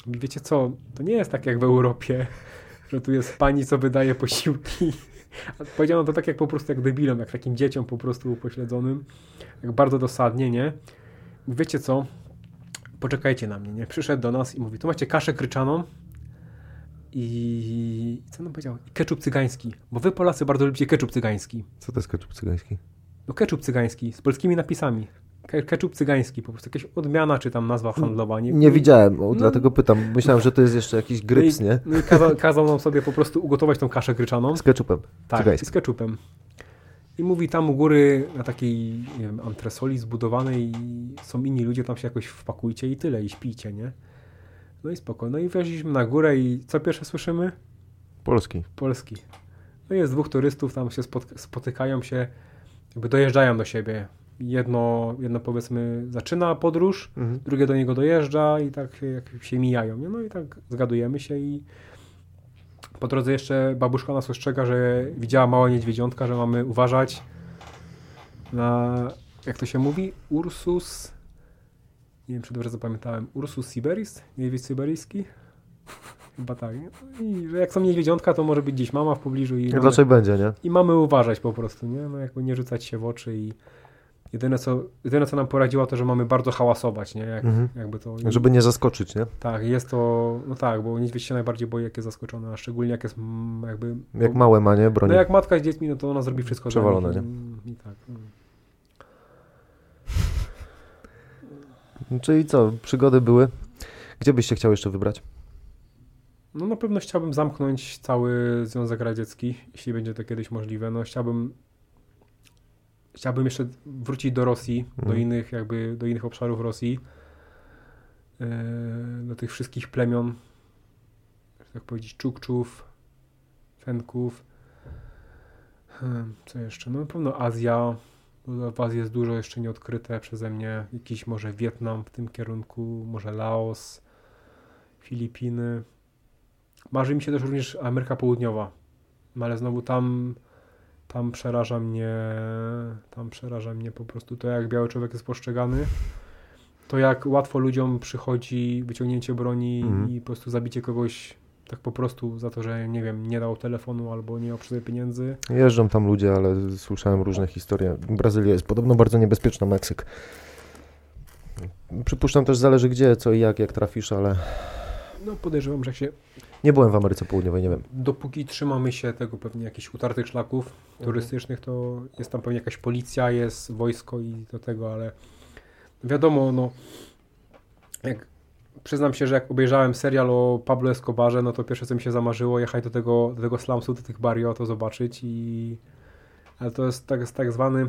I wiecie co, to nie jest tak jak w Europie, że tu jest pani, co wydaje posiłki. Powiedziano to tak jak po prostu jak debilom, jak takim dzieciom po prostu upośledzonym. Jak bardzo dosadnie, nie? Wiecie co? Poczekajcie na mnie, nie? Przyszedł do nas i mówi, tu macie kaszę kryczaną i... Co on powiedział? I keczup cygański, bo wy Polacy bardzo lubicie keczup cygański. Co to jest keczup cygański? No keczup cygański z polskimi napisami. Ke keczup cygański, po prostu jakaś odmiana czy tam nazwa handlowa. Nie, Nie widziałem, o, No. dlatego pytam. Myślałem, że to jest jeszcze jakiś gryps, no i, nie? No i kazał, kazał nam sobie po prostu ugotować tą kaszę gryczaną. Z keczupem. Tak, z keczupem. I mówi tam u góry na takiej, nie wiem, antresoli zbudowanej są inni ludzie, tam się jakoś wpakujcie i tyle, i śpijcie, nie? No i spoko. No i weszliśmy na górę i co pierwsze słyszymy? Polski. Polski. No jest dwóch turystów, tam się spot- spotykają się, jakby dojeżdżają do siebie. Jedno, jedno powiedzmy zaczyna podróż, Mhm. drugie do niego dojeżdża i tak się, jak się mijają. No i tak zgadujemy się i po drodze jeszcze babuszka nas ostrzega, że widziała małe niedźwiedziątka, że mamy uważać na, jak to się mówi, Ursus, nie wiem czy dobrze zapamiętałem, Ursus siberis, niedźwiedź syberyjski? Chyba tak. nie? I że jak są niedźwiedziątka, to może być gdzieś mama w pobliżu i No mamy, Dlaczego będzie, nie? i mamy uważać po prostu, nie? No jakby nie rzucać się w oczy i jedyne co, jedyne co nam poradziła to, że mamy bardzo hałasować, nie? Jak, Mhm. jakby to... Żeby nie zaskoczyć, nie? Tak, jest to, no tak, bo niedźwiedź się najbardziej boi, jak jest zaskoczony, a szczególnie jak jest mm, jakby... Jak bo- małe ma, nie? Broni. No jak matka z dziećmi, no to ona zrobi wszystko Przewalone, nie? i, i tak. no. Czyli co, przygody były? Gdzie byś się chciał jeszcze wybrać? No na pewno chciałbym zamknąć cały Związek Radziecki, jeśli będzie to kiedyś możliwe. No chciałbym chciałbym jeszcze wrócić do Rosji, do Mhm. innych jakby, do innych obszarów Rosji. e, Do tych wszystkich plemion, tak powiedzieć, Czukczów, Fenków. Hmm, Co jeszcze? No na pewno Azja. W Azji jest dużo jeszcze nieodkryte przeze mnie. Jakiś może Wietnam w tym kierunku, może Laos, Filipiny. Marzy mi się też również Ameryka Południowa, no ale znowu tam, tam przeraża mnie, tam przeraża mnie po prostu to, jak biały człowiek jest postrzegany, to jak łatwo ludziom przychodzi wyciągnięcie broni Mhm. i po prostu zabicie kogoś tak po prostu za to, że nie wiem, nie dał telefonu albo nie miał pieniędzy. Jeżdżą tam ludzie, ale słyszałem różne historie. Brazylia jest podobno bardzo niebezpieczna, Meksyk. Przypuszczam też zależy gdzie, co i jak, jak trafisz, ale No podejrzewam, że jak się nie byłem w Ameryce Południowej, nie wiem. dopóki trzymamy się tego pewnie jakichś utartych szlaków turystycznych, to jest tam pewnie jakaś policja, jest wojsko i do tego, ale wiadomo, no jak przyznam się, że jak obejrzałem serial o Pablo Escobarze, no to pierwsze co mi się zamarzyło, jechać do tego, do tego slumsu, do tych barrio, to zobaczyć i ale to jest tak, jest tak zwany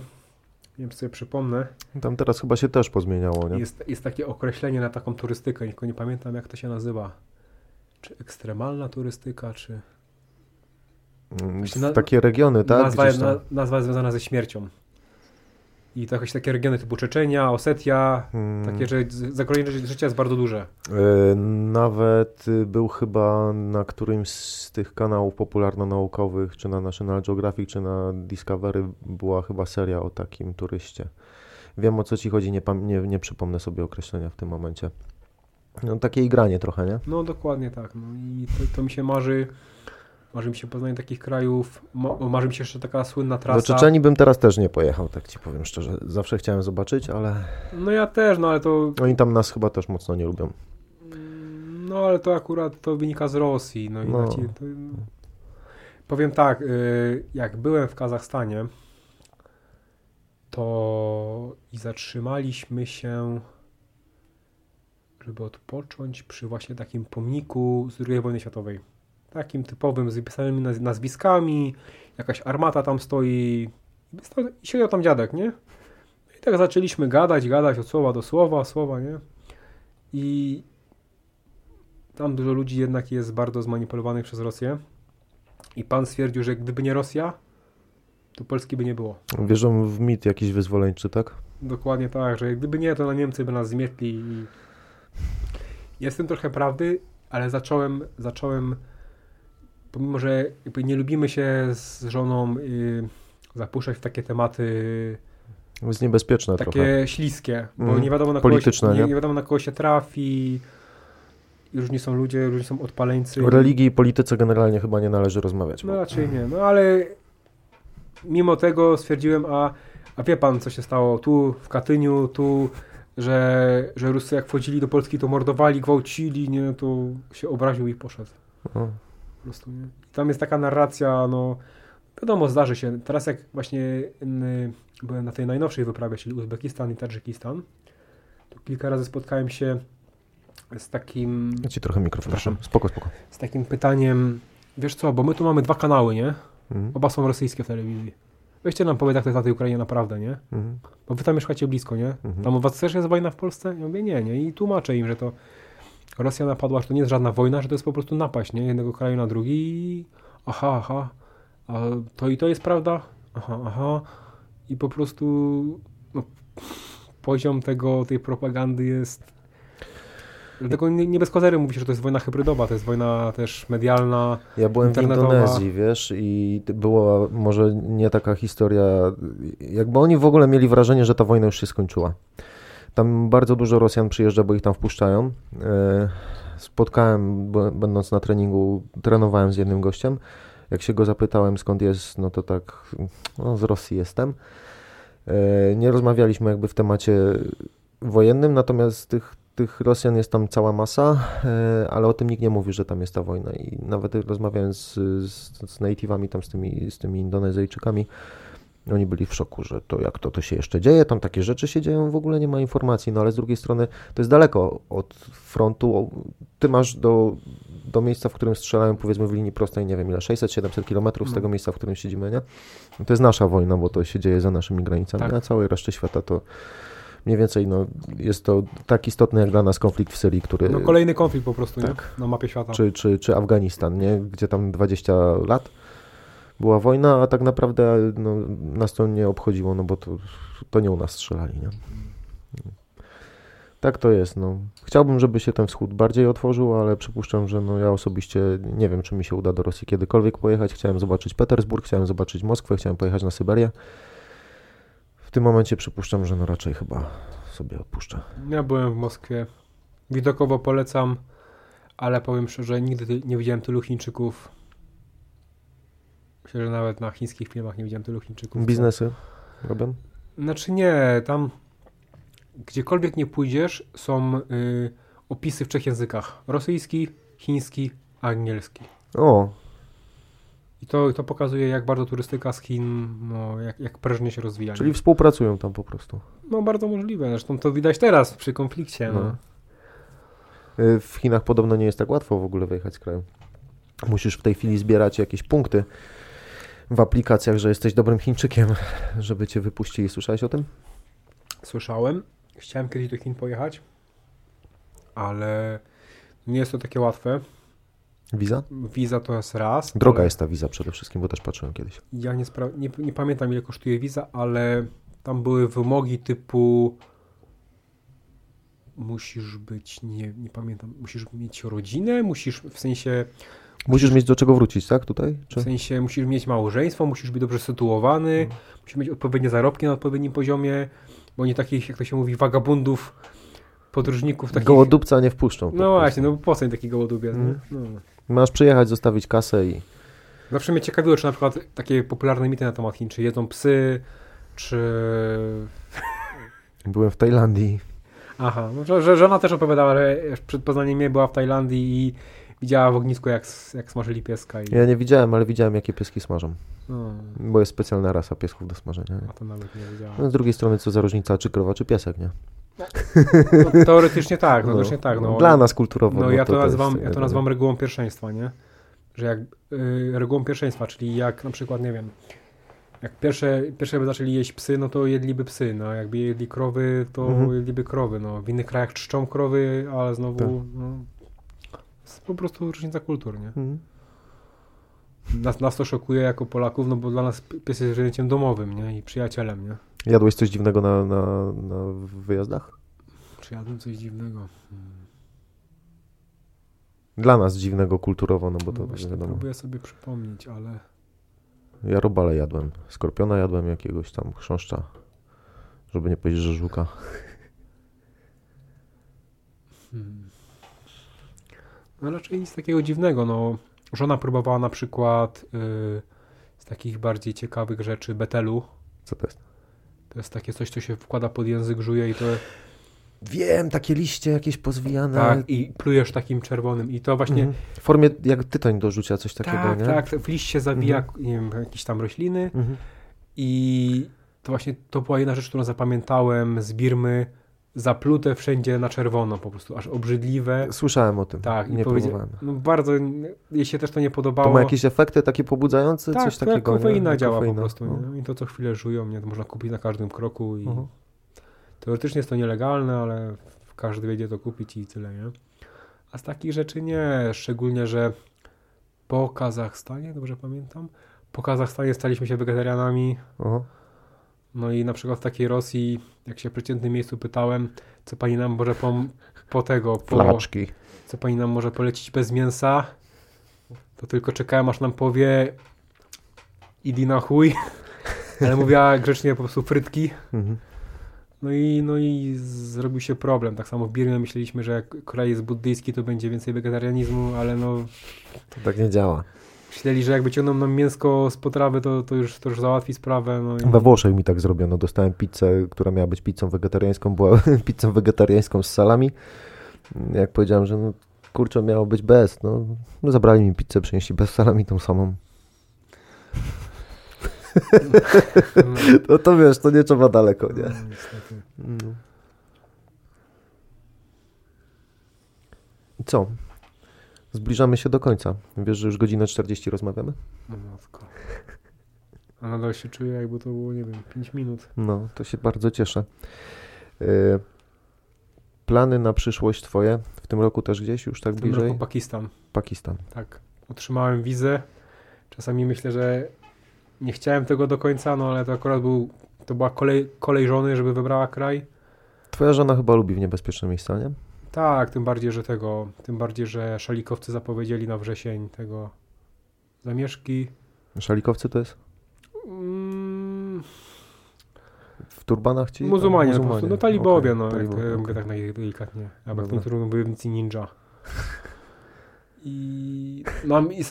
nie wiem, czy sobie przypomnę. Tam teraz chyba się też pozmieniało, nie? Jest, jest takie określenie na taką turystykę, tylko nie pamiętam jak to się nazywa. Czy ekstremalna turystyka, czy... Mm, Właśnie Takie regiony, tak? nazwa, na, nazwa jest związana ze śmiercią. I to jakieś takie regiony typu Czeczenia, Osetia, Mm, takie, że z- zagrożenie ży- życia jest bardzo duże. e, Nawet y, był chyba na którymś z tych kanałów popularno-naukowych, czy na National Geographic, czy na Discovery, była chyba seria o takim turyście. Wiem o co ci chodzi, nie, nie, nie przypomnę sobie określenia w tym momencie. No takie igranie trochę, nie? No dokładnie tak. No i to, to mi się marzy. Marzy mi się poznanie takich krajów. Ma, marzy mi się jeszcze taka słynna Do trasa. Czeczeni bym teraz też nie pojechał, tak ci powiem szczerze. Zawsze chciałem zobaczyć, ale No ja też, no ale to. oni tam nas chyba też mocno nie lubią. No ale to akurat to wynika z Rosji. No i No. ci, to, powiem tak, y, jak byłem w Kazachstanie, to i zatrzymaliśmy się, żeby odpocząć przy właśnie takim pomniku z II wojny światowej. Takim typowym, z wypisanymi naz- nazwiskami, jakaś armata tam stoi. I sto- I siedział tam dziadek, nie? I tak zaczęliśmy gadać, gadać od słowa do słowa, słowa, nie? I tam dużo ludzi jednak jest bardzo zmanipulowanych przez Rosję. I pan stwierdził, że gdyby nie Rosja, to Polski by nie było. Wierzą w mit jakiś wyzwoleńczy, tak? Dokładnie tak, że gdyby nie, to na Niemcy by nas zmietli. I... Jest w tym trochę prawdy, ale zacząłem, zacząłem pomimo, że nie lubimy się z żoną y, zapuszczać w takie tematy Jest niebezpieczne takie trochę. śliskie, bo Mhm. nie wiadomo na Polityczne, kogo się, nie, nie? wiadomo na kogo się trafi. Różni są ludzie, różni są odpaleńcy. O religii i polityce generalnie chyba nie należy rozmawiać. No bo- raczej nie, no ale mimo tego stwierdziłem, a, a wie pan co się stało tu w Katyniu, tu, że, że Ruscy jak wchodzili do Polski to mordowali, gwałcili, nie, to się obraził i poszedł. O. Po prostu, nie? Tam jest taka narracja, no wiadomo, zdarzy się. Teraz jak właśnie y, byłem na tej najnowszej wyprawie, czyli Uzbekistan i Tadżykistan, to kilka razy spotkałem się z takim, Ja ci trochę mikrofon. Przepraszam. Spoko, spoko. z takim pytaniem, wiesz co, bo my tu mamy dwa kanały, nie? Mhm. Oba są rosyjskie w telewizji. Weźcie nam powiedz, jak to jest na tej Ukrainie naprawdę, nie? Mhm. Bo wy tam mieszkacie blisko, nie? Mhm. Tam u was też jest wojna w Polsce? Ja mówię, nie, nie. I tłumaczę im, że to Rosja napadła, że to nie jest żadna wojna, że to jest po prostu napaść, nie? Jednego kraju na drugi i aha, aha. A to i to jest prawda? Aha, aha. I po prostu no, poziom tego, tej propagandy jest... Dlatego nie, nie bez kozery mówi się, że to jest wojna hybrydowa, to jest wojna też medialna. Ja byłem w. Indonezji, wiesz, i była może nie taka historia, jakby oni w ogóle mieli wrażenie, że ta wojna już się skończyła. Tam bardzo dużo Rosjan przyjeżdża, bo ich tam wpuszczają. E, Spotkałem, będąc na treningu, trenowałem z jednym gościem. Jak się go zapytałem skąd jest, no to tak, no z Rosji jestem. E, Nie rozmawialiśmy jakby w temacie wojennym, natomiast tych, tych Rosjan jest tam cała masa, e, ale o tym nikt nie mówi, że tam jest ta wojna. I nawet rozmawiając z, z, z native'ami, tam z tymi, z tymi Indonezyjczykami, oni byli w szoku, że to jak to, to się jeszcze dzieje, tam takie rzeczy się dzieją, w ogóle nie ma informacji, no ale z drugiej strony to jest daleko od frontu. Ty masz do, do miejsca, w którym strzelają, powiedzmy w linii prostej, nie wiem ile, 600-700 kilometrów z No. tego miejsca, w którym siedzimy, nie? To jest nasza wojna, bo to się dzieje za naszymi granicami, Tak. a całej reszty świata to mniej więcej no, jest to tak istotny jak dla nas konflikt w Syrii, który... No kolejny konflikt po prostu, tak. nie? Na mapie świata. czy, czy, czy Afganistan, nie? gdzie tam 20 lat była wojna, a tak naprawdę no, nas to nie obchodziło, no bo to, to nie u nas strzelali. Nie? Tak to jest. No. Chciałbym, żeby się ten wschód bardziej otworzył, ale przypuszczam, że no, ja osobiście nie wiem, czy mi się uda do Rosji kiedykolwiek pojechać. Chciałem zobaczyć Petersburg, chciałem zobaczyć Moskwę, chciałem pojechać na Syberię. W tym momencie przypuszczam, że no raczej chyba sobie odpuszczę. Ja byłem w Moskwie. Widokowo polecam, ale powiem szczerze, nigdy nie widziałem tylu Chińczyków. Myślę, że nawet na chińskich filmach nie widziałem tylu Chińczyków. Biznesy robią? Znaczy nie, tam gdziekolwiek nie pójdziesz, są y, opisy w trzech językach. Rosyjski, chiński, angielski. O, I to, to pokazuje, jak bardzo turystyka z Chin, no, jak, jak prężnie się rozwija. czyli nie? współpracują tam po prostu. No bardzo możliwe, zresztą to widać teraz przy konflikcie. No. No. Y, W Chinach podobno nie jest tak łatwo w ogóle wyjechać z kraju. Musisz w tej chwili zbierać jakieś punkty w aplikacjach, że jesteś dobrym Chińczykiem, żeby cię wypuścili. Słyszałeś o tym? Słyszałem. Chciałem kiedyś do Chin pojechać, ale nie jest to takie łatwe. Wiza? Wiza to jest raz. Droga ale jest ta wiza przede wszystkim, bo też patrzyłem kiedyś. Ja nie, spra- nie, nie pamiętam ile kosztuje wiza, ale tam były wymogi typu musisz być, nie, nie pamiętam, musisz mieć rodzinę, musisz w sensie, Musisz mieć do czego wrócić, tak? Tutaj? Czy? w sensie musisz mieć małżeństwo, musisz być dobrze sytuowany, musisz mieć odpowiednie zarobki na odpowiednim poziomie, bo nie takich, jak to się mówi, wagabundów, podróżników takich... Gołodupca nie wpuszczą. No właśnie, no bo po co im taki gołodubiec, Mhm. nie? No. Masz przyjechać, zostawić kasę i... Zawsze mnie ciekawiło, czy na przykład takie popularne mity na temat Chin, czy jedzą psy, czy... Byłem w Tajlandii. Aha, no, że, że żona też opowiadała, że przed Poznaniem mnie była w Tajlandii i widziała w ognisku, jak, jak smażyli pieska. I, Ja nie widziałem, ale widziałem, jakie pieski smażą. no, Bo jest specjalna rasa piesków do smażenia. nie? a to nawet nie wiedziałam. No, z drugiej strony, co za różnica, czy krowa, czy piesek, nie? No, teoretycznie tak, no, teoretycznie tak. No, Dla nas kulturowo. no, ja to, nazywam, ja to nazywam regułą pierwszeństwa, nie? Że jak y, regułą pierwszeństwa, czyli jak na przykład, nie wiem, jak pierwsze, pierwsze by zaczęli jeść psy, no to jedliby psy, no jakby jedli krowy, to Mhm. jedliby krowy, no w innych krajach czczą krowy, ale znowu, Tak. no, jest po prostu różnica kultur, nie? Mhm. Nas, nas to szokuje jako Polaków, no bo dla nas pies jest zwierzęciem domowym, nie? I przyjacielem, nie? Jadłeś coś dziwnego na, na, na wyjazdach? Czy jadłem coś dziwnego? Dla nas dziwnego kulturowo, no bo to no właśnie wiadomo. próbuję sobie przypomnieć, ale Ja robale jadłem. Skorpiona jadłem jakiegoś tam chrząszcza. Żeby nie powiedzieć, że żuka. Hmm. No raczej nic takiego dziwnego. No, żona próbowała na przykład yy, z takich bardziej ciekawych rzeczy betelu. Co to jest? To jest takie coś, co się wkłada pod język, żuje i to... Wiem, takie liście jakieś pozwijane. Tak, i plujesz takim czerwonym. I to właśnie... Mhm. W formie jak tytoń do rzucia, coś takiego, tak, nie? tak, w liście zabija Mhm. nie wiem, jakieś tam rośliny Mhm. i to właśnie to była jedna rzecz, którą zapamiętałem z Birmy. Zaplute wszędzie na czerwono, po prostu aż obrzydliwe. Słyszałem o tym. Tak, nie próbowałem. No bardzo, jej się też to nie podobało. To ma jakieś efekty takie pobudzające? tak, coś takiego? nie? kofeina Jak działa kofeina. po prostu. No. Nie? I to co chwilę żują, nie? To można kupić na każdym kroku i Mhm. teoretycznie jest to nielegalne, ale każdy wiedzie to kupić i tyle, nie? A z takich rzeczy nie, szczególnie, że po Kazachstanie, dobrze pamiętam, po Kazachstanie staliśmy się wegetarianami, Oho. No i na przykład w takiej Rosji, jak się w przeciętnym miejscu pytałem, co pani nam może po, po tego, po, Flaczki. co pani nam może polecić bez mięsa, to tylko czekałem, aż nam powie idi na chuj, ale mówiła grzecznie po prostu frytki. Mhm. No i, no i zrobił się problem. Tak samo w Birmie myśleliśmy, że jak kraj jest buddyjski, to będzie więcej wegetarianizmu, ale no To tak nie działa. Myśleli, że jak wyciągną nam mięsko z potrawy, to, to, już, to już załatwi sprawę. No i... We Włoszech mi tak zrobiono. Dostałem pizzę, która miała być pizzą wegetariańską. Była pizzą wegetariańską z salami. Jak powiedziałem, że no, kurczę, miało być bez. No, no zabrali mi pizzę, przynieśli bez salami tą samą. No, No to wiesz, to nie trzeba daleko, nie? no. No. Co? Zbliżamy się do końca. Wiesz, że już godzinę 40 rozmawiamy? No matko. A nadal się czuję, jakby to było, nie wiem, 5 minut. No, to się bardzo cieszę. Y, Plany na przyszłość twoje? W tym roku też gdzieś już tak W tym bliżej? roku Pakistan. Pakistan. Tak. Otrzymałem wizę. Czasami myślę, że nie chciałem tego do końca, no ale to akurat był, to była kolej, kolej żony, żeby wybrała kraj. Twoja żona chyba lubi w niebezpieczne miejsca, nie? Tak, tym bardziej, że tego, tym bardziej, że szalikowcy zapowiedzieli na wrzesień tego zamieszki. Szalikowcy to jest? Mm, W turbanach ci? muzułmanie, Tam po prostu, no talibowie, Okej, no, jak talibowie, to, ja okej. mówię tak najdelikatnie, albo jak Dobra. niektórzy bojownicy ninja. I nam i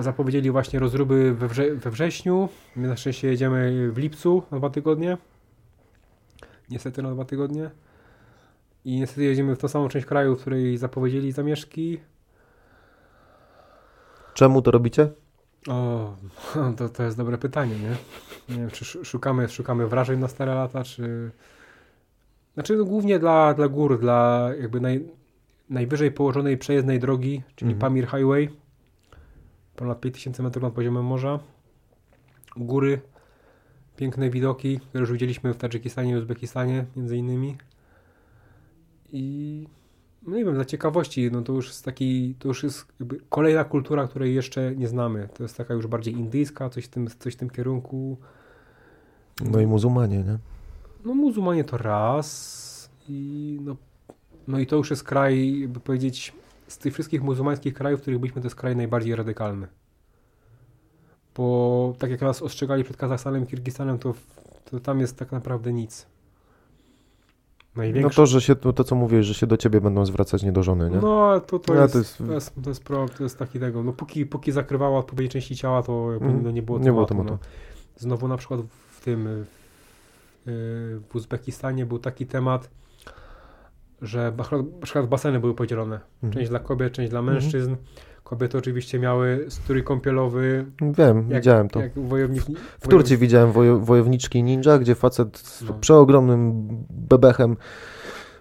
zapowiedzieli właśnie rozruby we, wrze we wrześniu. My na szczęście jedziemy w lipcu na dwa tygodnie. Niestety na dwa tygodnie. I niestety jedziemy w tą samą część kraju, w której zapowiedzieli zamieszki. Czemu to robicie? O, to, to jest dobre pytanie, nie? Nie wiem, czy sz- szukamy, szukamy wrażeń na stare lata, czy... Znaczy no, głównie dla, dla gór, dla jakby naj, najwyżej położonej przejezdnej drogi, czyli Mhm. Pamir Highway. Ponad 5000 metrów nad poziomem morza. Góry, piękne widoki, które już widzieliśmy w Tadżykistanie i Uzbekistanie między innymi. I no nie wiem, dla ciekawości, no to już jest taki, to już jest kolejna kultura, której jeszcze nie znamy. To jest taka już bardziej indyjska, coś w tym, coś w tym kierunku. No i muzułmanie, nie? No muzułmanie to raz i no, no i to już jest kraj, jakby powiedzieć, z tych wszystkich muzułmańskich krajów, w których byliśmy, to jest kraj najbardziej radykalny. Bo tak jak nas ostrzegali przed Kazachstanem i Kirgistanem, to, to tam jest tak naprawdę nic. No Największe. to, że się, to, to co mówisz, że się do ciebie będą zwracać nie do żony, nie? No, to, to, No, jest, to jest- to, jest, to, jest pro, to jest taki tego. No, póki, póki zakrywała odpowiednie części ciała, to no, nie było Nie było tematu. No. Znowu na przykład w tym y, w Uzbekistanie był taki temat, że na przykład- baseny były podzielone. Mhm. Część dla kobiet, część dla mężczyzn. Kobiety oczywiście miały strój kąpielowy. Wiem, Jak, widziałem to. Wojownik, W Turcji widziałem wojo, wojowniczki ninja, gdzie facet z No. przeogromnym bebechem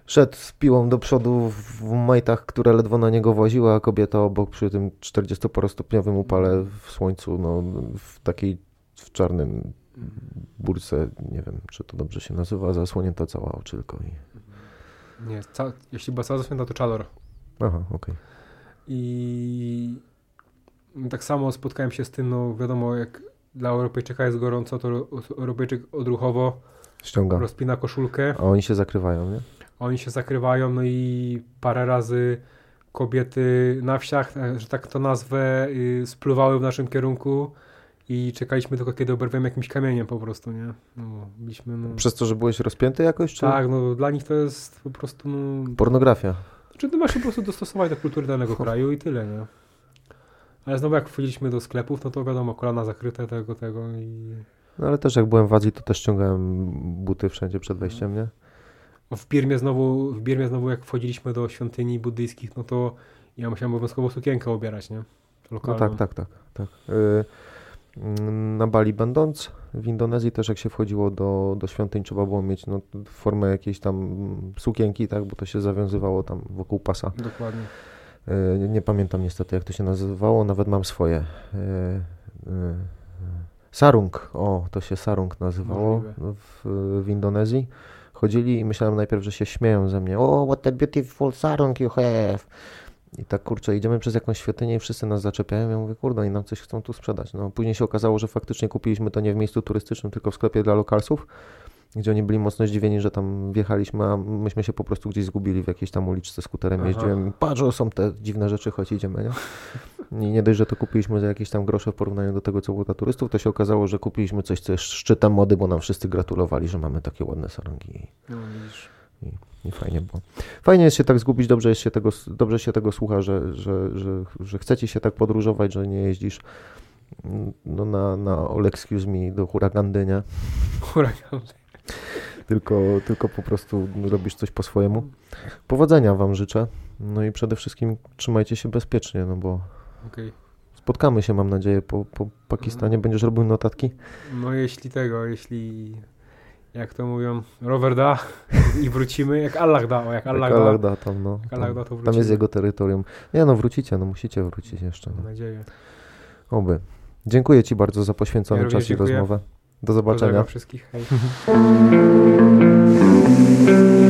szedł z piłą do przodu w majtach, które ledwo na niego właziły, a kobieta obok przy tym 40-parostopniowym upale w słońcu, no, w takiej w czarnym burce, nie wiem, czy to dobrze się nazywa, zasłonięta cała oczy tylko. I... Nie, ca, jeśli była cała zasłonięta, to czador. Aha, okej. I tak samo spotkałem się z tym, no wiadomo, jak dla Europejczyka jest gorąco, to Europejczyk odruchowo Ściąga. rozpina koszulkę, A oni się zakrywają, nie? oni się zakrywają, no i parę razy kobiety na wsiach, e, że tak to nazwę, y, spluwały w naszym kierunku i czekaliśmy tylko kiedy oberwiemy jakimś kamieniem po prostu, nie? No, byliśmy, no... Przez to, że byłeś rozpięty jakoś? Czy... Tak, no dla nich to jest po prostu, no... Pornografia. Znaczy, ty masz się po prostu dostosować do kultury danego kraju i tyle, nie? Ale znowu jak wchodziliśmy do sklepów, no to wiadomo, kolana zakryte tego, tego i... No ale też jak byłem w Azji, to też ściągałem buty wszędzie przed wejściem, nie? No, w Birmie znowu, w Birmie znowu jak wchodziliśmy do świątyni buddyjskich, no to ja musiałem obowiązkowo sukienkę ubierać, nie? Lokalną. No tak, tak, tak. tak. Y, na Bali będąc, w Indonezji też jak się wchodziło do, do świątyń, trzeba było mieć no, formę jakiejś tam sukienki, tak, bo to się zawiązywało tam wokół pasa. Dokładnie. Y, nie pamiętam niestety jak to się nazywało, nawet mam swoje. Y, sarung, o, to się sarung nazywało w, w Indonezji chodzili i myślałem najpierw, że się śmieją ze mnie. O, what a beautiful sarung you have. I tak kurczę, idziemy przez jakąś świątynię i wszyscy nas zaczepiają. Ja mówię, kurde, oni nam coś chcą tu sprzedać. No, później się okazało, że faktycznie kupiliśmy to nie w miejscu turystycznym, tylko w sklepie dla lokalsów, gdzie oni byli mocno zdziwieni, że tam wjechaliśmy, a myśmy się po prostu gdzieś zgubili w jakiejś tam uliczce skuterem Aha. jeździłem. Patrz, są te dziwne rzeczy, choć idziemy, nie? I nie dość, że to kupiliśmy za jakieś tam grosze w porównaniu do tego, co było dla turystów, to się okazało, że kupiliśmy coś, co jest szczytem mody, bo nam wszyscy gratulowali, że mamy takie ładne sarungi. No, widzisz. I, I, fajnie było. Fajnie jest się tak zgubić, dobrze, jest się tego, dobrze się tego słucha, że, że, że, że chcecie się tak podróżować, że nie jeździsz no, na, na all excuse me do huragandy, nie? Huragandy. Tylko, tylko po prostu robisz coś po swojemu. Powodzenia Wam życzę. No i przede wszystkim trzymajcie się bezpiecznie, no bo okay. spotkamy się, mam nadzieję, po, po Pakistanie. Będziesz robił notatki? No jeśli tego, jeśli jak to mówią, rower da i wrócimy, jak Allah da, o, jak Allah, jak Allah da. tam, no. Jak Allah da, to Tam jest jego terytorium. Nie no, wrócicie, no musicie wrócić jeszcze. No. Mam nadzieję. Oby. Dziękuję Ci bardzo za poświęcony ja czas i rozmowę. Do zobaczenia. Pozdrawiam wszystkich. Hej.